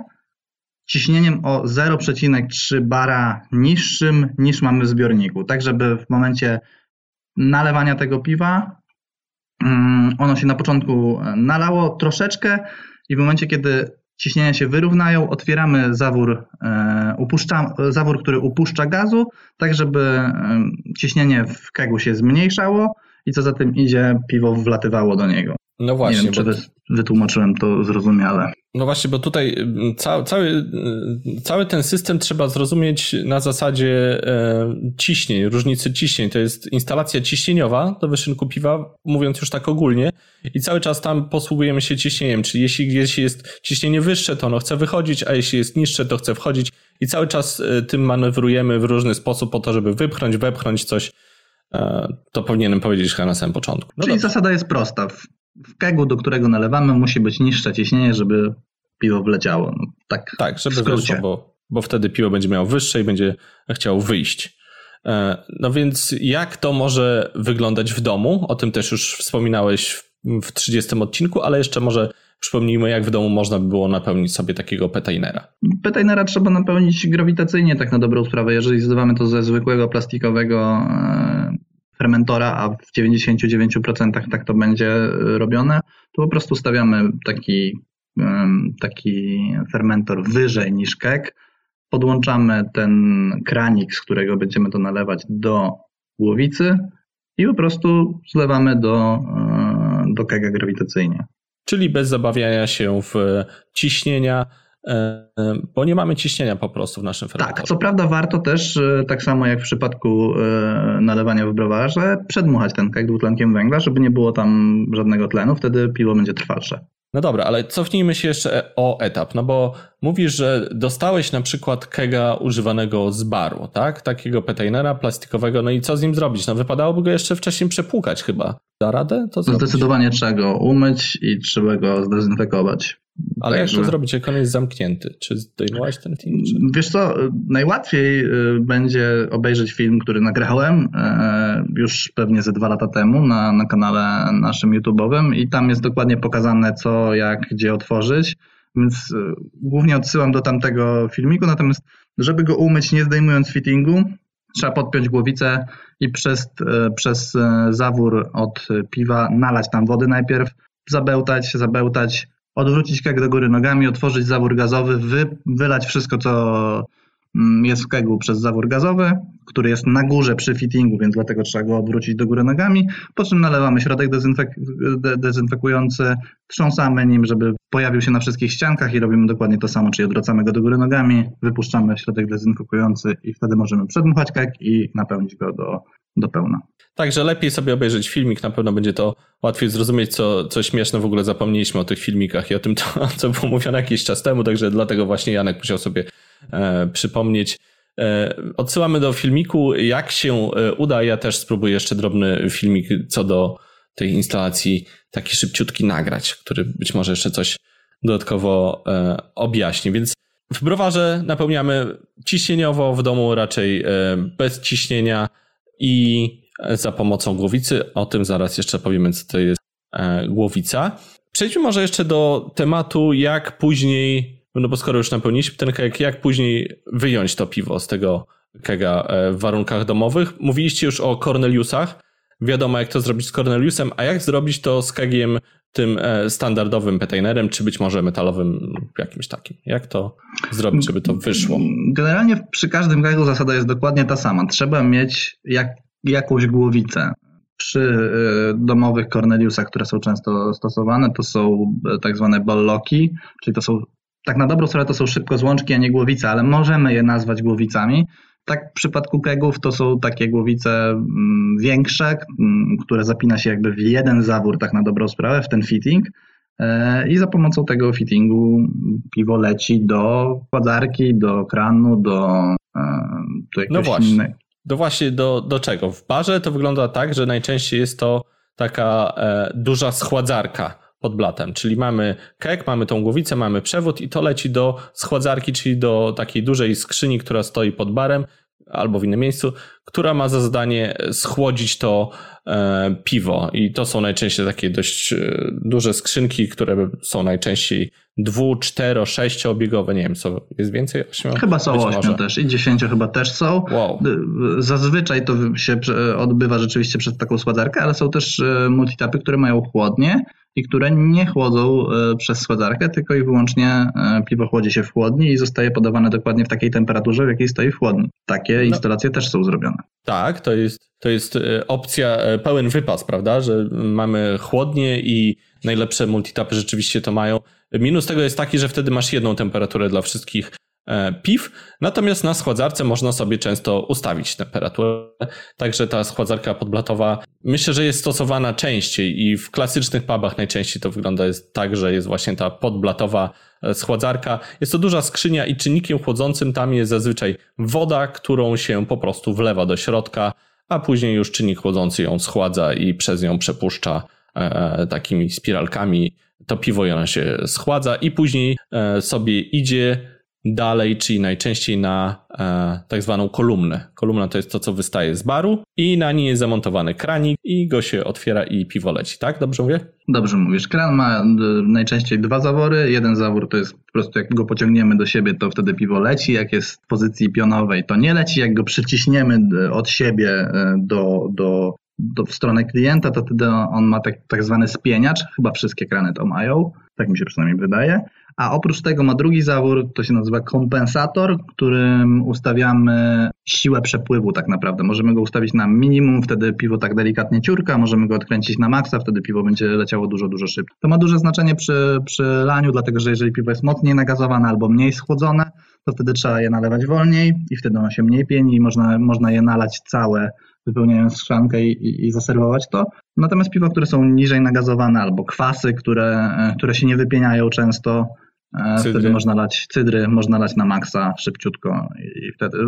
ciśnieniem o 0,3 bara niższym niż mamy w zbiorniku, tak żeby w momencie nalewania tego piwa mm, ono się na początku nalało troszeczkę i w momencie, kiedy ciśnienia się wyrównają, otwieramy zawór, e, upuszcza, zawór, który upuszcza gazu, tak żeby e, ciśnienie w kegu się zmniejszało i co za tym idzie, piwo wlatywało do niego.
No właśnie.
Nie wiem, czy wytłumaczyłem to zrozumiale.
No właśnie, bo tutaj mm, cały, cały, mm, cały ten system trzeba zrozumieć na zasadzie e, ciśnień, różnicy ciśnień. To jest instalacja ciśnieniowa do wyszynku piwa, mówiąc już tak ogólnie, i cały czas tam posługujemy się ciśnieniem, czyli jeśli gdzieś jest ciśnienie wyższe, to ono chce wychodzić, a jeśli jest niższe, to chce wchodzić i cały czas tym manewrujemy w różny sposób po to, żeby wypchnąć, wepchnąć coś. To powinienem powiedzieć chyba na samym początku.
No Czyli dobrze. zasada jest prosta w kegu, do którego nalewamy, musi być niższe ciśnienie, żeby piwo wleciało. No, tak,
tak, żeby wyszło, bo, bo wtedy piwo będzie miało wyższe i będzie chciało wyjść. E, no więc jak to może wyglądać w domu? O tym też już wspominałeś w 30 odcinku, ale jeszcze może przypomnijmy, jak w domu można by było napełnić sobie takiego petainera.
Petainera trzeba napełnić grawitacyjnie, tak na dobrą sprawę. Jeżeli zdawamy to ze zwykłego plastikowego e, fermentora, a w 99% tak to będzie e, robione, to po prostu stawiamy taki, taki fermentor wyżej niż kek, podłączamy ten kranik, z którego będziemy to nalewać do głowicy i po prostu zlewamy do, e, do kega grawitacyjnie.
Czyli bez zabawiania się w ciśnienia, E, bo nie mamy ciśnienia po prostu w naszym fermentorze.
Tak, co prawda warto też, e, tak samo jak w przypadku e, nalewania w browarze, przedmuchać ten kek dwutlenkiem węgla, żeby nie było tam żadnego tlenu, wtedy piwo będzie trwalsze.
No dobra, ale cofnijmy się jeszcze o etap, no bo mówisz, że dostałeś na przykład kega używanego z baru, tak? Takiego petainera plastikowego, no i co z nim zrobić? No wypadałoby go jeszcze wcześniej przepłukać chyba. Da radę to
zrobić? Zdecydowanie trzeba go umyć i trzeba go zdezynfekować.
Ale jak to zrobić, jak on jest zamknięty? Czy zdejmować ten film? Czy...
Wiesz co, najłatwiej y, będzie obejrzeć film, który nagrałem e, już pewnie ze dwa lata temu na, na kanale naszym YouTube'owym i tam jest dokładnie pokazane co, jak, gdzie otworzyć, więc y, głównie odsyłam do tamtego filmiku, natomiast żeby go umyć nie zdejmując fittingu, trzeba podpiąć głowicę i przez, przez zawór od piwa nalać tam wody najpierw, zabełtać, zabełtać, odwrócić keg do góry nogami, otworzyć zawór gazowy, wy, wylać wszystko, co mm, jest w kegu przez zawór gazowy, który jest na górze przy fittingu, więc dlatego trzeba go odwrócić do góry nogami, po czym nalewamy środek dezynfek de dezynfekujący, trząsamy nim, żeby pojawił się na wszystkich ściankach i robimy dokładnie to samo, czyli odwracamy go do góry nogami, wypuszczamy środek dezynfekujący i wtedy możemy przedmuchać keg i napełnić go do, do pełna.
Także lepiej sobie obejrzeć filmik, na pewno będzie to łatwiej zrozumieć, co, co śmieszne w ogóle zapomnieliśmy o tych filmikach i o tym, to, co było mówione jakiś czas temu, także dlatego właśnie Janek musiał sobie e, przypomnieć. E, odsyłamy do filmiku, jak się e, uda. Ja też spróbuję jeszcze drobny filmik co do tej instalacji, taki szybciutki nagrać, który być może jeszcze coś dodatkowo e, objaśni. Więc w browarze napełniamy ciśnieniowo, w domu raczej e, bez ciśnienia i za pomocą głowicy. O tym zaraz jeszcze powiemy, co to jest e, głowica. Przejdźmy może jeszcze do tematu, jak później, no bo skoro już napełniliśmy ten kajak, jak później wyjąć to piwo z tego kega e, w warunkach domowych. Mówiliście już o Corneliusach. Wiadomo, jak to zrobić z Corneliusem, a jak zrobić to z kegiem tym e, standardowym petainerem, czy być może metalowym jakimś takim. Jak to zrobić, żeby to wyszło?
Generalnie przy każdym kegu zasada jest dokładnie ta sama. Trzeba mieć jak, jakąś głowicę. Przy e, domowych Corneliusach, które są często stosowane, to są tak zwane ballocki, czyli to są tak na dobrą sprawę to są szybko złączki, a nie głowice, ale możemy je nazwać głowicami. Tak w przypadku kegów to są takie głowice mm, większe, mm, które zapina się jakby w jeden zawór, tak na dobrą sprawę, w ten fitting. E, I za pomocą tego fittingu piwo leci do kładarki, do kranu, do, e, do
no właśnie. Innej. Do właśnie do, do czego? W barze to wygląda tak, że najczęściej jest to taka e, duża schładzarka pod blatem. Czyli mamy kek, mamy tą głowicę, mamy przewód i to leci do schładzarki, czyli do takiej dużej skrzyni, która stoi pod barem albo w innym miejscu, która ma za zadanie schłodzić to piwo. I to są najczęściej takie dość e, duże skrzynki, które są najczęściej dwu, cztero, sześciobiegowe, nie wiem, co jest więcej?
Ośmiu? Chyba są ośmiu też i dziesięcio chyba też są. Wow. Zazwyczaj to się odbywa rzeczywiście przez taką składarkę, ale są też e, multitapy, które mają chłodnie i które nie chłodzą e, przez schładzarkę, tylko i wyłącznie e, piwo chłodzi się w chłodni i zostaje podawane dokładnie w takiej temperaturze, w jakiej stoi w chłodni. Takie no. instalacje też są zrobione.
Tak, to jest, to jest e, opcja, pełen wypas, prawda, że mamy chłodnie i najlepsze multitapy rzeczywiście to mają. Minus tego jest taki, że wtedy masz jedną temperaturę dla wszystkich E, piw, natomiast na schładzarce można sobie często ustawić temperaturę, także ta schładzarka podblatowa myślę, że jest stosowana częściej i w klasycznych pubach najczęściej to wygląda jest tak, że jest właśnie ta podblatowa e, schładzarka. Jest to duża skrzynia i czynnikiem chłodzącym tam jest zazwyczaj woda, którą się po prostu wlewa do środka, a później już czynnik chłodzący ją schładza i przez nią przepuszcza e, takimi spiralkami. To piwo i ono się schładza i później sobie idzie dalej, czyli najczęściej na e, tak zwaną kolumnę. Kolumna to jest to, co wystaje z baru i na niej jest zamontowany kranik i go się otwiera i piwo leci, tak? Dobrze mówię?
Dobrze mówisz. Kran ma e, najczęściej dwa zawory. Jeden zawór to jest po prostu jak go pociągniemy do siebie, to wtedy piwo leci. Jak jest w pozycji pionowej, to nie leci. Jak go przyciśniemy od siebie e, do, do, do, w stronę klienta, to wtedy on ma tak, tak zwany spieniacz. Chyba wszystkie krany to mają. Tak mi się przynajmniej wydaje. A oprócz tego ma drugi zawór, to się nazywa kompensator, którym ustawiamy siłę przepływu tak naprawdę. Możemy go ustawić na minimum, wtedy piwo tak delikatnie ciurka, możemy go odkręcić na maksa, wtedy piwo będzie leciało dużo, dużo szybciej. To ma duże znaczenie przy, przy laniu, dlatego że jeżeli piwo jest mocniej nagazowane albo mniej schłodzone, to wtedy trzeba je nalewać wolniej i wtedy ono się mniej pieni i można, można je nalać całe wypełniając szklankę i, i, zaserwować to. Natomiast piwa, które są niżej nagazowane albo kwasy, które, które się nie wypieniają często, E, cydry. Wtedy można lać cydry, można lać na maksa szybciutko i wtedy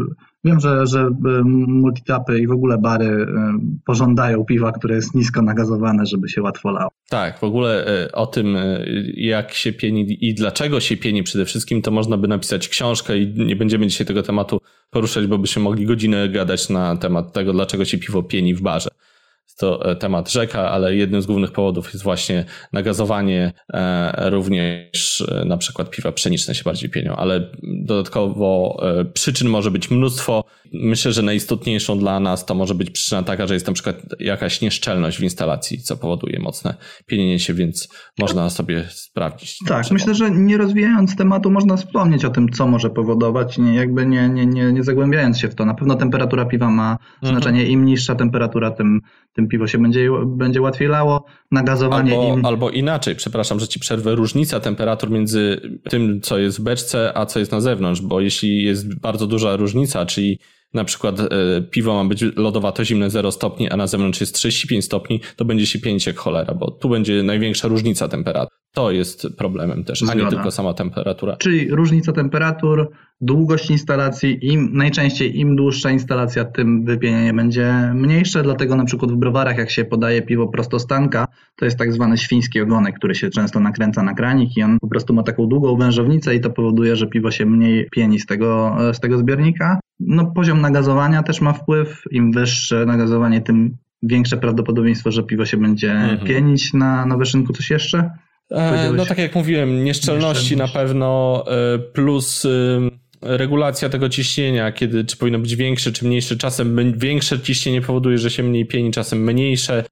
wiem, że, że e, multitapy i w ogóle bary e, pożądają piwa, które jest nisko nagazowane, żeby się łatwo lało.
Tak, w ogóle o tym jak się pieni i dlaczego się pieni przede wszystkim, to można by napisać książkę i nie będziemy dzisiaj tego tematu poruszać, bo byśmy mogli godzinę gadać na temat tego, dlaczego się piwo pieni w barze to e, temat rzeka, ale jednym z głównych powodów jest właśnie nagazowanie, e, również e, na przykład piwa pszeniczne się bardziej pienią, ale dodatkowo przyczyn może być mnóstwo. Myślę, że najistotniejszą dla nas to może być przyczyna taka, że jest na przykład jakaś nieszczelność w instalacji, co powoduje mocne pienienie się, więc można sobie sprawdzić.
Tak, myślę, że nie rozwijając tematu można wspomnieć o tym, co może powodować, nie, jakby nie, nie, nie, nie zagłębiając się w to. Na pewno temperatura piwa ma mhm. znaczenie. Im niższa temperatura, tym, tym piwo się będzie, będzie łatwiej lało, nagazowanie
albo,
im...
Albo inaczej, przepraszam, że ci przerwę, różnica temperatur między tym, co jest w beczce, a co jest na zewnątrz, bo jeśli jest bardzo duża różnica, czyli na przykład e, piwo ma być lodowato zimne 0 stopni, a na zewnątrz jest 35 stopni, to będzie się pięć jak cholera, bo tu będzie największa różnica temperatur. To jest problemem też, Zgoda. a nie tylko sama temperatura.
Czyli różnica temperatur, długość instalacji, im najczęściej im dłuższa instalacja, tym wypienienie będzie mniejsze, dlatego na przykład w browarach jak się podaje piwo prostostanka, to jest tak zwany świński ogonek, który się często nakręca na kranik i on po prostu ma taką długą wężownicę i to powoduje, że piwo się mniej pieni z tego, z tego zbiornika. No poziom nagazowania też ma wpływ, im wyższe nagazowanie, tym większe prawdopodobieństwo, że piwo się będzie mhm. pienić na, na wyszynku coś jeszcze.
E, no tak jak mówiłem, nieszczelności na pewno e, plus regulacja tego ciśnienia, kiedy czy powinno być większe, czy mniejsze. Czasem większe ciśnienie powoduje, że się mniej pieni, czasem mniejsze.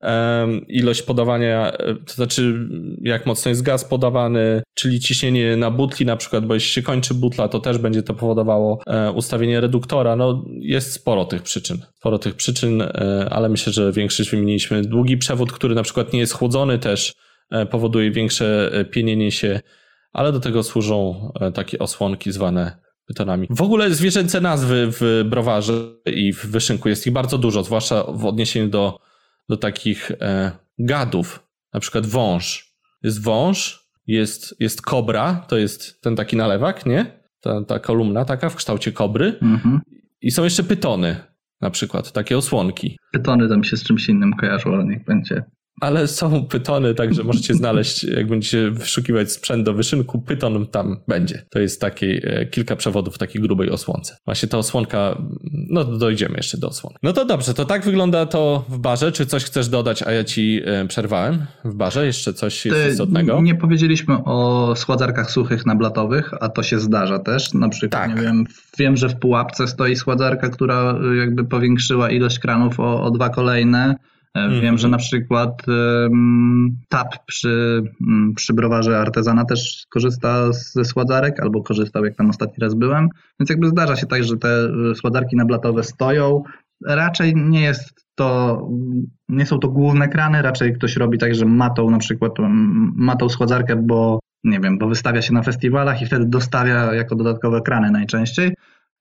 Ilość podawania, e, to znaczy jak mocno jest gaz podawany, czyli ciśnienie na butli na przykład, bo jeśli się kończy butla, to też będzie to powodowało e, ustawienie reduktora. No jest sporo tych przyczyn. Sporo tych przyczyn, e, ale myślę, że większość wymieniliśmy. Długi przewód, który na przykład nie jest chłodzony też powoduje większe pienienie się, ale do tego służą takie osłonki zwane pytonami. W ogóle zwierzęce nazwy w browarze i w wyszynku jest ich bardzo dużo, zwłaszcza w odniesieniu do, do takich e, gadów. Na przykład wąż. Jest wąż, jest, jest kobra, to jest ten taki nalewak, nie? Ta, ta kolumna taka w kształcie kobry. Mhm. I są jeszcze pytony, na przykład, takie osłonki.
Pytony tam się z czymś innym kojarzą, ale niech będzie
ale są pytony, także możecie znaleźć, jak będziecie wyszukiwać sprzęt do wyszynku, pyton tam będzie. To jest takie kilka przewodów w takiej grubej osłonce. Właśnie ta osłonka, no dojdziemy jeszcze do osłony. No to dobrze, to tak wygląda to w barze. Czy coś chcesz dodać, a ja ci e, przerwałem w barze? Jeszcze coś jest istotnego?
Nie powiedzieliśmy o schładzarkach suchych nablatowych, a to się zdarza też. Na przykład, tak. nie wiem, wiem, że w pułapce stoi schładzarka, która jakby powiększyła ilość kranów o, o dwa kolejne. Mhm. Wiem, że na przykład um, TAP przy, um, przy browarze artezana też korzysta ze sładzarek, albo korzystał jak tam ostatni raz byłem, więc jakby zdarza się tak, że te sładarki nablatowe stoją. Raczej nie jest to, nie są to główne krany, raczej ktoś robi tak, że matą na przykład, matą schładzarkę, bo nie wiem, bo wystawia się na festiwalach i wtedy dostawia jako dodatkowe krany najczęściej.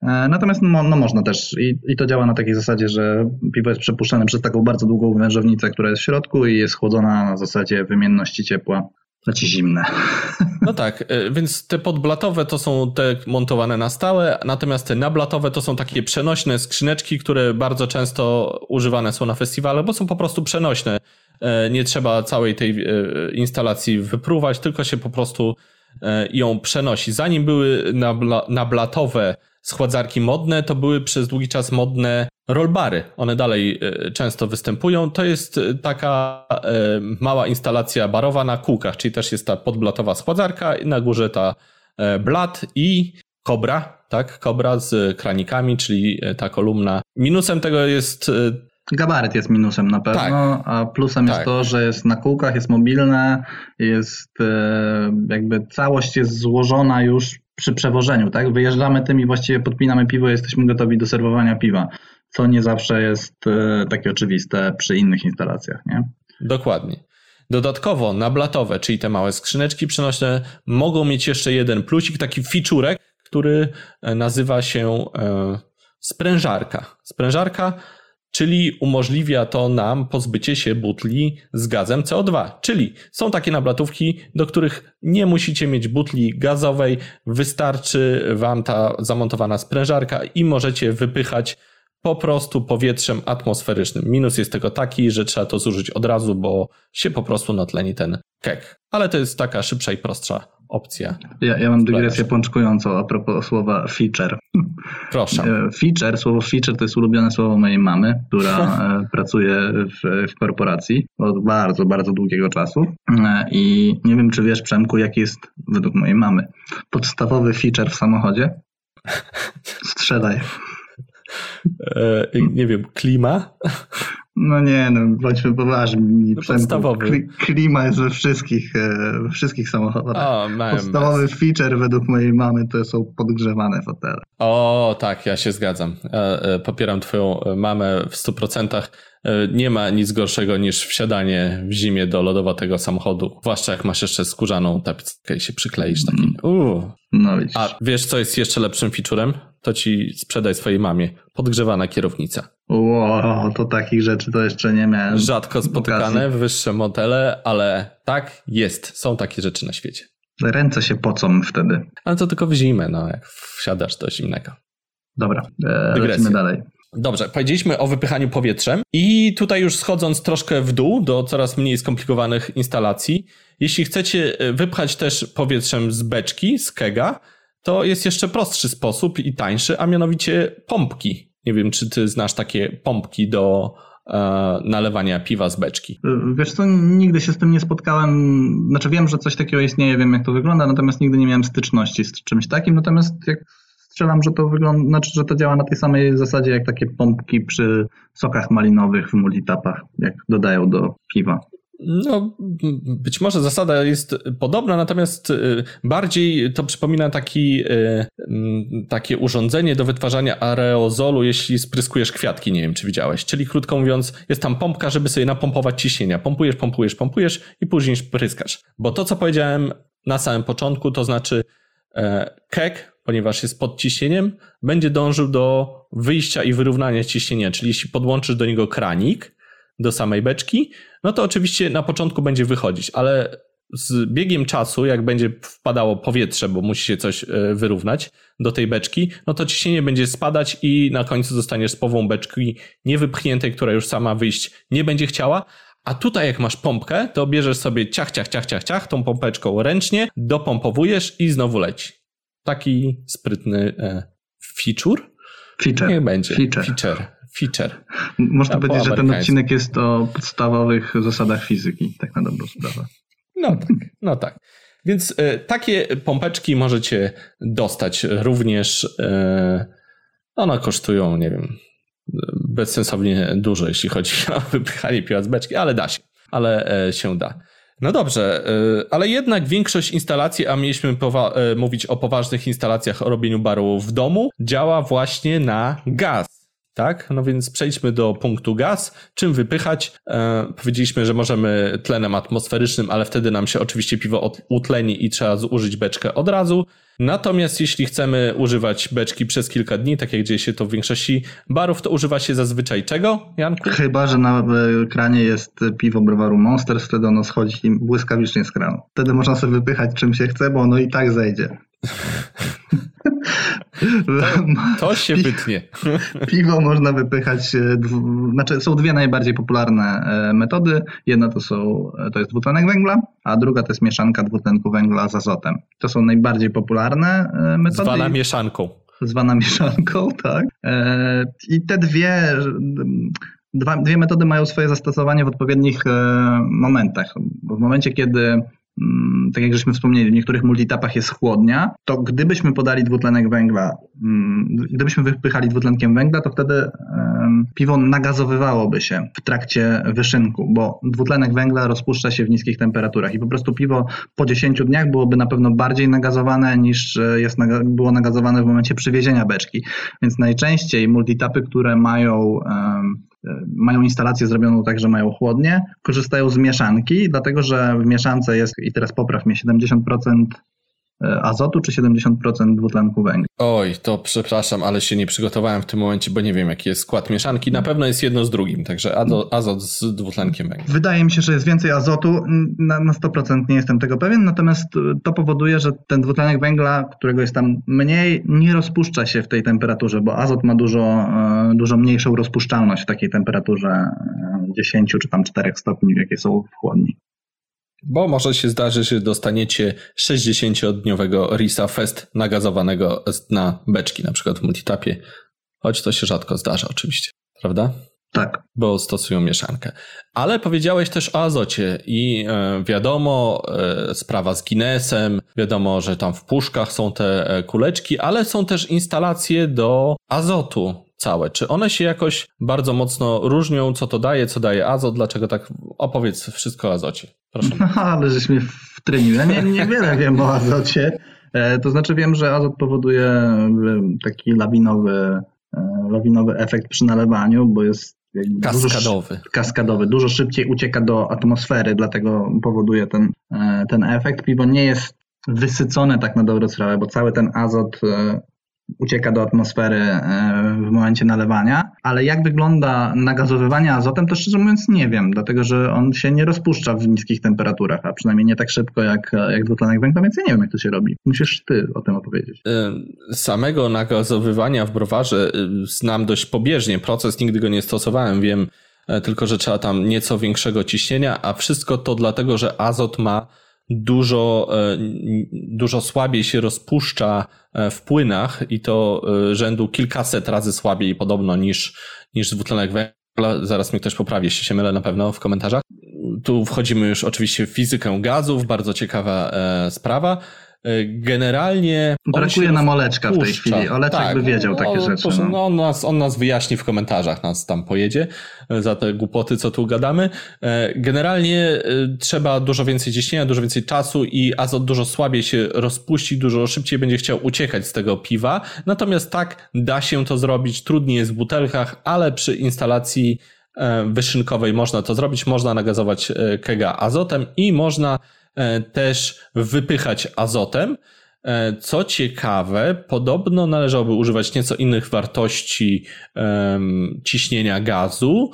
E, natomiast no, no można też i, i, to działa na takiej zasadzie, że piwo jest przepuszczane przez taką bardzo długą wężownicę, która jest w środku i jest chłodzona na zasadzie wymienności ciepła. Znaczy zimne.
No tak, e, więc te podblatowe to są te montowane na stałe, natomiast te nablatowe to są takie przenośne skrzyneczki, które bardzo często używane są na festiwale, bo są po prostu przenośne. E, nie trzeba całej tej instalacji wypruwać, tylko się po prostu ją przenosi. Zanim były nablatowe schładzarki modne, to były przez długi czas modne rollbary. One dalej e, często występują. To jest e, taka e, mała instalacja barowa na kółkach, czyli też jest ta podblatowa schładzarka i na górze ta blat i kobra, tak? Kobra z kranikami, czyli ta kolumna. Minusem tego jest
Gabaryt jest minusem na pewno, tak. a plusem tak. jest to, że jest na kółkach, jest mobilne, jest jakby całość jest złożona już przy przewożeniu, tak? Wyjeżdżamy tym i właściwie podpinamy piwo, jesteśmy gotowi do serwowania piwa, co nie zawsze jest e, takie oczywiste przy innych instalacjach, nie?
Dokładnie. Dodatkowo nablatowe, czyli te małe skrzyneczki przenośne, mogą mieć jeszcze jeden plusik, taki ficzurek, który e, nazywa się e, sprężarka. Sprężarka czyli umożliwia to nam pozbycie się butli z gazem CO2. Czyli są takie nablatówki, do których nie musicie mieć butli gazowej, wystarczy Wam ta zamontowana sprężarka i możecie wypychać po prostu powietrzem atmosferycznym. Minus jest tego taki, że trzeba to zużyć od razu, bo się po prostu natleni ten kek. Ale to jest taka szybsza i prostsza opcja.
Ja, ja mam dygresję pączkującą a propos słowa feature.
Proszę.
E, feature, słowo feature to jest ulubione słowo mojej mamy, która e, pracuje w, w korporacji od bardzo, bardzo długiego czasu. E, I nie wiem, czy wiesz, Przemku, jaki jest według mojej mamy podstawowy feature w samochodzie? Strzelaj.
Nie wiem, klima?
No nie, no bądźmy poważni. No podstawowy. Klima jest we wszystkich, e, we wszystkich samochodach. O, Podstawowy feature według mojej mamy to są podgrzewane fotele.
O, tak, ja się zgadzam. E, popieram twoją mamę w 100%. E, nie ma nic gorszego niż wsiadanie w zimie do lodowatego samochodu. Zwłaszcza jak masz jeszcze skórzaną tapickę i się przykleisz taki. Mm. No widzisz. A wiesz, co jest jeszcze lepszym featurem? To ci sprzedaj swojej mamie. Podgrzewana kierownica.
Wow, to takich rzeczy to jeszcze nie miałem.
Rzadko spotykane, okazji. wyższe modele, ale tak jest. Są takie rzeczy na świecie.
Ręce się pocą wtedy.
Ale to tylko w zimę, no, jak wsiadasz do zimnego.
Dobra, e, lecimy dalej.
Dobrze, powiedzieliśmy o wypychaniu powietrzem i tutaj już schodząc troszkę w dół do coraz mniej skomplikowanych instalacji, jeśli chcecie e, wypchać też powietrzem z beczki, z kega, to jest jeszcze prostszy sposób i tańszy, a mianowicie pompki. Nie wiem, czy ty znasz takie pompki do e, nalewania piwa z beczki.
Wiesz co, nigdy się z tym nie spotkałem. Znaczy wiem, że coś takiego istnieje, wiem jak to wygląda, natomiast nigdy nie miałem styczności z czymś takim. Natomiast jak strzelam, że to wygląda, znaczy, że to działa na tej samej zasadzie jak takie pompki przy sokach malinowych w multitapach, jak dodają do piwa.
No, być może zasada jest podobna, natomiast y, bardziej to przypomina taki, y, takie urządzenie do wytwarzania aerozolu, jeśli spryskujesz kwiatki, nie wiem czy widziałeś. Czyli krótko mówiąc, jest tam pompka, żeby sobie napompować ciśnienia. Pompujesz, pompujesz, pompujesz i później spryskasz. Bo to, co powiedziałem na samym początku, to znaczy e, kek, ponieważ jest pod ciśnieniem, będzie dążył do wyjścia i wyrównania ciśnienia. Czyli jeśli podłączysz do niego kranik, do samej beczki, no to oczywiście na początku będzie wychodzić, ale z biegiem czasu, jak będzie wpadało powietrze, bo musi się coś e, wyrównać do tej beczki, no to ciśnienie będzie spadać i na końcu zostaniesz z połową beczki niewypchniętej, która już sama wyjść nie będzie chciała. A tutaj jak masz pompkę, to bierzesz sobie ciach, ciach, ciach, ciach, ciach, tą pompeczką ręcznie, dopompowujesz i znowu leci. Taki sprytny e, feature?
Feature.
Niech będzie.
Feature.
Feature feature.
Można powiedzieć, że ten odcinek jest o podstawowych zasadach fizyki, tak na dobrą sprawę.
No tak, no tak. Więc y, takie pompeczki możecie dostać również. Y, one kosztują, nie wiem, bezsensownie dużo, jeśli chodzi o wypychanie piwa z beczki, ale da się, ale się da. No dobrze, ale jednak większość instalacji, a mieliśmy mówić o poważnych instalacjach o robieniu baru w domu, działa właśnie na gaz tak? No więc przejdźmy do punktu gaz. Czym wypychać? E, powiedzieliśmy, że możemy tlenem atmosferycznym, ale wtedy nam się oczywiście piwo utleni i trzeba zużyć beczkę od razu. Natomiast jeśli chcemy używać beczki przez kilka dni, tak jak dzieje się to w większości barów, to używa się zazwyczaj czego, Janku?
Chyba, że na kranie jest piwo browaru Monster, wtedy ono schodzi błyskawicznie z kranu. Wtedy można sobie wypychać czym się chce, bo ono i tak zejdzie.
To, to się wytnie.
Piwo można wypychać, e, znaczy są dwie najbardziej popularne e, metody. Jedna to, są, e, to jest dwutlenek węgla, a druga to jest mieszanka dwutlenku węgla z azotem. To są najbardziej popularne metody.
Zwana mieszanką.
Zwana mieszanką, tak. I te dwie Dwa, dwie metody mają swoje zastosowanie w odpowiednich momentach. W momencie, kiedy tak jak żeśmy wspomnieli, w niektórych multitapach jest chłodnia, to gdybyśmy podali dwutlenek węgla, mm, gdybyśmy wypychali dwutlenkiem węgla, to wtedy piwo nagazowywałoby się w trakcie wyszynku, bo dwutlenek węgla rozpuszcza się w niskich temperaturach i po prostu piwo po 10 dniach byłoby na pewno bardziej nagazowane niż e, jest, było nagazowane w momencie przywiezienia beczki. Więc najczęściej multitapy, które mają mają instalację zrobioną tak, że mają chłodnie, korzystają z mieszanki, dlatego że w mieszance jest, i teraz popraw mnie, 70% E, azotu czy 70% dwutlenku węgla.
Oj, to przepraszam, ale się nie przygotowałem w tym momencie, bo nie wiem jaki jest skład mieszanki. Na pewno jest jedno z drugim, także azot z dwutlenkiem węgla.
Wydaje mi się, że jest więcej azotu, na, na 100% nie jestem tego pewien, natomiast to powoduje, że ten dwutlenek węgla, którego jest tam mniej, nie rozpuszcza się w tej temperaturze, bo azot ma dużo, e, dużo mniejszą rozpuszczalność w takiej temperaturze 10 e, czy tam 4 stopni, jakie są w chłodni.
Bo może się zdarzy, że dostaniecie 60-dniowego Risa Fest nagazowanego na beczki, na przykład w multitapie. Choć to się rzadko zdarza oczywiście, prawda?
Tak.
Bo stosują mieszankę. Ale powiedziałeś też o azocie i e, wiadomo, e, sprawa z Guinnessem, wiadomo, że tam w puszkach są te e, kuleczki, ale są też instalacje do azotu całe. Czy one się jakoś bardzo mocno różnią? Co to daje? Co daje azot? Dlaczego tak? Opowiedz wszystko o azocie. Proszę.
No, ale żeś mnie wtrynił. Ja nie, niewiele wiem o azocie. E, to znaczy wiem, że azot powoduje e, taki lawinowy, e, lawinowy efekt przy nalewaniu, bo jest
kaskadowy.
Dużo, kaskadowy. Dużo szybciej ucieka do atmosfery, dlatego powoduje ten, ten efekt. Piwo nie jest wysycone tak na dobrą sprawę, bo cały ten azot ucieka do atmosfery e, w momencie nalewania, ale jak wygląda nagazowywanie azotem, to szczerze mówiąc nie wiem, dlatego że on się nie rozpuszcza w niskich temperaturach, a przynajmniej nie tak szybko jak, jak dwutlenek węgla, więc ja nie wiem jak to się robi. Musisz ty o tym opowiedzieć.
Samego nagazowywania w browarze znam dość pobieżnie, proces nigdy go nie stosowałem, wiem e, tylko, że trzeba tam nieco większego ciśnienia, a wszystko to dlatego, że azot ma dużo, e, dużo słabiej się rozpuszcza e, w płynach i to e, rzędu kilkaset razy słabiej podobno niż, niż dwutlenek węgla. Zaraz mnie ktoś poprawi, jeśli się mylę na pewno w komentarzach. Tu wchodzimy już oczywiście w fizykę gazów, bardzo ciekawa sprawa. E, generalnie.
Brakuje nam Oleczka w tej chwili. Oleczek tak, by wiedział takie rzeczy.
No. no. on, nas, on nas wyjaśni w komentarzach, nas tam pojedzie e, za te głupoty, co tu gadamy. E, generalnie trzeba dużo więcej ciśnienia, dużo więcej czasu i azot dużo słabiej się rozpuści, dużo szybciej będzie chciał uciekać z tego piwa. Natomiast tak, da się to zrobić. Trudniej jest w butelkach, ale przy instalacji wyszynkowej można to zrobić. Można nagazować kega azotem i można też wypychać azotem. E, co ciekawe, podobno należałoby używać nieco innych wartości um, ciśnienia gazu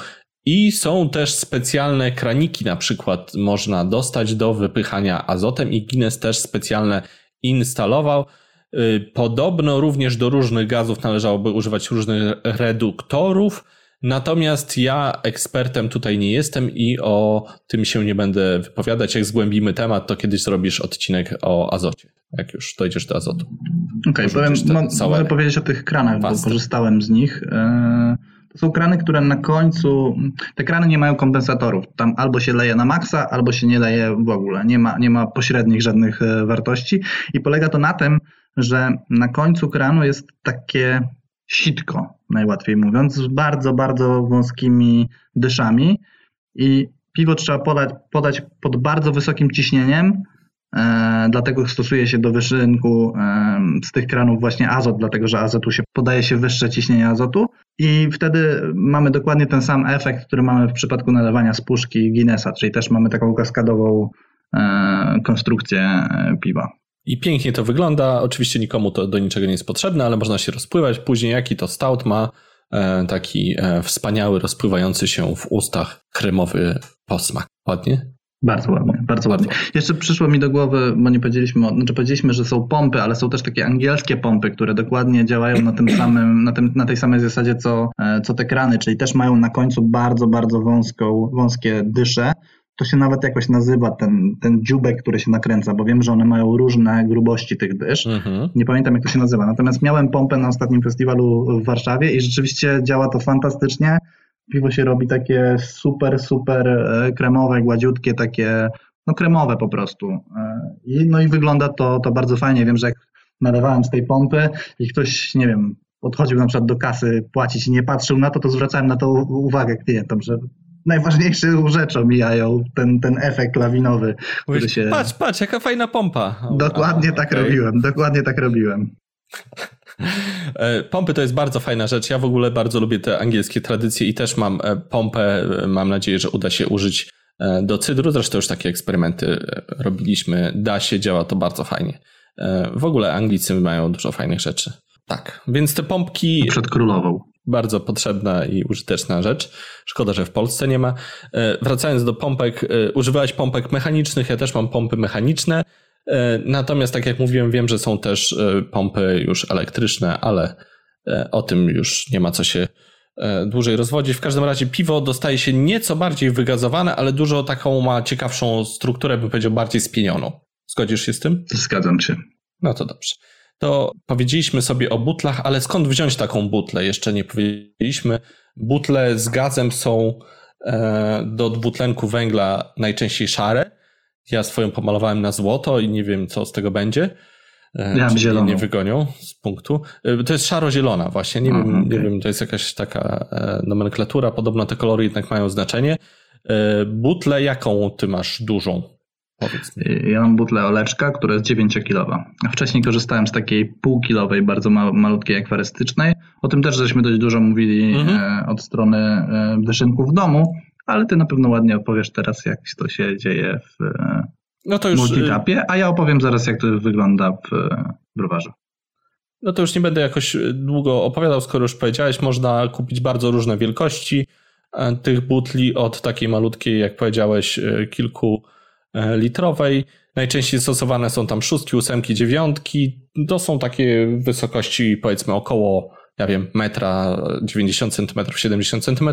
i są też specjalne kraniki, na przykład można dostać do wypychania azotem i Guinness też specjalne instalował. E, podobno również do różnych gazów należałoby używać różnych reduktorów. Natomiast ja ekspertem tutaj nie jestem i o tym się nie będę wypowiadać. Jak zgłębimy temat, to kiedyś zrobisz odcinek o azocie, jak już dojdziesz do azotu.
Okej, okay, powiem, mogę powiedzieć o tych kranach, bo korzystałem z nich. E, to są krany, które na końcu, te krany nie mają kompensatorów. Tam albo się leje na maksa, albo się nie leje w ogóle. Nie ma, nie ma pośrednich żadnych e, wartości i polega to na tym, że na końcu kranu jest takie sitko, najłatwiej mówiąc, z bardzo, bardzo wąskimi dyszami i piwo trzeba podać, podać pod bardzo wysokim ciśnieniem, e, dlatego stosuje się do wyszynku e, z tych kranów właśnie azot, dlatego że azotu się podaje się wyższe ciśnienie azotu i wtedy mamy dokładnie ten sam efekt, który mamy w przypadku nalewania z puszki Guinnessa, czyli też mamy taką kaskadową e, konstrukcję e, piwa.
I pięknie to wygląda. Oczywiście nikomu to do niczego nie jest potrzebne, ale można się rozpływać. Później jaki to stout ma e, taki e, wspaniały, rozpływający się w ustach kremowy posmak. Ładnie?
Bardzo ładnie, bardzo ładnie. Jeszcze przyszło mi do głowy, bo nie powiedzieliśmy, znaczy powiedzieliśmy, że są pompy, ale są też takie angielskie pompy, które dokładnie działają na tym samym, na, tym, na tej samej zasadzie co, e, co te krany, czyli też mają na końcu bardzo, bardzo wąską, wąskie dysze to się nawet jakoś nazywa ten, ten dziubek, który się nakręca, bo wiem, że one mają różne grubości tych dysz. Mhm. Nie pamiętam, jak to się nazywa. Natomiast miałem pompę na ostatnim festiwalu w Warszawie i rzeczywiście działa to fantastycznie. Piwo się robi takie super, super e, kremowe, gładziutkie, takie no kremowe po prostu. E, I, no i wygląda to, to bardzo fajnie. Wiem, że jak nalewałem z tej pompy i ktoś, nie wiem, odchodził na przykład do kasy płacić i nie patrzył na to, to zwracałem na to uwagę klientom, że najważniejszą rzeczą mijają ten, ten efekt lawinowy,
który się... Patrz, patrz, jaka fajna pompa.
Dokładnie A, tak okay. robiłem, dokładnie tak robiłem.
E, pompy to jest bardzo fajna rzecz. Ja w ogóle bardzo lubię te angielskie tradycje i też mam e, pompę. Mam nadzieję, że uda się użyć e, do cydru. Zresztą już takie eksperymenty robiliśmy. Da się, działa to bardzo fajnie. W ogóle Anglicy mają dużo fajnych rzeczy. Tak, więc te pompki.
Przed królową
bardzo potrzebna i użyteczna rzecz. Szkoda, że w Polsce nie ma. E, wracając do pompek, e, używałeś pompek mechanicznych, ja też mam pompy mechaniczne. E, natomiast, tak jak mówiłem, wiem, że są też pompy już elektryczne, ale o tym już nie ma co się dłużej rozwodzić. W każdym razie piwo dostaje się nieco bardziej wygazowane, ale dużo taką ma ciekawszą strukturę, bym powiedział, bardziej spienioną. Zgodzisz się z tym?
Zgadzam się.
No to dobrze to powiedzieliśmy sobie o butlach, ale skąd wziąć taką butlę? Jeszcze nie powiedzieliśmy. Butle z gazem są e, do dwutlenku węgla najczęściej szare. Ja swoją pomalowałem na złoto i nie wiem, co z tego będzie.
E, ja zieloną.
Nie wygonią z punktu. E, to jest szaro-zielona właśnie. Nie, wiem, okay. nie wiem, to jest jakaś taka nomenklatura. Podobno te kolory jednak mają znaczenie. Butlę jaką ty masz dużą?
Ja mam butlę oleczka, która jest 9-kilowa. Wcześniej korzystałem z takiej półkilowej, bardzo malutkiej akwarystycznej. O tym też żeśmy dość dużo mówili mhm. E, od strony e, wyszynków w domu, ale ty na pewno ładnie opowiesz teraz, jak to się dzieje w e, no to już... multitapie, a ja opowiem zaraz, jak to wygląda w browarze.
No to już nie będę jakoś długo opowiadał, skoro już powiedziałeś, można kupić bardzo różne wielkości tych butli, od takiej malutkiej, jak powiedziałeś, kilku litrowej. Najczęściej stosowane są tam szóstki, ósemki, dziewiątki. To są takie wysokości powiedzmy około, ja wiem, metra 90 cm, 70 cm.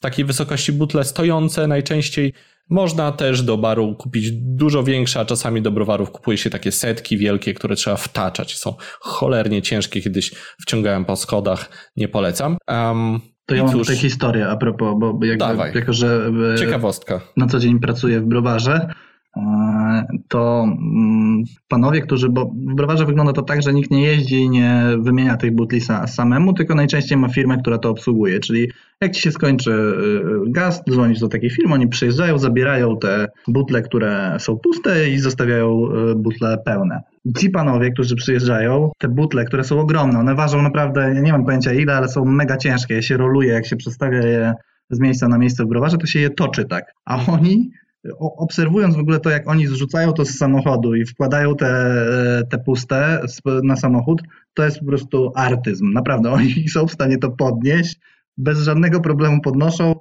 Takiej wysokości butle stojące najczęściej. Można też do baru kupić dużo większe, a czasami do browarów kupuje się takie setki wielkie, które trzeba wtaczać. Są cholernie ciężkie, kiedyś wciągałem po schodach, nie polecam. Um,
to ja mam cóż, tutaj historię a propos, bo jakby, jako, że
Ciekawostka.
na co dzień pracuję w browarze, to mm, panowie, którzy, bo w browarze wygląda to tak, że nikt nie jeździ i nie wymienia tych butli samemu, tylko najczęściej ma firmę, która to obsługuje, czyli jak ci się skończy y, gaz, dzwonisz do takiej firmy, oni przyjeżdżają, zabierają te butle, które są puste i zostawiają y, butle pełne. Ci panowie, którzy przyjeżdżają, te butle, które są ogromne, one ważą naprawdę, nie mam pojęcia ile, ale są mega ciężkie, je się roluje, jak się przestawia je z miejsca na miejsce w browarze, to się je toczy tak. A oni obserwując w ogóle to, jak oni zrzucają to z samochodu i wkładają te, te puste na samochód, to jest po prostu artyzm. Naprawdę, oni są w stanie to podnieść, bez żadnego problemu podnoszą,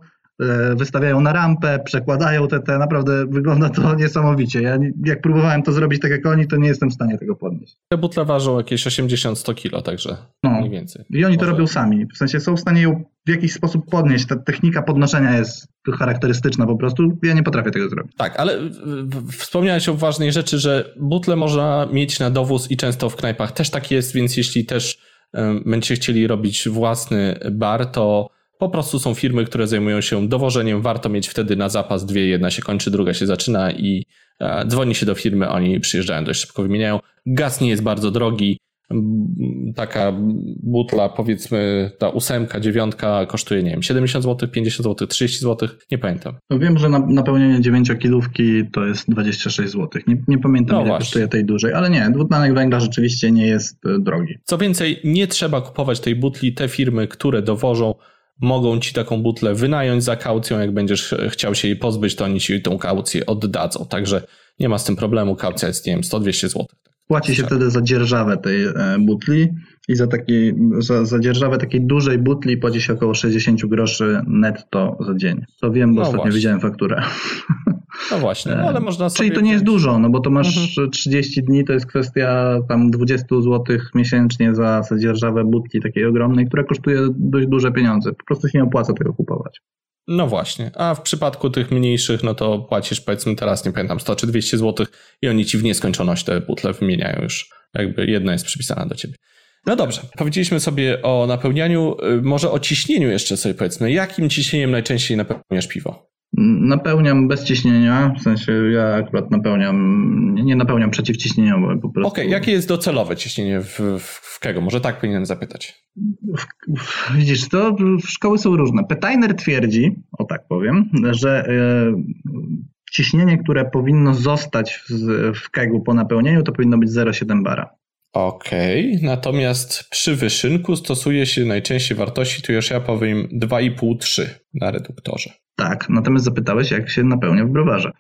wystawiają na rampę, przekładają te, te, naprawdę wygląda to niesamowicie. Ja jak próbowałem to zrobić tak jak oni, to nie jestem w stanie tego podnieść.
Te butle ważą jakieś 80-100 kilo, także no. mniej więcej.
I oni Może... to robią sami, w sensie są w stanie ją w jakiś sposób podnieść. Ta technika podnoszenia jest charakterystyczna po prostu. Ja nie potrafię tego zrobić.
Tak, ale wspomniałeś o ważnej rzeczy, że butle można mieć na dowóz i często w knajpach też tak jest, więc jeśli też będziecie chcieli robić własny bar, to po prostu są firmy, które zajmują się dowożeniem. Warto mieć wtedy na zapas dwie. Jedna się kończy, druga się zaczyna i e, dzwoni się do firmy, oni przyjeżdżają, dość szybko wymieniają. Gaz nie jest bardzo drogi taka butla, powiedzmy ta ósemka, dziewiątka kosztuje, nie wiem, 70 zł, 50 zł, 30 zł, nie pamiętam.
Wiem, że na, napełnienie 9-kilówki to jest 26 zł. Nie, nie pamiętam, no ile właśnie. kosztuje tej dużej, ale nie, dwutlenek węgla rzeczywiście nie jest e, drogi.
Co więcej, nie trzeba kupować tej butli. Te firmy, które dowożą, mogą ci taką butlę wynająć za kaucją. Jak będziesz chciał się jej pozbyć, to oni ci tą kaucję oddadzą. Także nie ma z tym problemu. Kaucja jest, nie wiem, 100-200 zł.
Płaci się wtedy za dzierżawę tej e, butli i za, taki, za, za dzierżawę takiej dużej butli płaci się około 60 groszy netto za dzień. To wiem, bo no ostatnio właśnie. widziałem fakturę.
No właśnie, no ale można
sobie... Czyli to nie jest dużo, no bo to masz mhm. 30 dni, to jest kwestia tam 20 zł miesięcznie za, dzierżawę butli takiej ogromnej, która kosztuje dość duże pieniądze. Po prostu się nie opłaca tego kupować.
No właśnie, a w przypadku tych mniejszych, no to płacisz powiedzmy teraz, nie pamiętam, 100 czy 200 zł i oni ci w nieskończoność te butle wymieniają już. Jakby jedna jest przypisana do ciebie. No dobrze, powiedzieliśmy sobie o napełnianiu, y, może o ciśnieniu jeszcze sobie powiedzmy. Jakim ciśnieniem najczęściej napełniasz piwo?
Napełniam bez ciśnienia, w sensie ja akurat napełniam, nie napełniam przeciwciśnieniowo po prostu.
Okej, okay, jakie jest docelowe ciśnienie w, w, Kego? Może tak powinienem zapytać.
Widzisz, to szkoły są różne. Petajner twierdzi, o tak powiem, że y, ciśnienie, które powinno zostać w, w kegu po napełnieniu, to powinno być 0,7 bara.
Okej, okay. natomiast przy wyszynku stosuje się najczęściej wartości, tu już ja powiem 2,5-3 na reduktorze.
Tak, natomiast zapytałeś, jak się napełnia w browarze.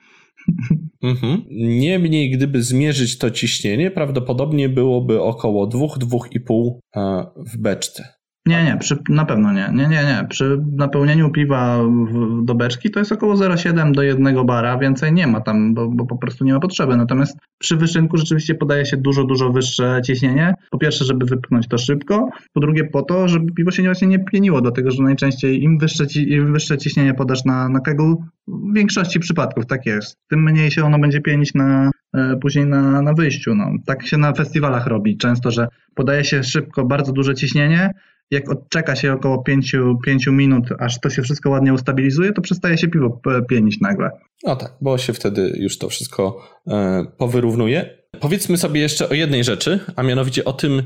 Mhm. Niemniej, gdyby zmierzyć to ciśnienie, prawdopodobnie byłoby około 2-2,5 e, w beczce.
Nie, nie, przy, na pewno nie. Nie, nie, nie. Przy napełnieniu piwa w, do beczki to jest około 0,7 do 1 bara, więcej nie ma tam, bo, bo, po prostu nie ma potrzeby. Natomiast przy wyszynku rzeczywiście podaje się dużo, dużo wyższe ciśnienie. Po pierwsze, żeby wypchnąć to szybko, po drugie po to, żeby piwo się właśnie nie pieniło, dlatego że najczęściej im wyższe, im wyższe ciśnienie podasz na, na kegu, w większości przypadków tak jest, tym mniej się ono będzie pienić na, e, później na, na wyjściu. No. Tak się na festiwalach robi często, że podaje się szybko bardzo duże ciśnienie, jak odczeka się około 5, 5 minut, aż to się wszystko ładnie ustabilizuje, to przestaje się piwo pienić nagle.
No tak, bo się wtedy już to wszystko e, powyrównuje. Powiedzmy sobie jeszcze o jednej rzeczy, a mianowicie o tym,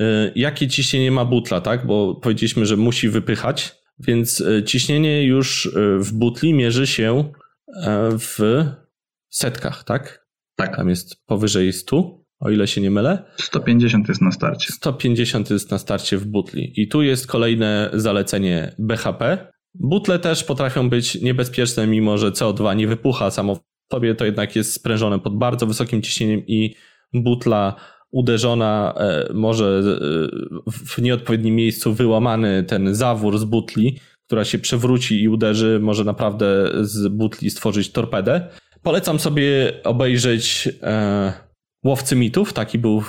e, jakie ciśnienie ma butla, tak? Bo powiedzieliśmy, że musi wypychać, więc e, ciśnienie już w butli mierzy się w setkach, tak?
Tak.
Tam jest powyżej 100 o ile się nie mylę.
150 jest na starcie.
150 jest na starcie w butli. I tu jest kolejne zalecenie BHP. Butle też potrafią być niebezpieczne, mimo że CO2 nie wypucha samo w sobie, to jednak jest sprężone pod bardzo wysokim ciśnieniem i butla uderzona, e, może e, w nieodpowiednim miejscu wyłamany ten zawór z butli, która się przewróci i uderzy, może naprawdę z butli stworzyć torpedę. Polecam sobie obejrzeć e, Łowcy mitów, taki był,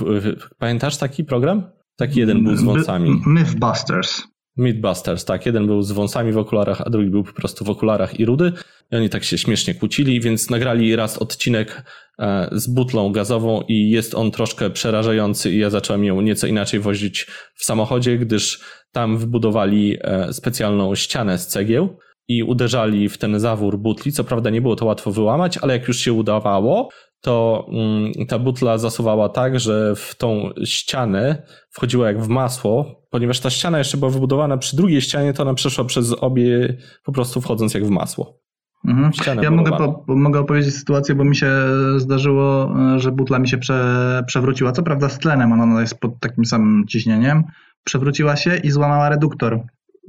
pamiętasz taki program? Taki jeden był z wąsami.
Mythbusters.
Mythbusters, tak. Jeden był z wąsami w okularach, a drugi był po prostu w okularach i rudy. I oni tak się śmiesznie kłócili, więc nagrali raz odcinek e, z butlą gazową i jest on troszkę przerażający i ja zacząłem ją nieco inaczej wozić w samochodzie, gdyż tam wybudowali e, specjalną ścianę z cegieł i uderzali w ten zawór butli. Co prawda nie było to łatwo wyłamać, ale jak już się udawało, to mm, ta butla zasuwała tak, że w tą ścianę wchodziła jak w masło, ponieważ ta ściana jeszcze była wybudowana przy drugiej ścianie, to ona przeszła przez obie po prostu wchodząc jak w masło.
Mhm. Ja mogę, po, mogę opowiedzieć sytuację, bo mi się zdarzyło, że butla mi się prze, przewróciła. Co prawda z tlenem, ona jest pod takim samym ciśnieniem. Przewróciła się i złamała reduktor.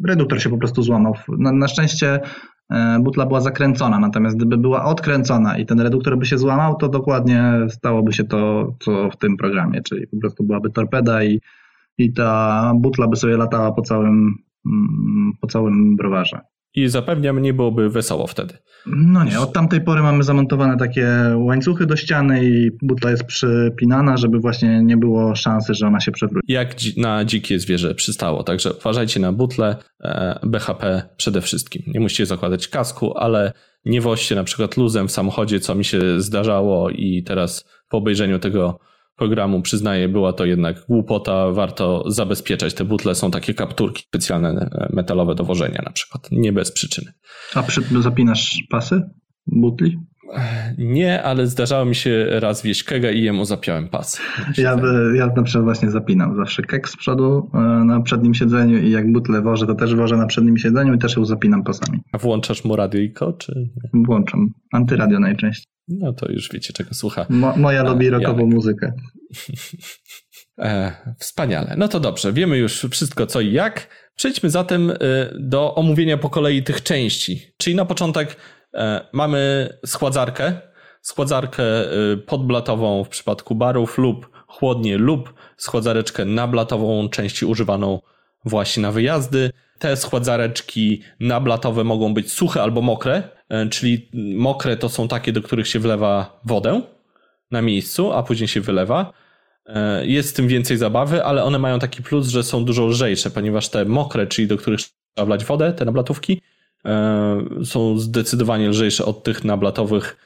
Reduktor się po prostu złamał. Na, na szczęście e, butla była zakręcona, natomiast gdyby była odkręcona i ten reduktor by się złamał, to dokładnie stałoby się to, co w tym programie, czyli po prostu byłaby torpeda i, i ta butla by sobie latała po całym, mm, po całym browarze
i zapewniam, nie byłoby wesoło wtedy.
No nie, od tamtej pory mamy zamontowane takie łańcuchy do ściany i butla jest przypinana, żeby właśnie nie było szansy, że ona się przewróci.
Jak na dzikie zwierzę przystało, także uważajcie na butle, e, BHP przede wszystkim. Nie musicie zakładać kasku, ale nie woźcie na przykład luzem w samochodzie, co mi się zdarzało i teraz po obejrzeniu tego programu, przyznaję, była to jednak głupota, warto zabezpieczać. Te butle są takie kapturki specjalne e, metalowe do wożenia na przykład, nie bez przyczyny.
A przy, zapinasz pasy butli?
Nie, ale zdarzało mi się raz wieść kega i jemu zapiąłem pas.
Ja, ja na przykład właśnie zapinam zawsze keg z przodu e, na przednim siedzeniu i jak butle wożę, to też wożę na przednim siedzeniu i też ją zapinam pasami.
A włączasz mu radio i ko, czy?
Włączam. Antyradio najczęściej.
No to już wiecie, czego słucha.
Mo, moja lubi rockową muzykę.
E, wspaniale. No to dobrze, wiemy już wszystko co i jak. Przejdźmy zatem e, do omówienia po kolei tych części. Czyli na początek e, mamy schładzarkę. Schładzarkę podblatową w przypadku barów lub chłodnie lub schładzareczkę nablatową, części używaną właśnie na wyjazdy. Te schładzareczki nablatowe mogą być suche albo mokre, e, czyli mokre to są takie, do których się wlewa wodę na miejscu, a później się wylewa. E, jest tym więcej zabawy, ale one mają taki plus, że są dużo lżejsze, ponieważ te mokre, czyli do których trzeba wlać wodę, te nablatówki, e, są zdecydowanie lżejsze od tych nablatowych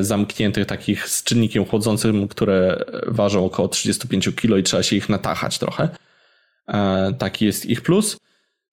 zamkniętych takich z czynnikiem chłodzącym, które ważą około 35 kg i trzeba się ich natachać trochę. Taki jest ich plus.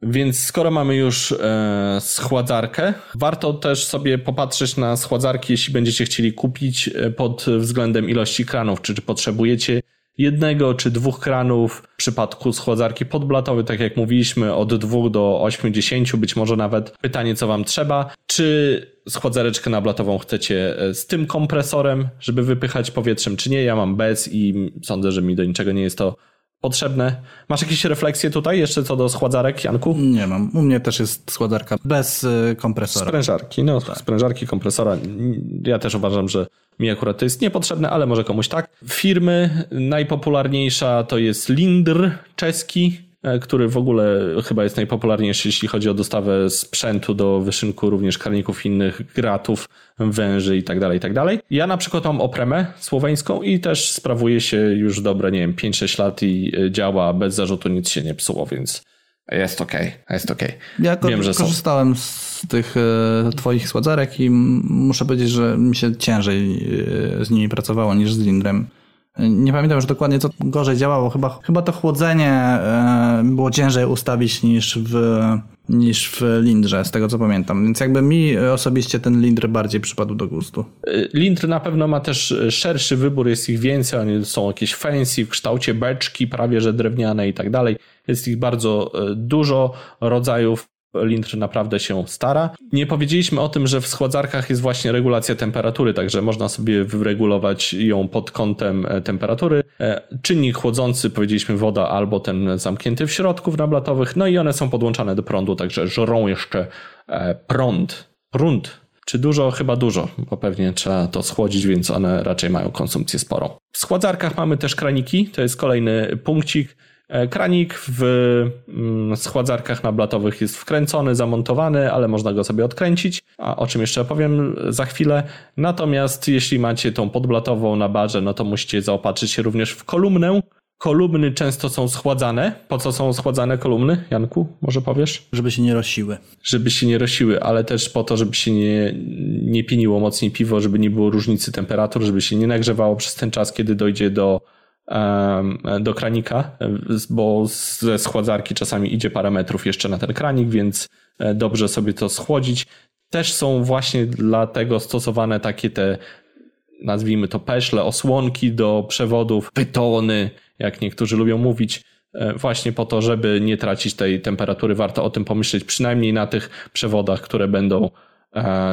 Więc skoro mamy już e, schładzarkę, warto też sobie popatrzeć na schładzarki, jeśli będziecie chcieli kupić e, pod względem ilości kranów, czy, czy potrzebujecie jednego czy dwóch kranów. W przypadku schładzarki podblatowej, tak jak mówiliśmy, od 2 do 80, być może nawet pytanie, co wam trzeba. Czy schładzareczkę nablatową chcecie e, z tym kompresorem, żeby wypychać powietrzem, czy nie? Ja mam bez i sądzę, że mi do niczego nie jest to potrzebne. Masz jakieś refleksje tutaj jeszcze co do schładzarek, Janku?
Nie mam. U mnie też jest schładzarka bez y, kompresora.
Sprężarki, no tak. sprężarki, kompresora. Ja też uważam, że mi akurat to jest niepotrzebne, ale może komuś tak. Firmy najpopularniejsza to jest Lindr czeski, który w ogóle chyba jest najpopularniejszy, jeśli chodzi o dostawę sprzętu do wyszynku również karników innych, gratów, węży i tak dalej, i tak. Ja na przykład mam opremę słoweńską i też sprawuje się już dobre, nie wiem, 5-6 lat i e, działa bez zarzutu, nic się nie psuło, więc jest okej, okay, jest. Okay.
Ja Wiem, że korzystałem są. z tych e, twoich sładzarek i muszę powiedzieć, że mi się ciężej z nimi pracowało niż z Lindrem. Nie pamiętam już dokładnie, co gorzej działało. Chyba, chyba to chłodzenie e, było ciężej ustawić niż w, niż w Lindrze, z tego co pamiętam. Więc jakby mi osobiście ten Lindr bardziej przypadł do gustu.
E, Lindr na pewno ma też szerszy wybór, jest ich więcej. Oni są jakieś fancy w kształcie beczki, prawie że drewniane i tak dalej. Jest ich bardzo e, dużo rodzajów. Lintr naprawdę się stara. Nie powiedzieliśmy o tym, że w schładzarkach jest właśnie regulacja temperatury, także można sobie wyregulować ją pod kątem e, temperatury. E, czynnik chłodzący, powiedzieliśmy woda albo ten zamknięty w środku w nablatowych, no i one są podłączane do prądu, także żrą jeszcze e, prąd. Prąd. Czy dużo? Chyba dużo, bo pewnie trzeba to schłodzić, więc one raczej mają konsumpcję sporą. W schładzarkach mamy też kraniki, to jest kolejny punkcik. E, kranik w mm, schładzarkach nablatowych jest wkręcony, zamontowany, ale można go sobie odkręcić, a o czym jeszcze opowiem za chwilę. Natomiast jeśli macie tą podblatową na barze, no to musicie zaopatrzyć się również w kolumnę. Kolumny często są schładzane. Po co są schładzane kolumny, Janku? Może powiesz?
Żeby się nie rosiły.
Żeby się nie rosiły, ale też po to, żeby się nie, nie pieniło mocniej piwo, żeby nie było różnicy temperatur, żeby się nie nagrzewało przez ten czas, kiedy dojdzie do do kranika, bo ze schładzarki czasami idzie parę metrów jeszcze na ten kranik, więc e, dobrze sobie to schłodzić. Też są właśnie dlatego stosowane takie te nazwijmy to peszle, osłonki do przewodów, pytony, jak niektórzy lubią mówić, e, właśnie po to, żeby nie tracić tej temperatury. Warto o tym pomyśleć, przynajmniej na tych przewodach, które będą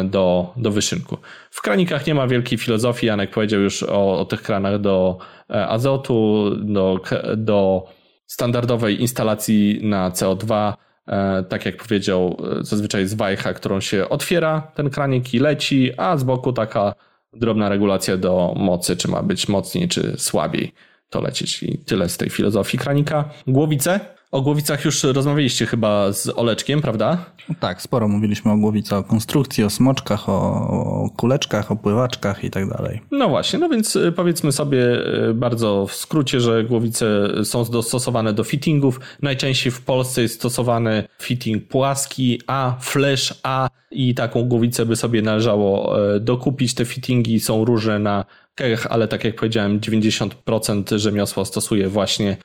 do, do wyszynku. W kranikach nie ma wielkiej filozofii. Janek powiedział już o, o tych kranach do e, azotu, do, do standardowej instalacji na CO2. Tak jak powiedział, zazwyczaj jest wajcha, którą się otwiera, ten kranik i leci, a z boku taka drobna regulacja do mocy, czy ma być mocniej, czy słabiej to lecieć. I tyle z tej filozofii kranika. Głowice? O głowicach już rozmawialiście chyba z Oleczkiem, prawda?
Tak, sporo mówiliśmy o głowicy, o konstrukcji, o smoczkach, o, kuleczkach, o pływaczkach i tak dalej.
No właśnie, no więc y, powiedzmy sobie y, bardzo w skrócie, że głowice są dostosowane do fittingów. Najczęściej w Polsce jest stosowany fitting płaski A, flash A i taką głowicę by sobie należało y, dokupić. Te fittingi są różne na kegach, ale tak jak powiedziałem, 90% rzemiosła stosuje właśnie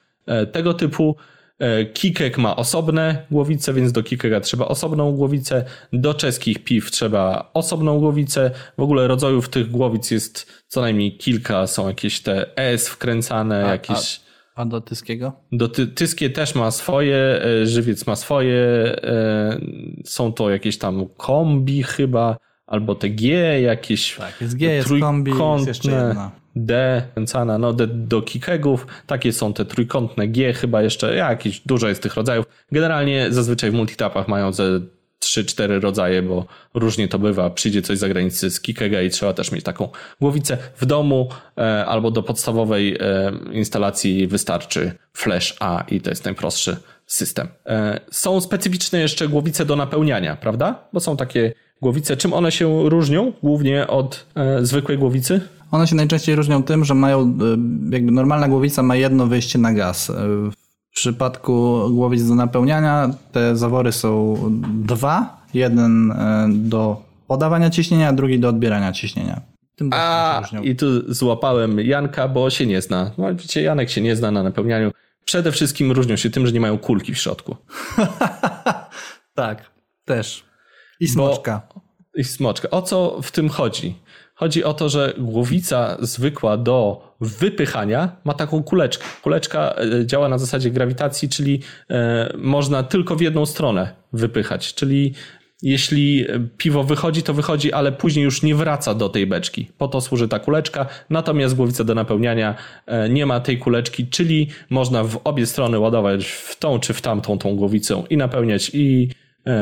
tego typu. E, Kikek ma osobne głowice, więc do Kikeka trzeba osobną głowicę. Do czeskich piw trzeba osobną głowicę. W ogóle rodzajów tych głowic jest co najmniej kilka. Są jakieś te S wkręcane, a, jakieś...
A, a do Tyskiego?
Do ty, Tyskie też ma swoje, e, Żywiec ma swoje. E, są to jakieś tam kombi chyba, albo te G jakieś.
Tak, jest G, jest kombi, jest jeszcze jedna.
D, kręcana, no D do kikegów, takie są te trójkątne G, chyba jeszcze jakieś dużo jest tych rodzajów. Generalnie zazwyczaj w multitapach mają ze 3-4 rodzaje, bo różnie to bywa. Przyjdzie coś z zagranicy z Kikega i trzeba też mieć taką głowicę w domu e, albo do podstawowej e, instalacji wystarczy Flash A i to jest najprostszy system. E, są specyficzne jeszcze głowice do napełniania, prawda? Bo są takie głowice. Czym one się różnią głównie od e, zwykłej głowicy?
One się najczęściej różnią tym, że mają, e, jakby normalna głowica ma jedno wyjście na gaz. E, w przypadku głowic do napełniania te zawory są dwa. Jeden e, do podawania ciśnienia, drugi do odbierania ciśnienia.
Tym A, i tu złapałem Janka, bo się nie zna. No, widzicie, Janek się nie zna na napełnianiu. Przede wszystkim różnią się tym, że nie mają kulki w środku.
tak, też. I smoczka.
Bo, I smoczka. O co w tym chodzi? Chodzi o to, że głowica zwykła do wypychania ma taką kuleczkę. Kuleczka e, działa na zasadzie grawitacji, czyli e, można tylko w jedną stronę wypychać. Czyli jeśli piwo wychodzi, to wychodzi, ale później już nie wraca do tej beczki. Po to służy ta kuleczka. Natomiast głowica do napełniania e, nie ma tej kuleczki, czyli można w obie strony ładować w tą czy w tamtą tą głowicą i napełniać i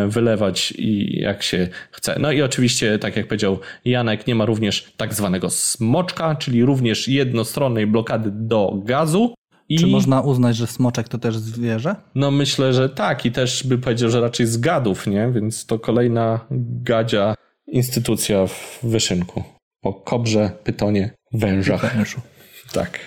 wylewać i jak się chce. No i oczywiście, tak jak powiedział Janek, nie ma również tak zwanego smoczka, czyli również jednostronnej blokady do gazu.
I... Czy można uznać, że smoczek to też zwierzę?
No myślę, że tak i też by powiedział, że raczej z gadów, nie? Więc to kolejna gadzia instytucja w wyszynku. Po kobrze, pytonie, wężach.
Wężu.
Tak.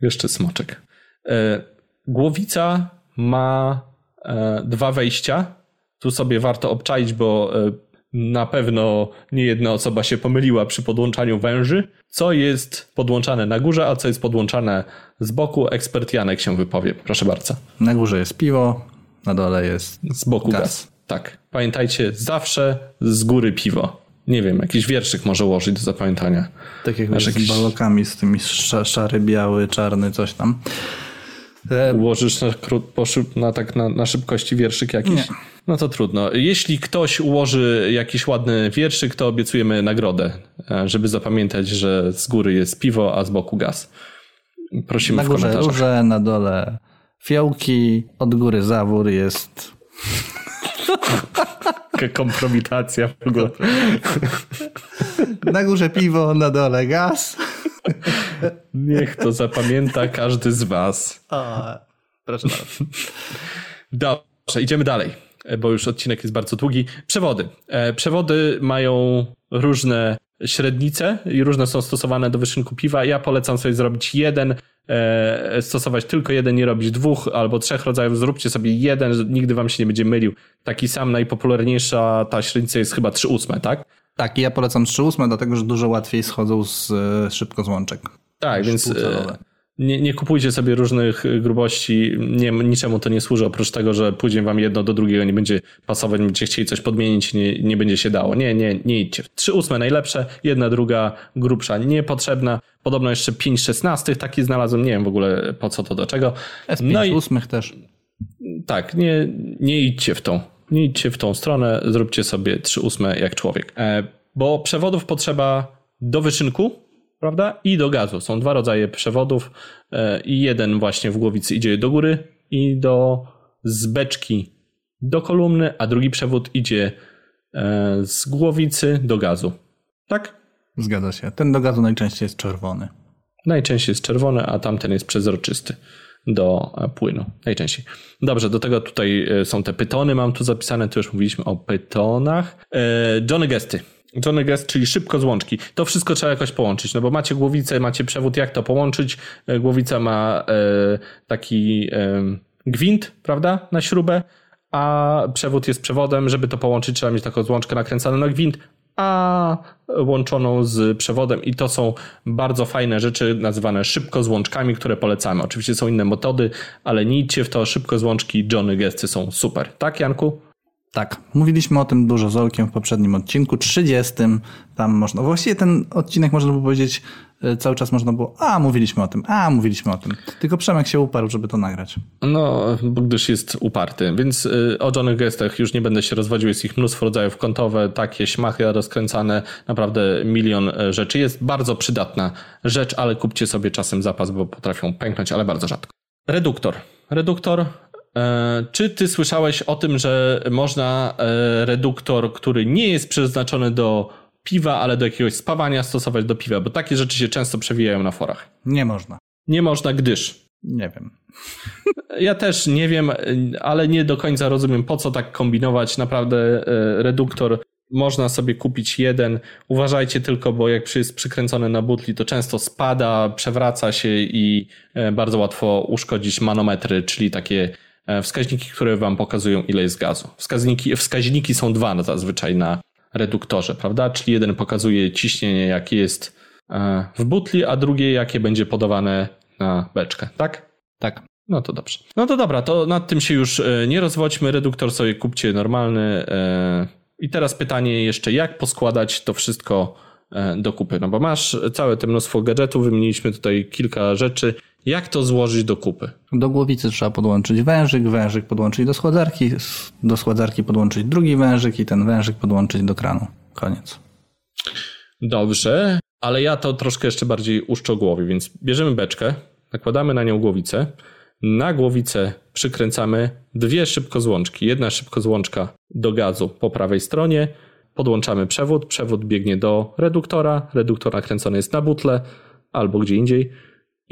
Jeszcze smoczek. E, głowica ma e, dwa wejścia tu sobie warto obczaić, bo e, na pewno nie jedna osoba się pomyliła przy podłączaniu węży. Co jest podłączane na górze, a co jest podłączane z boku? Ekspert Janek się wypowie. Proszę bardzo.
Na górze jest piwo, na dole jest.
Z boku gaz. gaz. Tak. Pamiętajcie, zawsze z góry piwo. Nie wiem, jakiś wierszyk może ułożyć do zapamiętania.
Tak jak Masz z jakiś... balokami, z tymi szary, biały, czarny, coś tam.
E, Ułożysz na, na, tak na, na szybkości wierszyk jakiś? Nie. No to trudno. Jeśli ktoś ułoży jakiś ładny wierszyk, to obiecujemy nagrodę, e, żeby zapamiętać, że z góry jest piwo, a z boku gaz. Prosimy
na
w komentarzach.
Na górze, na dole fiołki, od góry zawór jest...
kompromitacja w ogóle.
Na górze piwo, na dole gaz.
Niech to zapamięta każdy z was.
O, proszę bardzo.
Dobrze, idziemy dalej, bo już odcinek jest bardzo długi. Przewody. E, przewody mają różne średnice i różne są stosowane do wyszynku piwa. Ja polecam sobie zrobić jeden, e, stosować tylko jeden, nie robić dwóch albo trzech rodzajów. Zróbcie sobie jeden, nigdy wam się nie będzie mylił. Taki sam, najpopularniejsza ta średnica jest chyba 3 ósme, tak?
Tak, ja polecam 3.8, dlatego że dużo łatwiej schodzą z szybko złączek.
Tak, więc e, nie, nie kupujcie sobie różnych grubości, nie, niczemu to nie służy, oprócz tego, że później wam jedno do drugiego nie będzie pasować, będziecie chcieli coś podmienić, nie, nie będzie się dało. Nie, nie, nie idźcie. Trzy ósme najlepsze, jedna, druga grubsza niepotrzebna. Podobno jeszcze pięć szesnastych taki znalazłem, nie wiem w ogóle po co to, do czego.
S5 no i, ósmych też.
Tak, nie, nie idźcie w tą. Nie idźcie w tą stronę, zróbcie sobie trzy ósme jak człowiek. E, bo przewodów potrzeba do wyszynku, prawda? I do gazu. Są dwa rodzaje przewodów e, i jeden właśnie w głowicy idzie do góry i do z beczki do kolumny, a drugi przewód idzie e, z głowicy do gazu. Tak?
Zgadza się. Ten do gazu najczęściej jest czerwony.
Najczęściej jest czerwony, a tamten jest przezroczysty do e, płynu. Najczęściej. Dobrze, do tego tutaj są te pytony, mam tu zapisane, tu już mówiliśmy o pytonach. Johnny Gesty. Johnny Guest, czyli szybko złączki. To wszystko trzeba jakoś połączyć, no bo macie głowicę, macie przewód, jak to połączyć? E, głowica ma e, taki e, gwint, prawda, na śrubę, a przewód jest przewodem. Żeby to połączyć, trzeba mieć taką złączkę nakręcaną na gwint, a łączoną z przewodem i to są bardzo fajne rzeczy nazywane szybko złączkami, które polecamy. Oczywiście są inne metody, ale nie idźcie w to, szybko złączki Johnny Guesty są super. Tak, Janku?
Tak, mówiliśmy o tym dużo z Olkiem w poprzednim odcinku, 30. Tam można, właściwie ten odcinek można było powiedzieć, e, cały czas można było, a mówiliśmy o tym, a mówiliśmy o tym. Tylko Przemek się uparł, żeby to nagrać.
No, gdyż jest uparty, więc e, o Johnny Gestach już nie będę się rozwodził, jest ich mnóstwo rodzajów kątowe, takie śmachy rozkręcane, naprawdę milion e, rzeczy. Jest bardzo przydatna rzecz, ale kupcie sobie czasem zapas, bo potrafią pęknąć, ale bardzo rzadko. Reduktor. Reduktor czy ty słyszałeś o tym, że można e, reduktor, który nie jest przeznaczony do piwa, ale do jakiegoś spawania stosować do piwa? Bo takie rzeczy się często przewijają na forach.
Nie można.
Nie można, gdyż.
Nie wiem.
Ja też nie wiem, ale nie do końca rozumiem, po co tak kombinować. Naprawdę e, reduktor można sobie kupić jeden. Uważajcie tylko, bo jak jest przykręcony na butli, to często spada, przewraca się i bardzo łatwo uszkodzić manometry, czyli takie E, wskaźniki, które wam pokazują, ile jest gazu. Wskaźniki, wskaźniki są dwa zazwyczaj na reduktorze, prawda? Czyli jeden pokazuje ciśnienie, jakie jest e, w butli, a drugie, jakie będzie podawane na beczkę, tak?
Tak.
No to dobrze. No to dobra, to nad tym się już e, nie rozwodźmy. Reduktor sobie kupcie normalny. I teraz pytanie jeszcze, jak poskładać to wszystko do kupy? No bo masz całe te mnóstwo gadżetów, wymieniliśmy tutaj kilka rzeczy. Jak to złożyć do kupy?
Do głowicy trzeba podłączyć wężyk, wężyk podłączyć do schładzarki, do schładzarki podłączyć drugi wężyk i ten wężyk podłączyć do kranu. Koniec.
Dobrze, ale ja to troszkę jeszcze bardziej uszczegółowię, więc bierzemy beczkę, nakładamy na nią głowicę, na głowicę przykręcamy dwie szybkozłączki. Jedna szybkozłączka do gazu po prawej stronie, podłączamy przewód, przewód biegnie do reduktora, reduktor nakręcony jest na butle albo gdzie indziej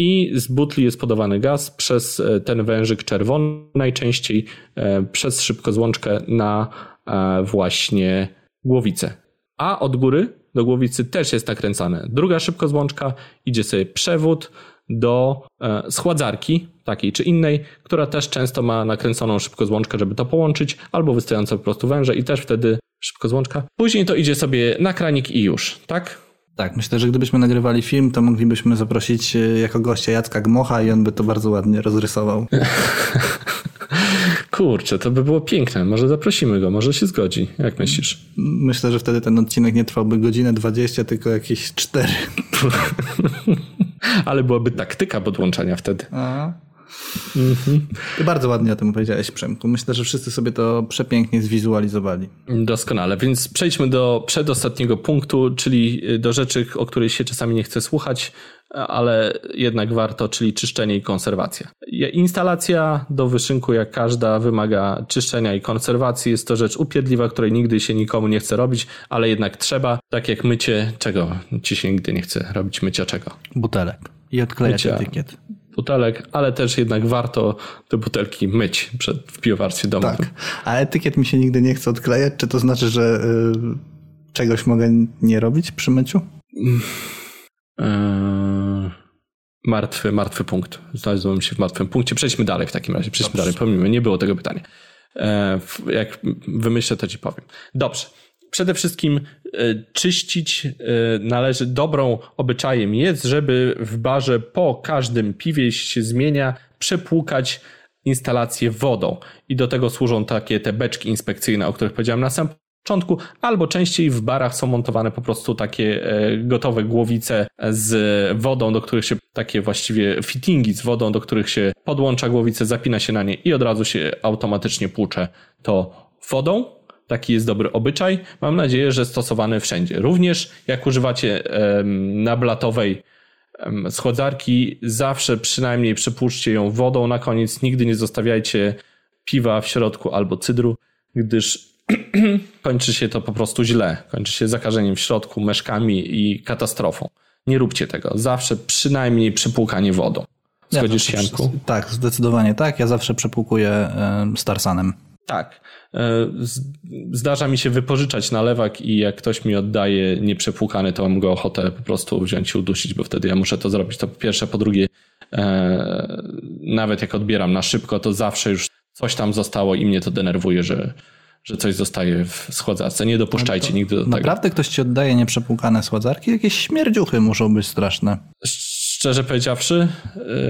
i z butli jest podawany gaz przez e, ten wężyk czerwony, najczęściej e, przez szybkozłączkę na e, właśnie głowicę. A od góry do głowicy też jest nakręcane. Druga szybkozłączka idzie sobie przewód do schładzarki, takiej czy innej, która też często ma nakręconą szybkozłączkę, żeby to połączyć, albo wystające po prostu węże i też wtedy szybkozłączka. Później to idzie sobie na kranik i już, tak?
Tak, myślę, że gdybyśmy nagrywali film, to moglibyśmy zaprosić e, jako gościa Jacka Gmocha i on by to bardzo ładnie rozrysował.
Kurczę, to by było piękne. Może zaprosimy go, może się zgodzi. Jak myślisz?
Myślę, że wtedy ten odcinek nie trwałby godzinę 20, tylko jakieś 4.
Ale byłaby taktyka podłączania wtedy. Aha.
Mhm. Ty bardzo ładnie o tym powiedziałeś, Przemku. Myślę, że wszyscy sobie to przepięknie zwizualizowali.
Doskonale, więc przejdźmy do przedostatniego punktu, czyli do rzeczy, o których się czasami nie chce słuchać, ale jednak warto, czyli czyszczenie i konserwacja. Instalacja do wyszynku, jak każda, wymaga czyszczenia i konserwacji. Jest to rzecz upierdliwa, której nigdy się nikomu nie chce robić, ale jednak trzeba, tak jak mycie, czego ci się nigdy nie chce robić, mycia czego?
Butelek. I odklejać mycia. etykiet
butelek, ale też jednak warto te butelki myć przed, w piwowarstwie domowym. Tak.
A etykiet mi się nigdy nie chce odklejać. Czy to znaczy, że y, czegoś mogę nie robić przy myciu? Yy,
martwy, martwy punkt. Znalazłem się w martwym punkcie. Przejdźmy dalej w takim razie. Przejdźmy Dobrze. dalej. Pomimo, nie było tego pytania. Yy, jak wymyślę, to ci powiem. Dobrze. Przede wszystkim czyścić należy dobrą obyczajem jest, żeby w barze po każdym piwie się zmienia, przepłukać instalację wodą. I do tego służą takie te beczki inspekcyjne, o których powiedziałem na samym początku, albo częściej w barach są montowane po prostu takie e, gotowe głowice z wodą, do których się takie właściwie fittingi z wodą, do których się podłącza głowicę, zapina się na nie i od razu się automatycznie płucze to wodą. Taki jest dobry obyczaj. Mam nadzieję, że stosowany wszędzie. Również jak używacie nablatowej schłodzarki, zawsze przynajmniej przepuszczcie ją wodą na koniec. Nigdy nie zostawiajcie piwa w środku albo cydru, gdyż kończy się to po prostu źle. Kończy się zakażeniem w środku, meszkami i katastrofą. Nie róbcie tego. Zawsze przynajmniej przepłukanie wodą. Zgodzisz się, Janku?
Tak, zdecydowanie tak. Ja zawsze przepłukuję Starsanem.
Tak. E, zdarza mi się wypożyczać nalewak i jak ktoś mi oddaje nieprzepłukany, to mam go ochotę po prostu wziąć i udusić, bo wtedy ja muszę to zrobić. To po pierwsze, po drugie, e, nawet jak odbieram na szybko, to zawsze już coś tam zostało i mnie to denerwuje, że, że coś zostaje w schładzarce. Nie dopuszczajcie nigdy do
naprawdę tego. Naprawdę ktoś ci oddaje nieprzepłukane schładzarki? Jakieś śmierdziuchy muszą być straszne.
Szczerze powiedziawszy,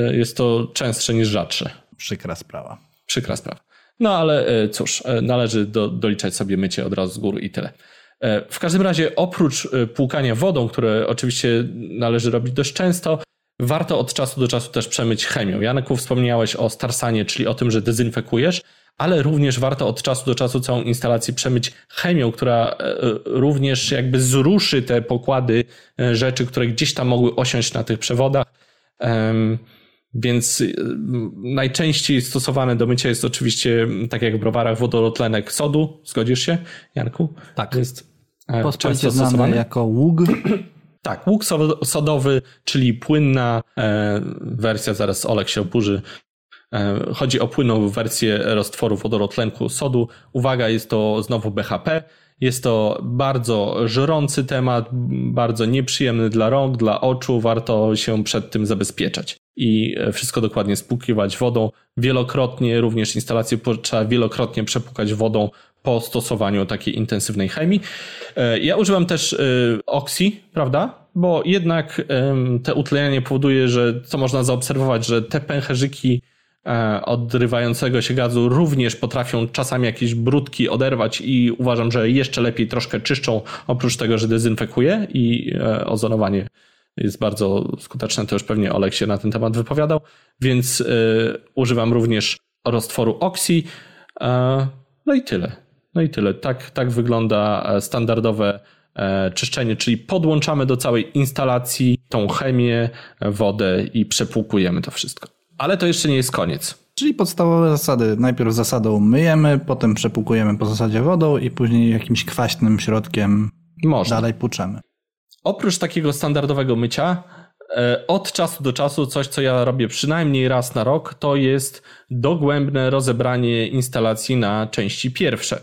e, jest to częstsze niż rzadsze.
Przykra sprawa.
Przykra sprawa. No ale e, cóż, e, należy do, doliczać sobie mycie od razu z góry i tyle. E, w każdym razie, oprócz płukania wodą, które oczywiście należy robić dość często, warto od czasu do czasu też przemyć chemią. Janku, wspomniałeś o starsanie, czyli o tym, że dezynfekujesz, ale również warto od czasu do czasu całą instalację przemyć chemią, która również jakby zruszy te pokłady rzeczy, które gdzieś tam mogły osiąść na tych przewodach. Więc y, najczęściej stosowane do mycia jest oczywiście, tak jak w browarach, wodorotlenek sodu. Zgodzisz się, Janku?
Tak. Jest e, często stosowany jako ług.
Tak, łuk sodowy, czyli płynna e, wersja, zaraz Olek się oburzy. E, chodzi o płynną wersję roztworu wodorotlenku sodu. Uwaga, jest to znowu BHP. Jest to bardzo żrący temat, bardzo nieprzyjemny dla rąk, dla oczu. Warto się przed tym zabezpieczać i e, wszystko dokładnie spłukiwać wodą. Wielokrotnie, również instalację trzeba wielokrotnie przepłukać wodą po stosowaniu takiej intensywnej chemii. E, ja używam też e, Oxy, prawda? Bo jednak te utlenianie powoduje, że co można zaobserwować, że te pęcherzyki odrywającego się gazu również potrafią czasami jakieś brudki oderwać i uważam, że jeszcze lepiej troszkę czyszczą, oprócz tego, że dezynfekuje i ozonowanie jest bardzo skuteczne, to już pewnie Olek się na ten temat wypowiadał, więc y, używam również roztworu Oxy. Y, no i tyle. No i tyle. Tak, tak wygląda e, standardowe e, czyszczenie, czyli podłączamy do całej instalacji tą chemię, wodę i przepłukujemy to wszystko. Ale to jeszcze nie jest koniec.
Czyli podstawowe zasady. Najpierw zasadą myjemy, potem przepłukujemy po zasadzie wodą i później jakimś kwaśnym środkiem Można. dalej płuczemy.
Oprócz takiego standardowego mycia, e, od czasu do czasu coś, co ja robię przynajmniej raz na rok, to jest dogłębne rozebranie instalacji na części pierwsze.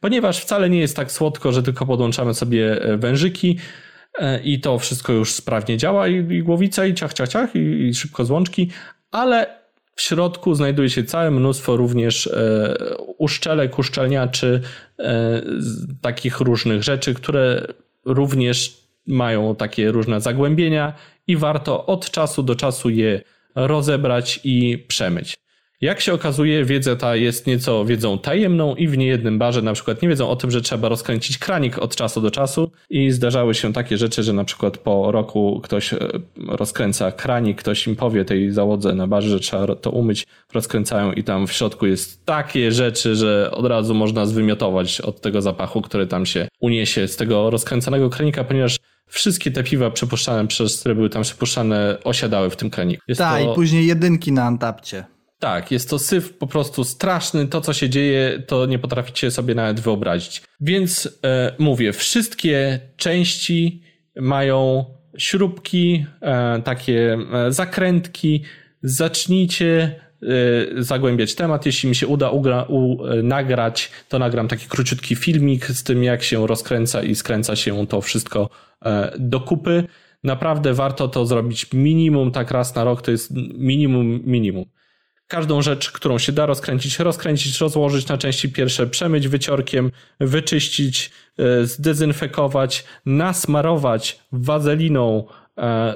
Ponieważ wcale nie jest tak słodko, że tylko podłączamy sobie e, wężyki e, i to wszystko już sprawnie działa i, i głowica i ciach, ciach, ciach i, i szybko złączki, ale w środku znajduje się całe mnóstwo również e, uszczelek, uszczelniaczy, e, takich różnych rzeczy, które również mają takie różne zagłębienia i warto od czasu do czasu je rozebrać i przemyć. Jak się okazuje, wiedza ta jest nieco wiedzą tajemną i w niejednym barze na przykład nie wiedzą o tym, że trzeba rozkręcić kranik od czasu do czasu i zdarzały się takie rzeczy, że na przykład po roku ktoś e, rozkręca kranik, ktoś im powie tej załodze na barze, że trzeba to umyć, rozkręcają i tam w środku jest takie rzeczy, że od razu można zwymiotować od tego zapachu, który tam się uniesie z tego rozkręcanego kranika, ponieważ wszystkie te piwa przepuszczane przez, które były tam przepuszczane, osiadały w tym kraniku.
Tak, to... i później jedynki na antapcie.
Tak, jest to syf po prostu straszny. To, co się dzieje, to nie potraficie sobie nawet wyobrazić. Więc e, mówię, wszystkie części mają śrubki, e, takie e, zakrętki. Zacznijcie zagłębiać temat. Jeśli mi się uda ugra, u, nagrać, to nagram taki króciutki filmik z tym, jak się rozkręca i skręca się to wszystko e, do kupy. Naprawdę warto to zrobić minimum tak raz na rok, to jest minimum, minimum. każdą rzecz, którą się da rozkręcić, rozkręcić, rozłożyć na części pierwsze, przemyć wyciorkiem, wyczyścić, e, zdezynfekować, nasmarować wazeliną e,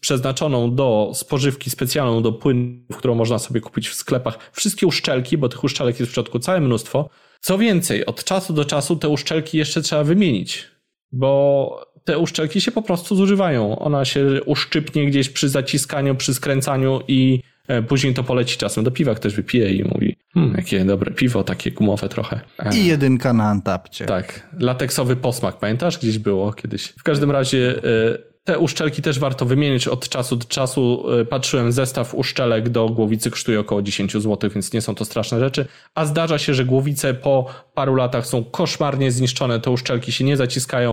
przeznaczoną do spożywki specjalną, do płynów, którą można sobie kupić w sklepach. Wszystkie uszczelki, bo tych uszczelek jest w środku całe mnóstwo. Co więcej, od czasu do czasu te uszczelki jeszcze trzeba wymienić, bo te uszczelki się po prostu zużywają. Ona się uszczypnie gdzieś przy zaciskaniu, przy skręcaniu i e, później to poleci czasem do piwa. Ktoś wypije i mówi, hmm, jakie dobre piwo, takie gumowe trochę.
E, I jedynka na antapcie.
Tak, lateksowy posmak, pamiętasz? Gdzieś było kiedyś. W każdym razie e, te uszczelki też warto wymienić od czasu do czasu. Patrzyłem, zestaw uszczelek do głowicy kosztuje około 10 zł, więc nie są to straszne rzeczy. A zdarza się, że głowice po paru latach są koszmarnie zniszczone, te uszczelki się nie zaciskają.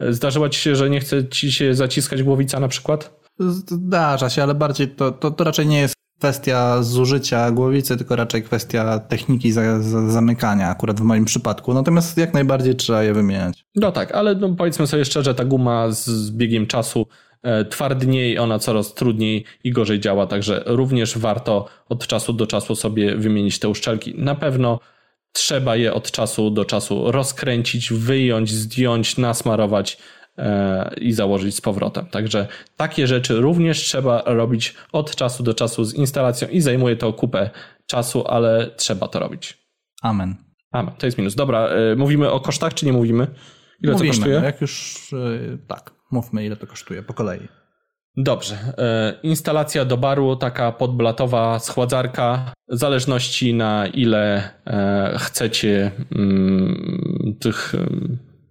Zdarzyło ci się, że nie chce ci się zaciskać głowica na przykład?
Zdarza się, ale bardziej to, to, to raczej nie jest kwestia zużycia głowicy, tylko raczej kwestia techniki za, za zamykania, akurat w moim przypadku. Natomiast jak najbardziej trzeba je wymieniać.
No tak, ale no powiedzmy sobie szczerze, ta guma z, z biegiem czasu e, twardniej, ona coraz trudniej i gorzej działa, także również warto od czasu do czasu sobie wymienić te uszczelki. Na pewno trzeba je od czasu do czasu rozkręcić, wyjąć, zdjąć, nasmarować i założyć z powrotem. Także takie rzeczy również trzeba robić od czasu do czasu z instalacją i zajmuje to kupę czasu, ale trzeba to robić.
Amen.
Amen. To jest minus. Dobra, e, mówimy o kosztach, czy nie mówimy?
Ile mówimy, to kosztuje? Jak już e, tak, mówmy ile to kosztuje po kolei.
Dobrze. E, instalacja do baru, taka podblatowa schładzarka, w zależności na ile e, chcecie mm, tych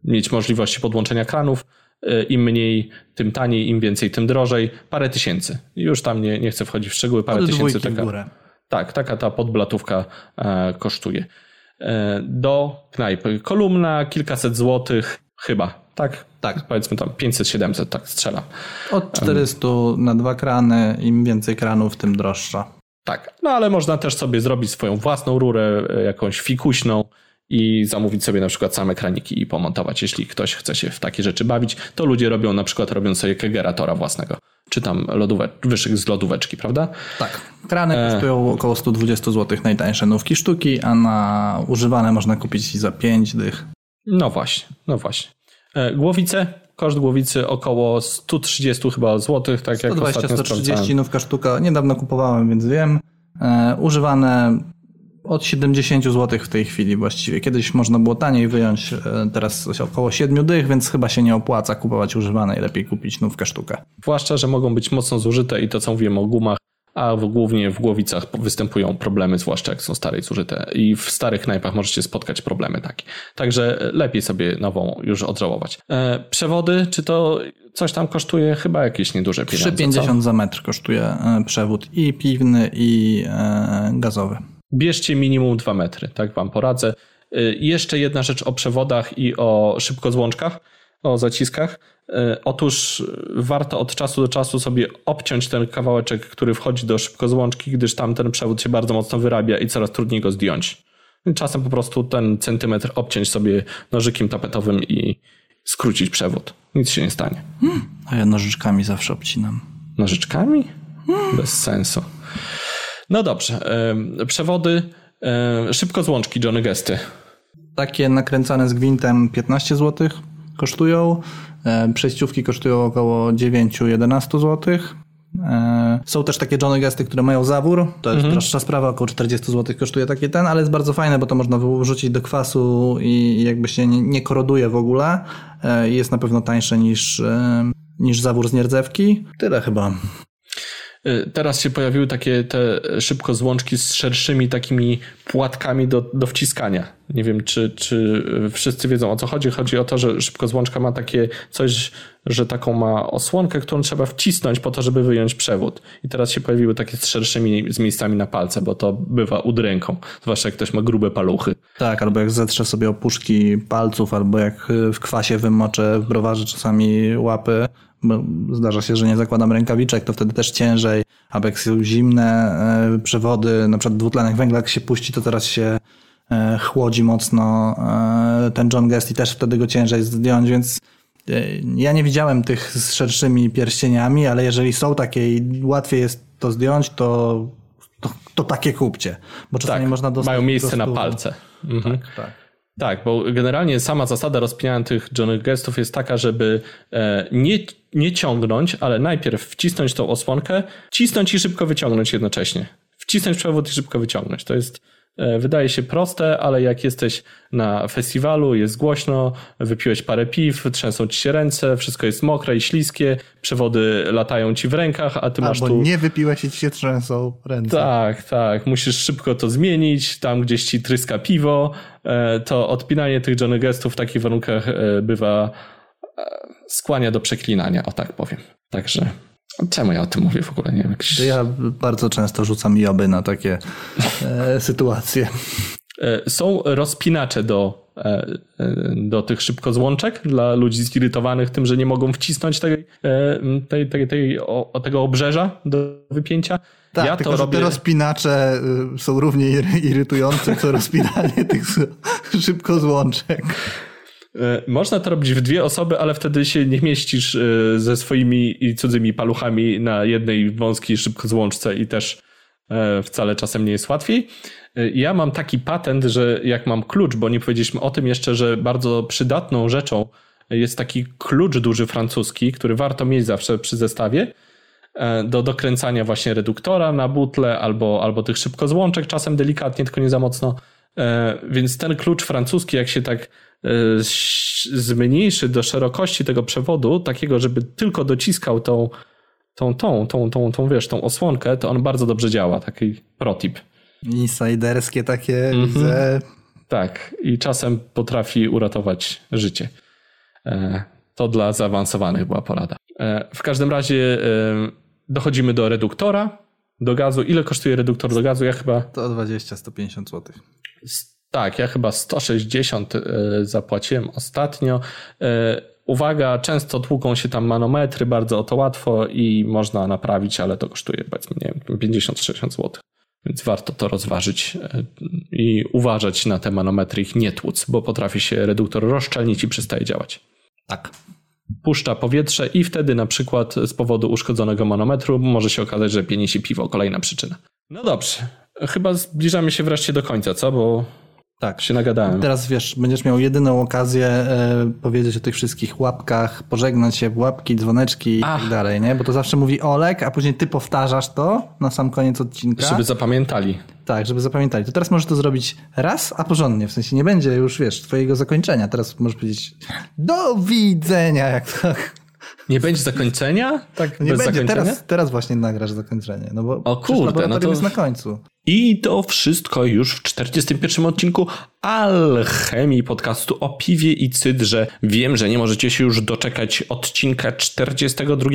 mieć możliwości podłączenia kranów. E, Im mniej, tym taniej, im więcej, tym drożej. Parę tysięcy. Już tam nie, nie chcę wchodzić w szczegóły. Parę Od tysięcy taka. Tak, taka ta podblatówka kosztuje. Do knajpy kolumna, kilkaset złotych, chyba tak, tak, powiedzmy tam 500-700, tak strzelam.
Od 400 um, na dwa krany, im więcej kranów, tym droższa.
Tak, no ale można też sobie zrobić swoją własną rurę, e, jakąś fikuśną i zamówić sobie na przykład same kraniki i pomontować. Jeśli ktoś chce się w takie rzeczy bawić, to ludzie robią na przykład robią sobie kegeratora własnego, czy tam lodówe, wyszyk z lodóweczki, prawda?
Tak. Krany e... kosztują około 120 zł najtańsze nówki sztuki, a na używane można kupić za 5 dych.
No właśnie, no właśnie. E, głowice, koszt głowicy około 130 chyba złotych, tak 120, jak ostatnio 130
nówka sztuka. Niedawno kupowałem, więc wiem. E, używane od 70 zł w tej chwili właściwie. Kiedyś można było taniej wyjąć, e, teraz około 7 dych, więc chyba się nie opłaca kupować używane i lepiej kupić nówkę sztukę.
Zwłaszcza, że mogą być mocno zużyte i to co mówiłem o gumach, a głównie w głowicach występują problemy, zwłaszcza jak są stare i zużyte. I w starych knajpach możecie spotkać problemy takie. Także lepiej sobie nową już odżałować. E, przewody, czy to coś tam kosztuje? Chyba jakieś nieduże pieniądze.
3,50 za metr kosztuje e, przewód i piwny, i e, gazowy.
Bierzcie minimum 2 metry, tak wam poradzę. E, jeszcze jedna rzecz o przewodach i o szybkozłączkach, o zaciskach E, otóż warto od czasu do czasu sobie obciąć ten kawałeczek, który wchodzi do szybkozłączki, gdyż tam ten przewód się bardzo mocno wyrabia i coraz trudniej go zdjąć. Czasem po prostu ten centymetr obciąć sobie nożykiem tapetowym i skrócić przewód. Nic się nie stanie. Hmm,
a ja nożyczkami zawsze obcinam.
Nożyczkami? Hmm. Bez sensu. No dobrze. Przewody, szybkozłączki Johnny Gesty.
Takie nakręcane z gwintem 15 zł kosztują. Przejściówki kosztują około 9-11 zł. E, są też takie Johnny Gesty, które mają zawór. To jest mhm. droższa sprawa, około 40 zł kosztuje taki ten, ale jest bardzo fajne, bo to można wrzucić do kwasu i jakby się nie, nie koroduje w ogóle. E, jest na pewno tańsze niż, niż zawór z nierdzewki. Tyle chyba.
Y, teraz się pojawiły takie te szybko złączki z szerszymi takimi płatkami do, do wciskania. Nie wiem, czy, czy wszyscy wiedzą o co chodzi. Chodzi o to, że szybko złączka ma takie coś, że taką ma osłonkę, którą trzeba wcisnąć po to, żeby wyjąć przewód. I teraz się pojawiły takie z szerszymi, z miejscami na palce, bo to bywa udręką. Zwłaszcza jak ktoś ma grube paluchy.
Tak, albo jak zetrze sobie opuszki palców, albo jak w kwasie wymoczę w browarze czasami łapy, zdarza się, że nie zakładam rękawiczek, to wtedy też ciężej, albo jak są zimne e, przewody, na przykład dwutlenek węgla, jak się puści, to teraz się e, chłodzi mocno e, ten John Guest i też wtedy go ciężej zdjąć, więc ja nie widziałem tych z szerszymi pierścieniami, ale jeżeli są takie i łatwiej jest to zdjąć, to, to to takie kupcie. Bo czasami tak, można dostać.
Mają miejsce na palce. Mhm. Tak, tak. Tak, bo generalnie sama zasada rozpinania tych Johnny Gestów jest taka, żeby e, nie, nie ciągnąć, ale najpierw wcisnąć tą osłonkę, cisnąć i szybko wyciągnąć jednocześnie. Wcisnąć przewód i szybko wyciągnąć. To jest E, wydaje się proste, ale jak jesteś na festiwalu, jest głośno, wypiłeś parę piw, trzęsą ci się ręce, wszystko jest mokre i śliskie, przewody latają ci w rękach, a ty
Albo
masz tu...
nie wypiłeś i ci się trzęsą ręce.
Tak, tak. Musisz szybko to zmienić, tam gdzieś ci tryska piwo, to odpinanie tych Johnny Gestów w takich warunkach e, bywa skłania do przeklinania, o tak powiem. Także Czemu ja o tym mówię w ogóle? Nie wiem. Jakiś...
Ja bardzo często rzucam joby na takie e, sytuacje.
E, są rozpinacze do, e, e, do tych szybkozłączek dla ludzi zirytowanych tym, że nie mogą wcisnąć tej, tej, tej, tej, o, tego obrzeża do wypięcia.
Tak,
ja
tylko to robię... te rozpinacze są równie irytujące, co rozpinanie tych szybkozłączek.
Można to robić w dwie osoby, ale wtedy się nie mieścisz ze swoimi i cudzymi paluchami na jednej wąskiej szybkozłączce i też wcale czasem nie jest łatwiej. Ja mam taki patent, że jak mam klucz, bo nie powiedzieliśmy o tym jeszcze, że bardzo przydatną rzeczą jest taki klucz duży francuski, który warto mieć zawsze przy zestawie do dokręcania właśnie reduktora na butle albo, albo tych szybkozłączek, czasem delikatnie, tylko nie za mocno. Więc ten klucz francuski, jak się tak E, zmniejszy do szerokości tego przewodu, takiego, żeby tylko dociskał tą, tą, tą, tą, tą, tą, wiesz, tą osłonkę, to on bardzo dobrze działa, taki protip.
Insiderskie takie, mm -hmm. widzę.
Tak, i czasem potrafi uratować życie. E, to dla zaawansowanych była porada. E, w każdym razie dochodzimy do reduktora, do gazu. Ile kosztuje reduktor do gazu? Ja chyba...
120-150 zł.
Tak, ja chyba 160 e, zapłaciłem ostatnio. E, uwaga, często tłuką się tam manometry, bardzo o to łatwo i można naprawić, ale to kosztuje powiedzmy, nie wiem, 50-60 zł. Więc warto to rozważyć e, i uważać na te manometry, ich nie tłuc, bo potrafi się reduktor rozszczelnić i przestaje działać.
Tak.
Puszcza powietrze i wtedy na przykład z powodu uszkodzonego manometru może się okazać, że pieni się piwo, kolejna przyczyna. No dobrze, chyba zbliżamy się wreszcie do końca, co? Bo tak. Się nagadałem.
Teraz wiesz, będziesz miał jedyną okazję e, powiedzieć o tych wszystkich łapkach, pożegnać się łapki, dzwoneczki i tak dalej, nie? Bo to zawsze mówi Olek, a później ty powtarzasz to na sam koniec odcinka.
Żeby zapamiętali.
Tak, żeby zapamiętali. To teraz możesz to zrobić raz, a porządnie. W sensie nie będzie już, wiesz, twojego zakończenia. Teraz możesz powiedzieć do widzenia, jak tak.
Nie będzie zakończenia? Tak,
nie będzie. Teraz, teraz właśnie nagrasz zakończenie. No bo
o kurde, no to
jest na końcu.
I to wszystko już w 41 odcinku Alchemii podcastu o piwie i cydrze. Wiem, że nie możecie się już doczekać odcinka 42.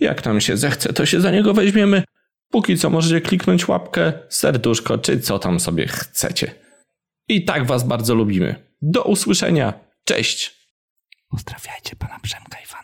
Jak nam się zechce, to się za niego weźmiemy. Póki co możecie kliknąć łapkę, serduszko, czy co tam sobie chcecie. I tak was bardzo lubimy. Do usłyszenia. Cześć.
Pozdrawiajcie pana Przemka i.